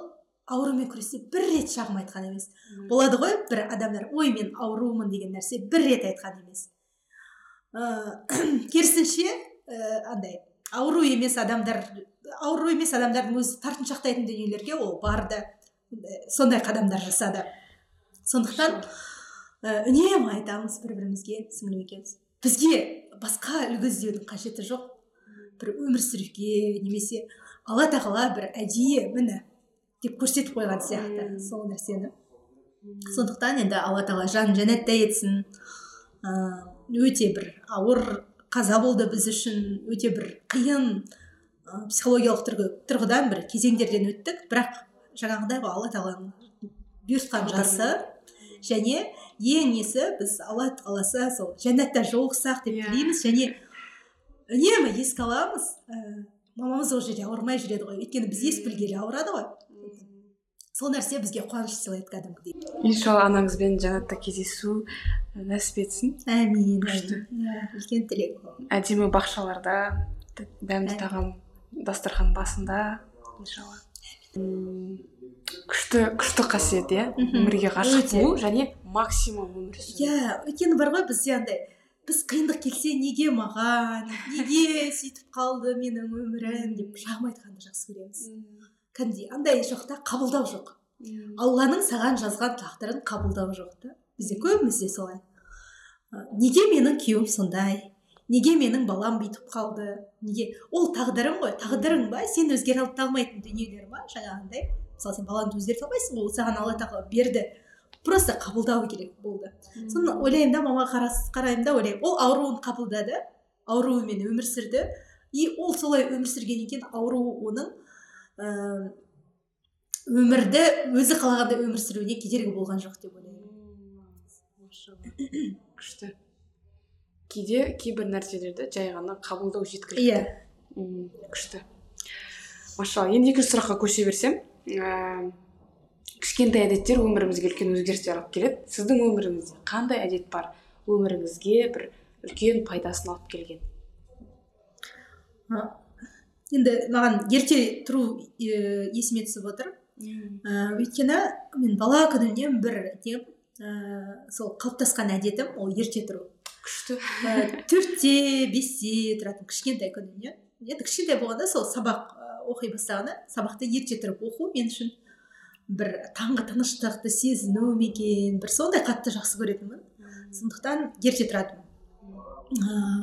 аурумен күресте бір рет шағым айтқан емес. Болады ғой бір адамдар ой мен аурумын деген нәрсе бір рет айтқан емес. Ыыы керісінше ә, андай ауру емес адамдар ауру емес адамдардың өзі тартыншақтайтын дүниелерге ол барды. Сондай қадамдар жасады. Сондықтан ә, үнемі айтамыз бір бірімізге сіңілім екеуміз бізге басқа үлгі іздеудің қажеті жоқ. Бір өмір сүруге немесе алла тағала бір әдейі міне деп көрсетіп қойған сияқты сол нәрсені. Сондықтан енді алла тағала жанын жәннатта етсін. Өте бір ауыр қаза болды біз үшін өте бір қиын ә, психологиялық тұрғы, тұрғыдан бір кезеңдерден өттік. Бірақ жаңағыдай ғой алла тағаланың бұйыртқан жасы. Және ең несі? біз алла қаласа сол жәннатта жолықсақ деп тілейміз. Және үнемі еске аламыз ә, мамамыз ол жерде ауырмай жүреді ғой. Өйткені біз ес білгелі ауырады ғой. Сол нәрсе бізге қуаныш сыйлайды кәдімгідей. Иншалла анаңызбен жәннатта кездесу нәсіп етсін. Әмин күшті. Иә үлкен тілек әдемі бақшаларда дәмді тағам дастархан басында иншалла. Күшті күшті қасиет иә? Өмірге ғашық болу және максимум өмір сүру. Иә өйткені бар ғой бізде андай біз қиындық келсе неге маған неге сөйтіп қалды менің өмірім деп шағым айтқанды жақсы көреміз. Кәдімгідей андай жоқ та қабылдау жоқ. Алланың саған жазған тағдырын қабылдау жоқ та. Бізде көбімізде солай. Неге менің күйеуім сондай? Неге менің балам бүйтіп қалды? Неге? Ол тағдырың ғой тағдырың ба? Сен өзгере алмайтын дүниелер ма? Жаңағындай. Мысалы сен балаңды өзгерте алмайсың ғой ол саған алла тағала берді. Просто қабылдау керек болды. Соны ойлаймын да мамаға қараймын да ойлаймын. Ол ауруын қабылдады ауруымен өмір сүрді. И ол солай өмір сүргеннен кейін ауру оның ә, өмірді өзі қалағандай өмір сүруіне кедергі болған жоқ деп ойлаймын. Күшті. Кейде кейбір нәрселерді жай ғана қабылдау жеткілікті. Иә. Күшті. Машалла енді екінші сұраққа көше берсем. Ә, кішкентай әдеттер өмірімізге үлкен өзгерістер алып келеді. Сіздің өміріңізде қандай әдет бар? Өміріңізге бір үлкен пайдасын алып келген. Енді маған ерте тұру ә, есіме түсіп отыр. Ә, өйткені мен бала күнімнен бір не ә, сол қалыптасқан әдетім ол ерте тұру. Күшті. Төртте бесте тұратын кішкентай күнімнен. Енді кішкентай болғанда сол сабақ оқи бастағанда сабақты ерте тұрып оқу мен үшін бір таңғы тыныштықты сезіну ме екен? бір сондай қатты жақсы көретінмін. Сондықтан ерте тұратынмын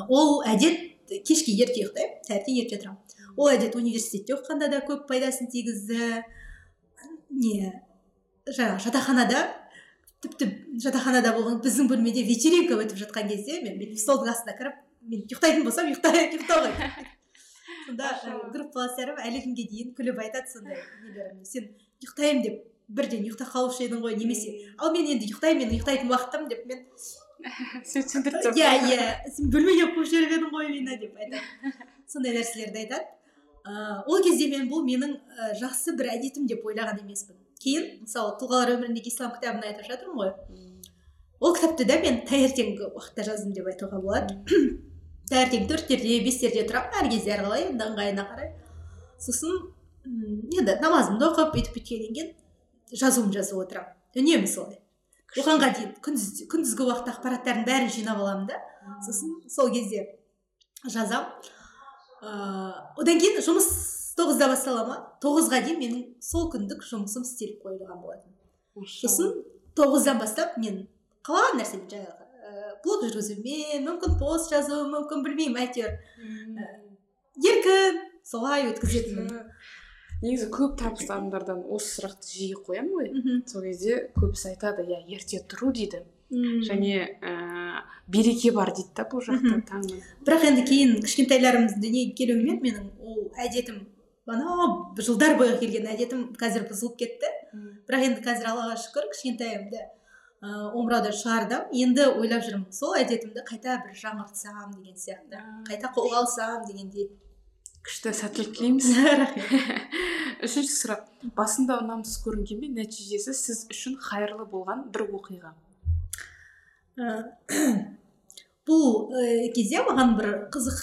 ол әдет кешке ерте ұйықтаймын таңертең ерте тұрамын. Ол әдет университетте оқығанда да көп пайдасын тигізді. Не жаңағы жатақханада тіпті жатақханада болған біздің бөлмеде вечеринка өтіп жатқан кезде мен бүйтіп столдың астына кіріп мен ұйықтайтын болсам ұйықтауға сонда группаластарым әлі күнге дейін күліп айтады сондай нелерімді. Сен ұйықтаймын деп бірден ұйықтап қалушы едің ғой немесе ал мен енді ұйықтаймын менің ұйықтайтын уақытым деп мен түсіндіріп иә иә сен бөлмеге қуып жіберіп едің ғой мені деп айтады. Сондай нәрселерді айтады. Ә, ол кезде мен бұл менің ә, жақсы бір әдетім деп ойлаған емеспін. Кейін мысалы тұлғалар өміріндегі ислам кітабын айтып жатырмын ғой. Ол кітапты да мен таңертеңгі уақытта жаздым деп айтуға болады. Таңертең төрттерде бестерде тұрамын әр кезде әрқалай енді ыңғайына қарай. Сосын енді намазымды оқып бүйтіп бүйткеннен кейін жазуымды жазып отырамын үнемі солай. Оғанға дейін күндіз күндізгі уақыт ақпараттардың бәрін жинап аламын да. Сосын сол кезде жазамын ыыы одан кейін жұмыс тоғызда бастала ма? Тоғызға дейін менің сол күндік жұмысым істеліп қойылған болатын. Сосын тоғыздан бастап мен қалаған нәрсемен жаңағы блог жүргізумен мүмкін пост жазу мүмкін білмеймін әйтеуір еркін солай өткізетінмін негізі көп табысты адамдардан осы сұрақты жиі қоямын ғой сол кезде көбісі айтады иә ерте тұру дейді және ә, береке бар дейді да бұл жақта таңның бірақ енді кейін кішкентайларымыз дүниеге келуімен менің ол әдетім анау жылдар бойы келген әдетім қазір бұзылып кетті бірақ енді қазір аллаға шүкір кішкентайымды омыраудан шығардым енді ойлап жүрмін сол әдетімді қайта бір жаңғыртсам деген сияқты. Қайта қолға алсам дегендей. Күшті сәттілік тілейміз. Үшінші сұрақ. Басында ұнамсыз көрінгенмен нәтижесі сіз үшін қайырлы болған бір оқиға. Бұл ә, кезде маған бір қызық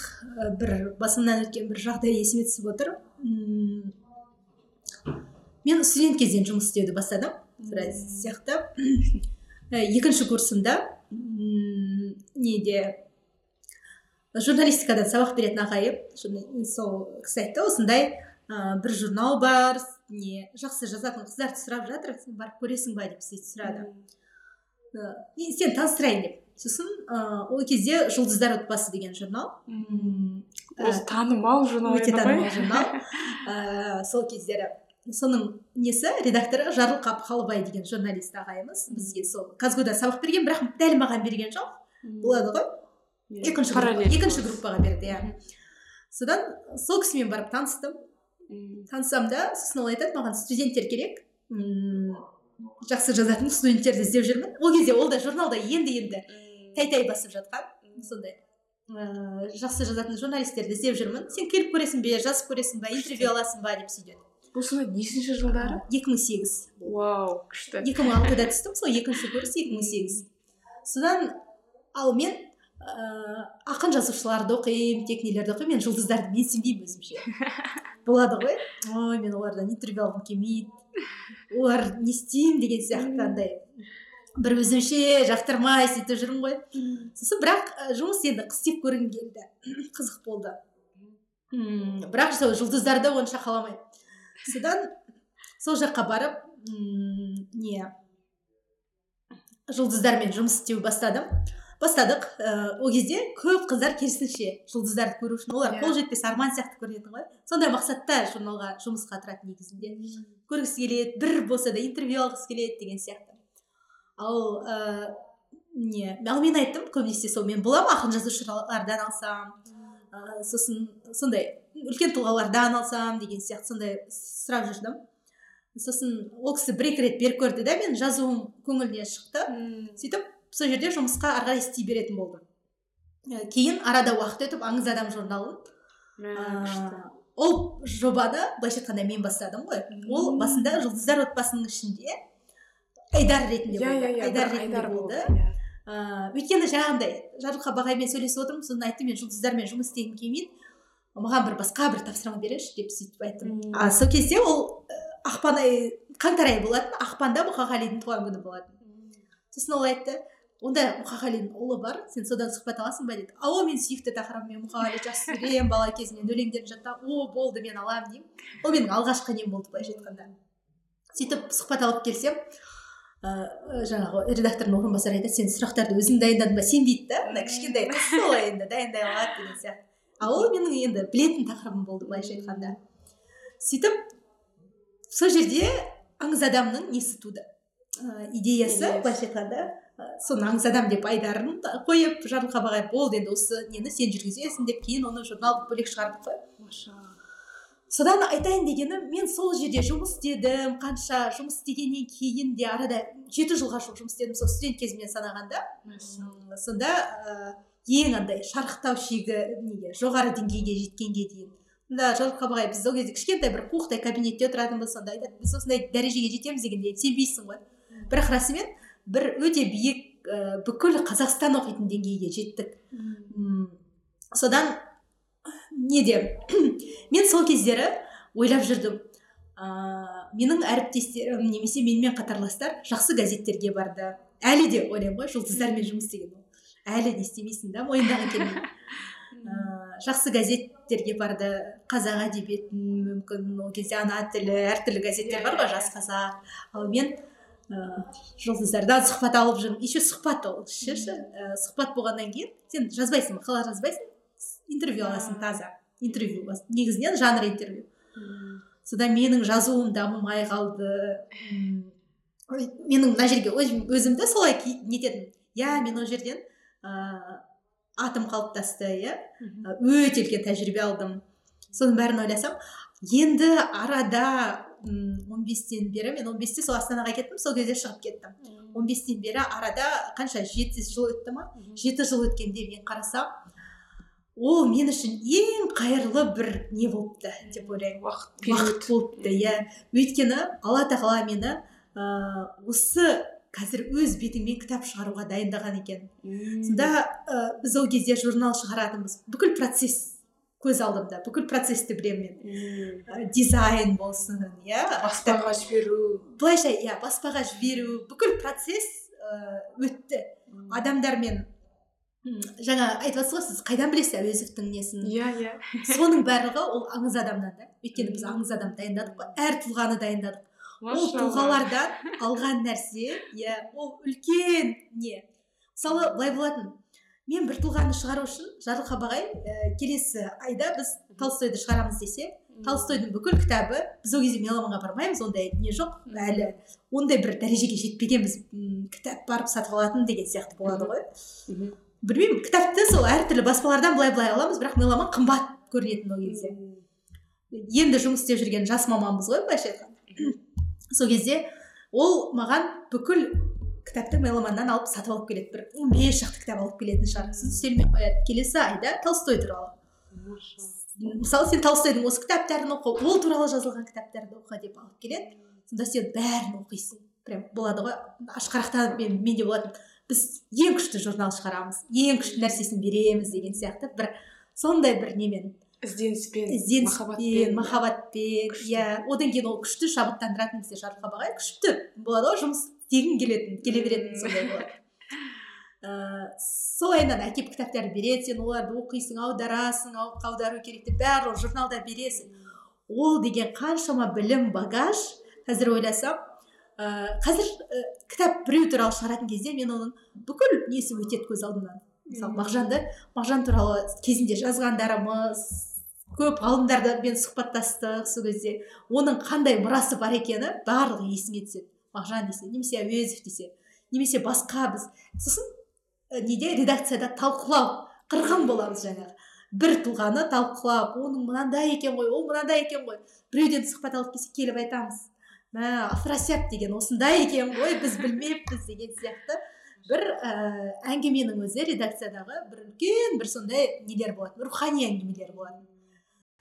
бір басымнан өткен бір жағдай есіме түсіп отыр. Мен студент кезден жұмыс істеуді бастадым. Сияқты. екінші курсымда неде. Журналистикадан сабақ беретін ағайым. Сол кісі айтты осындай ә, бір журнал бар не жақсы жазатын қыздарды сұрап жатыр сен барып көресің ба деп сөйтіп сұрады. Ә, «И сені таныстырайын деп. Сосын ә, ол кезде жұлдыздар отбасы деген журнал. Өзі танымал журнал өте танымал журнал. Ә, сол кездері. Соның несі? Редакторы жарылқап қалыбай деген журналист ағайымыз бізге сол казгуда сабақ берген бірақ дәл маған берген жоқ. Болады ғой. Екінші группа, екінші группаға берді иә. Содан сол кісімен барып таныстым. Танысам да сосын ол айтады маған студенттер керек. Жақсы жазатын студенттерді іздеп жүрмін. Ол кезде ол да журналда енді енді тәй тәй басып жатқан сондай. Ыыы жақсы жазатын журналистерді іздеп жүрмін. Сен келіп көресің бе жазып көресің ба интервью аласың ба деп сөйтеді. Сонда нешінші жылдары? Екі мың сегіз. Вау күшті. екі мың алтыда түстім сол екінші курс екі мың сегіз. Содан ал мен ыыы ақын жазушыларды оқимын тек нелерді оқимын мен жұлдыздарды менсінбеймін өзімше. Болады ғой. Ой мен олардан интервью алғым келмейді. Олар не істеймін деген сияқты андай. Бір өзімше жақтырмай сөйтіп жүрмін ғой. Сосын бірақ ә, жұмыс енді істеп көргім келді. Қызық болды. Бірақ сол жұлдыздарды онша қаламаймын. Содан сол жаққа барып м не жұлдыздармен жұмыс істеу бастадым. Бастадық. Ә, ол кезде көп қыздар керісінше жұлдыздарды көру үшін олар Иә. қол жетпес арман сияқты көрінетін ғой. Сондай мақсатта журналға жұмысқа тұрады негізінде. Көргісі келеді бір болса да интервью алғысы келеді деген сияқты. Ал ә, не ал мен айттым. Көбінесе сол мен боламын ақын жазушылардан алсам ә, сосын сондай. Үлкен тұлғалардан алсам деген сияқты сондай сұрап жүрдім. Сосын ол кісі бір екі рет беріп көрді да мен жазуым көңіліне шықты. Сөйтіп сол жерде жұмысқа ары қарай істей беретін болдым Ә, кейін арада уақыт өтіп аңыз адам журналын. Ә, ол жобаны былайша айтқанда мен бастадым ғой. Ол басында жұлдыздар отбасының ішінде айдар ретінде иә болды. иә иә айдар ретінде айдар болды. ыыы өйткені жаңағындай жарылқап ағаймен сөйлесіп отырмын. Сосын айтты мен жұлдыздармен жұмыс істегім келмейді. Маған бір басқа бір тапсырма беріңізші деп сөйтіп айттым. А сол кезде ол ә, ақпан айы қаңтар айы болатын ақпанда мұқағалидың туған күні болатын. Сосын ол айтты онда мұқағалидың ұлы бар сен содан сұхбат аласың ба деді. А ол менің сүйікті тақырыбым мен мұқағали жақсы көремін бала кезімнен өлеңдерін жаттағанмын о болды мен аламын деймін. Ол менің алғашқы нем болды былайша айтқанда. Сөйтіп сұхбат алып келсем ыыы жаңағы редактордың орынбасары айтады сен сұрақтарды өзің дайындадың ба? Сенбейді да. Андай кішкентай қыз енді дайындай алады деген сияқты. А ол менің енді білетін тақырыбым болды былайша айтқанда. Сөйтіп сол жерде аңыз адамның несі туды? Ыыы идеясы былайша айтқанда ы, соны аңыз адам деп айдарын қойып жарылқап ағай болды енді осы нені сен жүргізесің деп кейін оны журналды бөлек шығардық қой. Содан айтайын дегенім мен сол жерде жұмыс істедім қанша жұмыс істегеннен кейін де арада жеті жылға жуық жұмыс істедім сол студент кезімнен санағанда. Сонда ә, ең андай шарықтау шегі неге жоғары деңгейге жеткенге дейін. Да жарылқап ағай біз ол кезде кішкентай бір қуықтай кабинетте отыратынбыз сонда айтады біз осындай дәрежеге жетеміз дегенде сенбейсің ғой бірақ расымен бір өте биік ә, бүкіл қазақстан оқитын деңгейге жеттік. М, содан неде мен сол кездері ойлап жүрдім. Ыыы менің әріптестерім немесе менімен қатарластар жақсы газеттерге барды. Әлі де ойлаймын ғой жұлдыздармен жұмыс істеген әлі не істемейсің да мойындағың келмейді ыыы жақсы газеттерге барды. Қазақ әдебиетін мүмкін ол кезде ана тілі әртүрлі газеттер бар ғой жас қазақ. Ал мен ыыы жұлдыздардан сұхбат алып жүрмін. Еще сұхбат ол ә, сұхбат болғаннан кейін сен жазбайсың мақала жазбайсың? Интервью аласың таза. Интервью негізінен жанр интервью. Содан менің жазуым дамымай қалды. Менің мына жерге өзім- өзімді солай нететінмін иә мен ол жерден ыыы атым қалыптасты иә? Өте үлкен тәжірибе алдым. Соның бәрін ойласам. Енді арада м, он бестен бері мен он бесте сол астанаға кеттім сол кезде шығып кеттім. Он бестен бері арада қанша жеті жыл өтті ма? Жеті жыл өткенде мен қарасам ол мен үшін ең қайырлы бір не болыпты деп ойлаймын. Уақыт уақыт болыпты иә. Өйткені алла тағала мені ыыы осы қазір өз бетіңмен кітап шығаруға дайындаған екен. Сонда ә, біз ол кезде журнал шығаратынбыз. Бүкіл процесс көз алдымда бүкіл процессті білемін мен. Ә, дизайн болсын иә баспаға жіберу. былайша иә баспаға жіберу бүкіл процесс ә, өтті. Адамдармен жаңа айтып жатсыз ғой сіз қайдан білесіз әуезовтің несін? Иә иә. Соның барлығы ол аңыз адамнан да. Өйткені біз аңыз адам дайындадық қой әр тұлғаны дайындадық. Ол тұлғалардан алған нәрсе иә ол үлкен не. Мысалы былай болатын. Мен бір тұлғаны шығару үшін жарылқап ағай ә, келесі айда біз толстойды шығарамыз десе толстойдың бүкіл кітабы біз ол кезде меломанға бармаймыз ондай не жоқ әлі ондай бір дәрежеге жетпегенбіз. Кітап барып сатып алатын деген сияқты болады ғой. Білмеймін кітапты сол әртүрлі баспалардан былай былай аламыз бірақ меломан қымбат көрінетін ол кезде. Енді жұмыс істеп жүрген жас маманбыз ғой былайша айтқанда. Сол кезде ол маған бүкіл кітапты меломаннан алып сатып алып келеді. бір он бес шақты кітап алып келетін шығар. Сосын үстеліме қояды келесі айда толстой туралы. Мысалы сен толстойдың осы кітаптарын оқы ол туралы жазылған кітаптарды оқы деп алып келеді. Сонда сен бәрін оқисың. Прям болады ғой. Ашқарақтанып мен менде болатын. Біз ең күшті журнал шығарамыз. Ең күшті нәрсесін береміз деген сияқты. Бір сондай бір немен. Ізденіспен ізденіспен махаббатпен иә. Одан кейін ол күшті шабыттандыратын бізде жарылқап ағай күшті. Болады ғой жұмыс істегің келетін келе беретін сондай болады. Ыыы солайынан әкеліп кітаптарды береді сен оларды оқисың аударасың ау- аудару керек деп барлығын журналда бересің. Ол деген қаншама білім багаж қазір ойласам. Ыыы қазір і, кітап біреу туралы шығаратын кезде мен оның бүкіл несі өтеді көз алдымнан. Мысалы мағжанды мағжан туралы кезінде жазғандарымыз көп ғалымдармен сұхбаттастық сол кезде. Оның қандай мұрасы бар екені барлығы есіңе түседі. Мағжан десе немесе әуезов десе немесе басқа біз. Сосын неде? Редакцияда талқылау. Қырғын боламыз жаңағы. Бір тұлғаны талқылап оның мынандай екен ғой ол мынандай екен ғой біреуден сұхбат алып келсе келіп айтамыз. Мә афросияб деген осындай екен ғой біз білмеппіз деген сияқты. Бір ә, әңгіменің өзі редакциядағы бір үлкен бір сондай нелер болатын рухани әңгімелер болатын.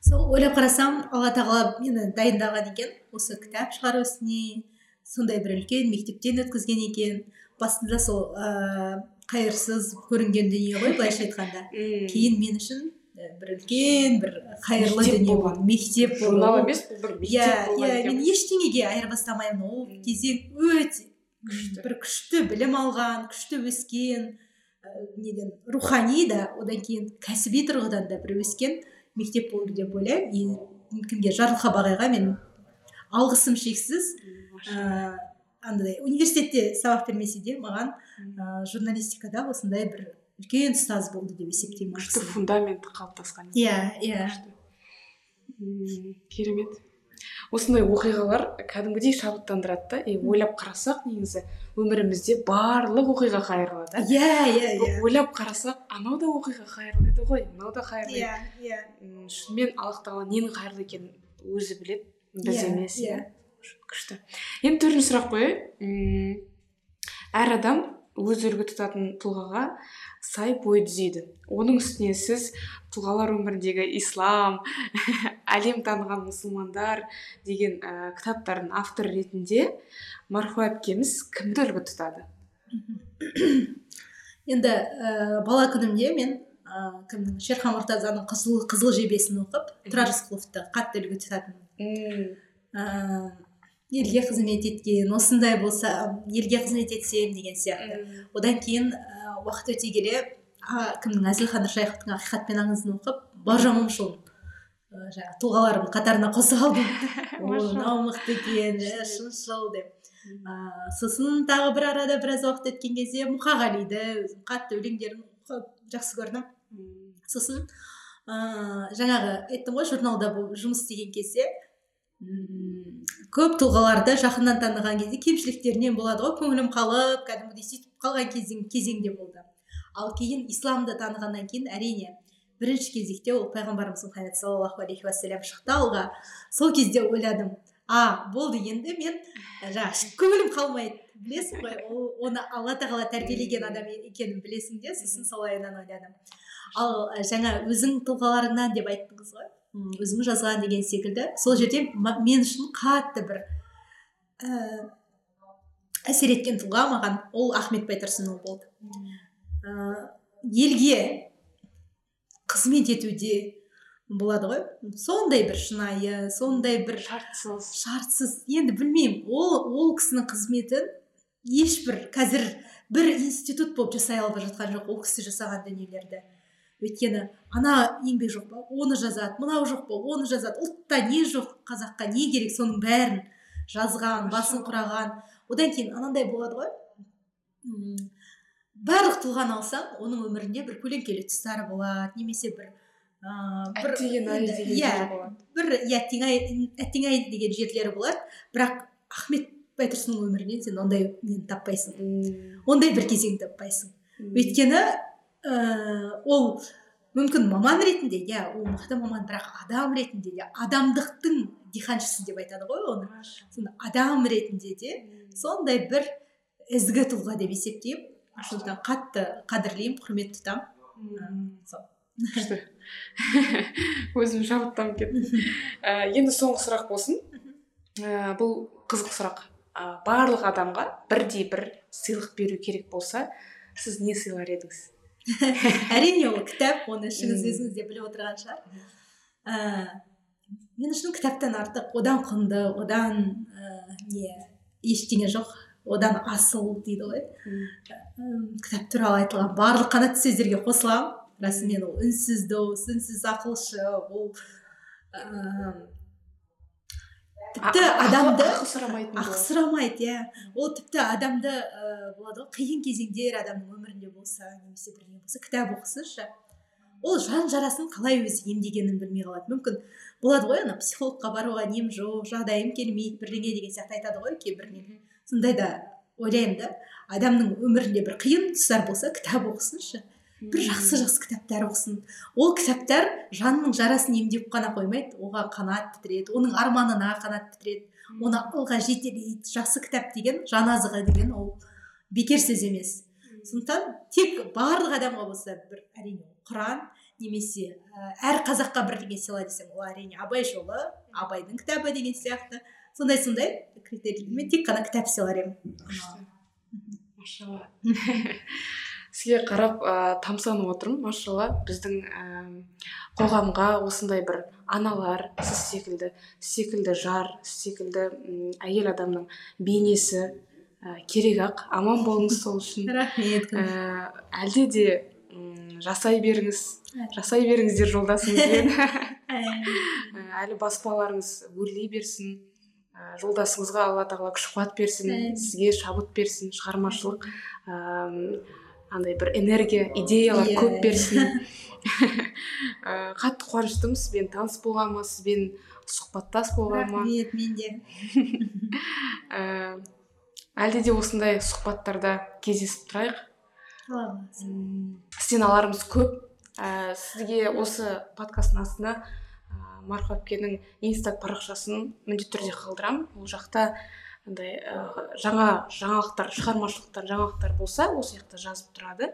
Сол ойлап қарасам алла тағала мені дайындаған екен осы кітап шығару ісіне сондай бір үлкен мектептен өткізген екен. Басында сол ә, қайырсыз көрінген дүние ғой былайша айтқанда. Кейін мен үшін ә, бір үлкен бір қайырлы дүние болды мектеп болды журнал Ол- емес бұл бір иә мектеп иә мен ештеңеге айырбастамаймын. Ол кезең өте Күшті. бір күшті білім алған күшті өскен ә, неден рухани да одан кейін кәсіби тұрғыдан да бір өскен мектеп болды деп ойлаймын. И кімге жарылқап ағайға мен алғысым шексіз. Ә, андай университетте сабақ бермесе де маған ә, журналистикада осындай бір үлкен ұстаз болды деп есептеймін күшті кісіні. фундаменті қалыптасқан. Иә иә. Керемет. Осындай оқиғалар кәдімгідей шабыттандырады да и ойлап қарасақ негізі өмірімізде барлық оқиға қайырлы да иә иә. Иә ойлап қарасақ анау да оқиға қайырлы еді ғой мынау да қайырлы иә иә. Шынымен аллах тағала ненің қайырлы екенін өзі біледі біз Иә, емес иә. иә күшті. Енді төртінші сұрақ қояйын. Әр адам өз үлгі тұтатын тұлғаға сай бой түзейді оның үстіне сіз тұлғалар өміріндегі ислам әлем таныған мұсылмандар деген ә, кітаптардың авторы ретінде марфуа әпкеміз кімді үлгі тұтады? Енді ә, бала күнімде мен ә, кімнің шерхан мұртазаның қызыл қызыл жебесін оқып тұрар рысқұловты қатты үлгі тұтатынмын. Ә, елге қызмет еткен осындай болса елге қызмет етсем деген сияқты. Одан кейін ә, уақыт өте келе а, кімнің әзілхан нұршайықовтың ақиқат пен аңызын оқып бауыржан момышұлын ә, жаңағы тұлғаларымның қатарына қоса алдым. Мынау мықты екен ә, шыншыл деп. Ә, сосын тағы бір арада біраз уақыт өткен кезде мұқағалиді өзім қатты өлеңдерін оқып жақсы көрдім. Сосын ә, жаңағы айттым ғой журналда жұмыс істеген кезде. Көп тұлғаларды жақыннан таныған кезде кемшіліктерінен болады ғой көңілім қалып кәдімгідей сөйтіп қалған кезең кезеңде болды. Ал кейін исламды танығаннан кейін әрине бірінші кезекте ол пайғамбарымыз мұхаммед саллаллаху алейхи уассалам шықты алға. Сол кезде ойладым а болды енді мен ә, жаңағы көңілім қалмайды білесің ғой ол оны алла тағала тәрбиелеген адам екенін білесің де сосын солайынан ойладым. Ал ә, жаңа өзің тұлғаларыңнан деп айттыңыз ғой. М, өзің жазған деген секілді. Сол жерде мен үшін қатты бір ә, әсер еткен тұлға маған ол ахмет байтұрсынұлы болды. Ә, елге қызмет етуде болады ғой. Сондай бір шынайы сондай бір шартсыз. шартсыз. Енді білмеймін ол ол кісінің қызметін ешбір қазір бір институт болып жасай алып жатқан жоқ ол кісі жасаған дүниелерді. Өйткені ана еңбек жоқ па? Оны жазады мынау жоқ па? Оны жазады. Ұлтта не жоқ? Қазаққа не керек? Соның бәрін жазған басын құраған. Одан кейін анандай болады ғой. Барлық тұлғаны алсаң оның өмірінде бір көлеңкелі тұстары болады немесе бір ыыы иә бір иә әттең деген жерлері болады. Бірақ ахмет байтұрсынның өмірінен сен ондай нені таппайсың? Ондай бір кезең таппайсың. Өйткені ыыы ол мүмкін маман ретінде иә ол мықты маман бірақ адам ретінде де адамдықтың диханшысы деп айтады ғой оны. Сонда адам ретінде де сондай бір ізгі тұлға деп есептеймін. Сондықтан қатты қадірлеймін құрмет тұтамын сол. Күшті. Өзім шабыттанып кеттім ә, енді соңғы сұрақ болсын. Ә, бұл қызық сұрақ. Ә, барлық адамға бірдей бір сыйлық беру керек болса сіз не сыйлар едіңіз? әрине ол кітап оны ішіңіз өзіңіз де біліп отырған шығар ііі мен үшін кітаптан артық одан құнды одан ііі не ештеңе жоқ. Одан асыл дейді ғой. М, кітап туралы айтылған барлық қанатты сөздерге қосыламын. Расымен ол үнсіз дос үнсіз ақылшы ол тіпті адамды сұрамайды иә. Ол тіпті адамды ыыы болады ғой қиын кезеңдер адамның өмірінде болса немесе бірдеңе болса кітап оқысыншы. Ол жан жарасын қалай өзі емдегенін білмей қалады. Мүмкін болады ғой ана психологқа баруға нем жоқ жағдайым келмейді бірдеңе деген сияқты айтады ғой кейбір не сондайда ойлаймын да адамның өмірінде бір қиын тұстар болса кітап оқысыншы. Бір жақсы жақсы кітаптар оқысын. Ол кітаптар жанның жарасын емдеп қана қоймайды. Оған қанат бітіреді оның арманына қанат бітіреді оны алға жетелейді жақсы кітап деген жан азығы деген ол бекер сөз емес. Сондықтан тек барлық адамға болса бір әрине құран немесе ә, әр қазаққа бірдеңе сыйла десең ол әрине абай жолы абайдың кітабы деген сияқты. Сондай сондай критериймен тек қана кітап сыйлар едім. Машалла. сізге қарап ә, тамсанып отырмын машалла. Біздің ә, қоғамға осындай бір аналар сіз секілді секілді жар сіз секілді әйел адамның бейнесі ә, керек ақ. Аман болыңыз сол үшін. Рахмет ә, әлде де м, жасай беріңіз. Жасай беріңіздер жолдасыңызбен Ә, әлі. Баспаларыңыз өрлей берсін ә, жолдасыңызға алла тағала күш қуат берсін сізге шабыт берсін шығармашылық ә, андай бір энергия идеялар Иә. көп берсін. Ә, қатты қуаныштымын сізбен таныс болғаныма сізбен сұхбаттас болғаныма рахмет мен де. Ә, әлде де осындай сұхбаттарда кездесіп тұрайық? Сізден аларымыз көп. Ә, сізге осы подкасттың астына ә, марфа әпкенің инста парақшасын міндетті түрде қалдырамын. Ол жақта андай ә, жаңа жаңалықтар шығармашылықтан жаңалықтар болса осы жақта жазып тұрады.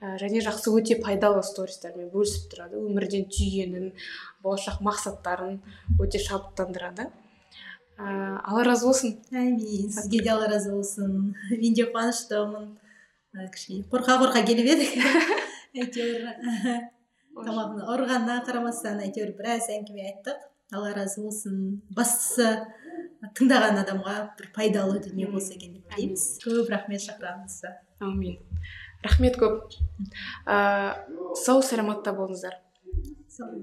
Ә, және жақсы өте пайдалы стористармен бөлісіп тұрады. Өмірден түйгенін болашақ мақсаттарын өте шабыттандырады. Ә, алла разы болсын. Әмин сізге де алла разы болсын. Мен де қуаныштымын. Кішкене қорқа қорқа келіп едік. Әйтеуір. Тамағың ауырғанына қарамастан әйтеуір біраз әңгіме айттық. Алла разы болсын. Бастысы тыңдаған адамға бір пайдалы дүние болса екен деп тілейміз. көп рахмет шақырғаныңызға әумин рахмет көп. Ә, сау саламатта болыңыздар. Сау.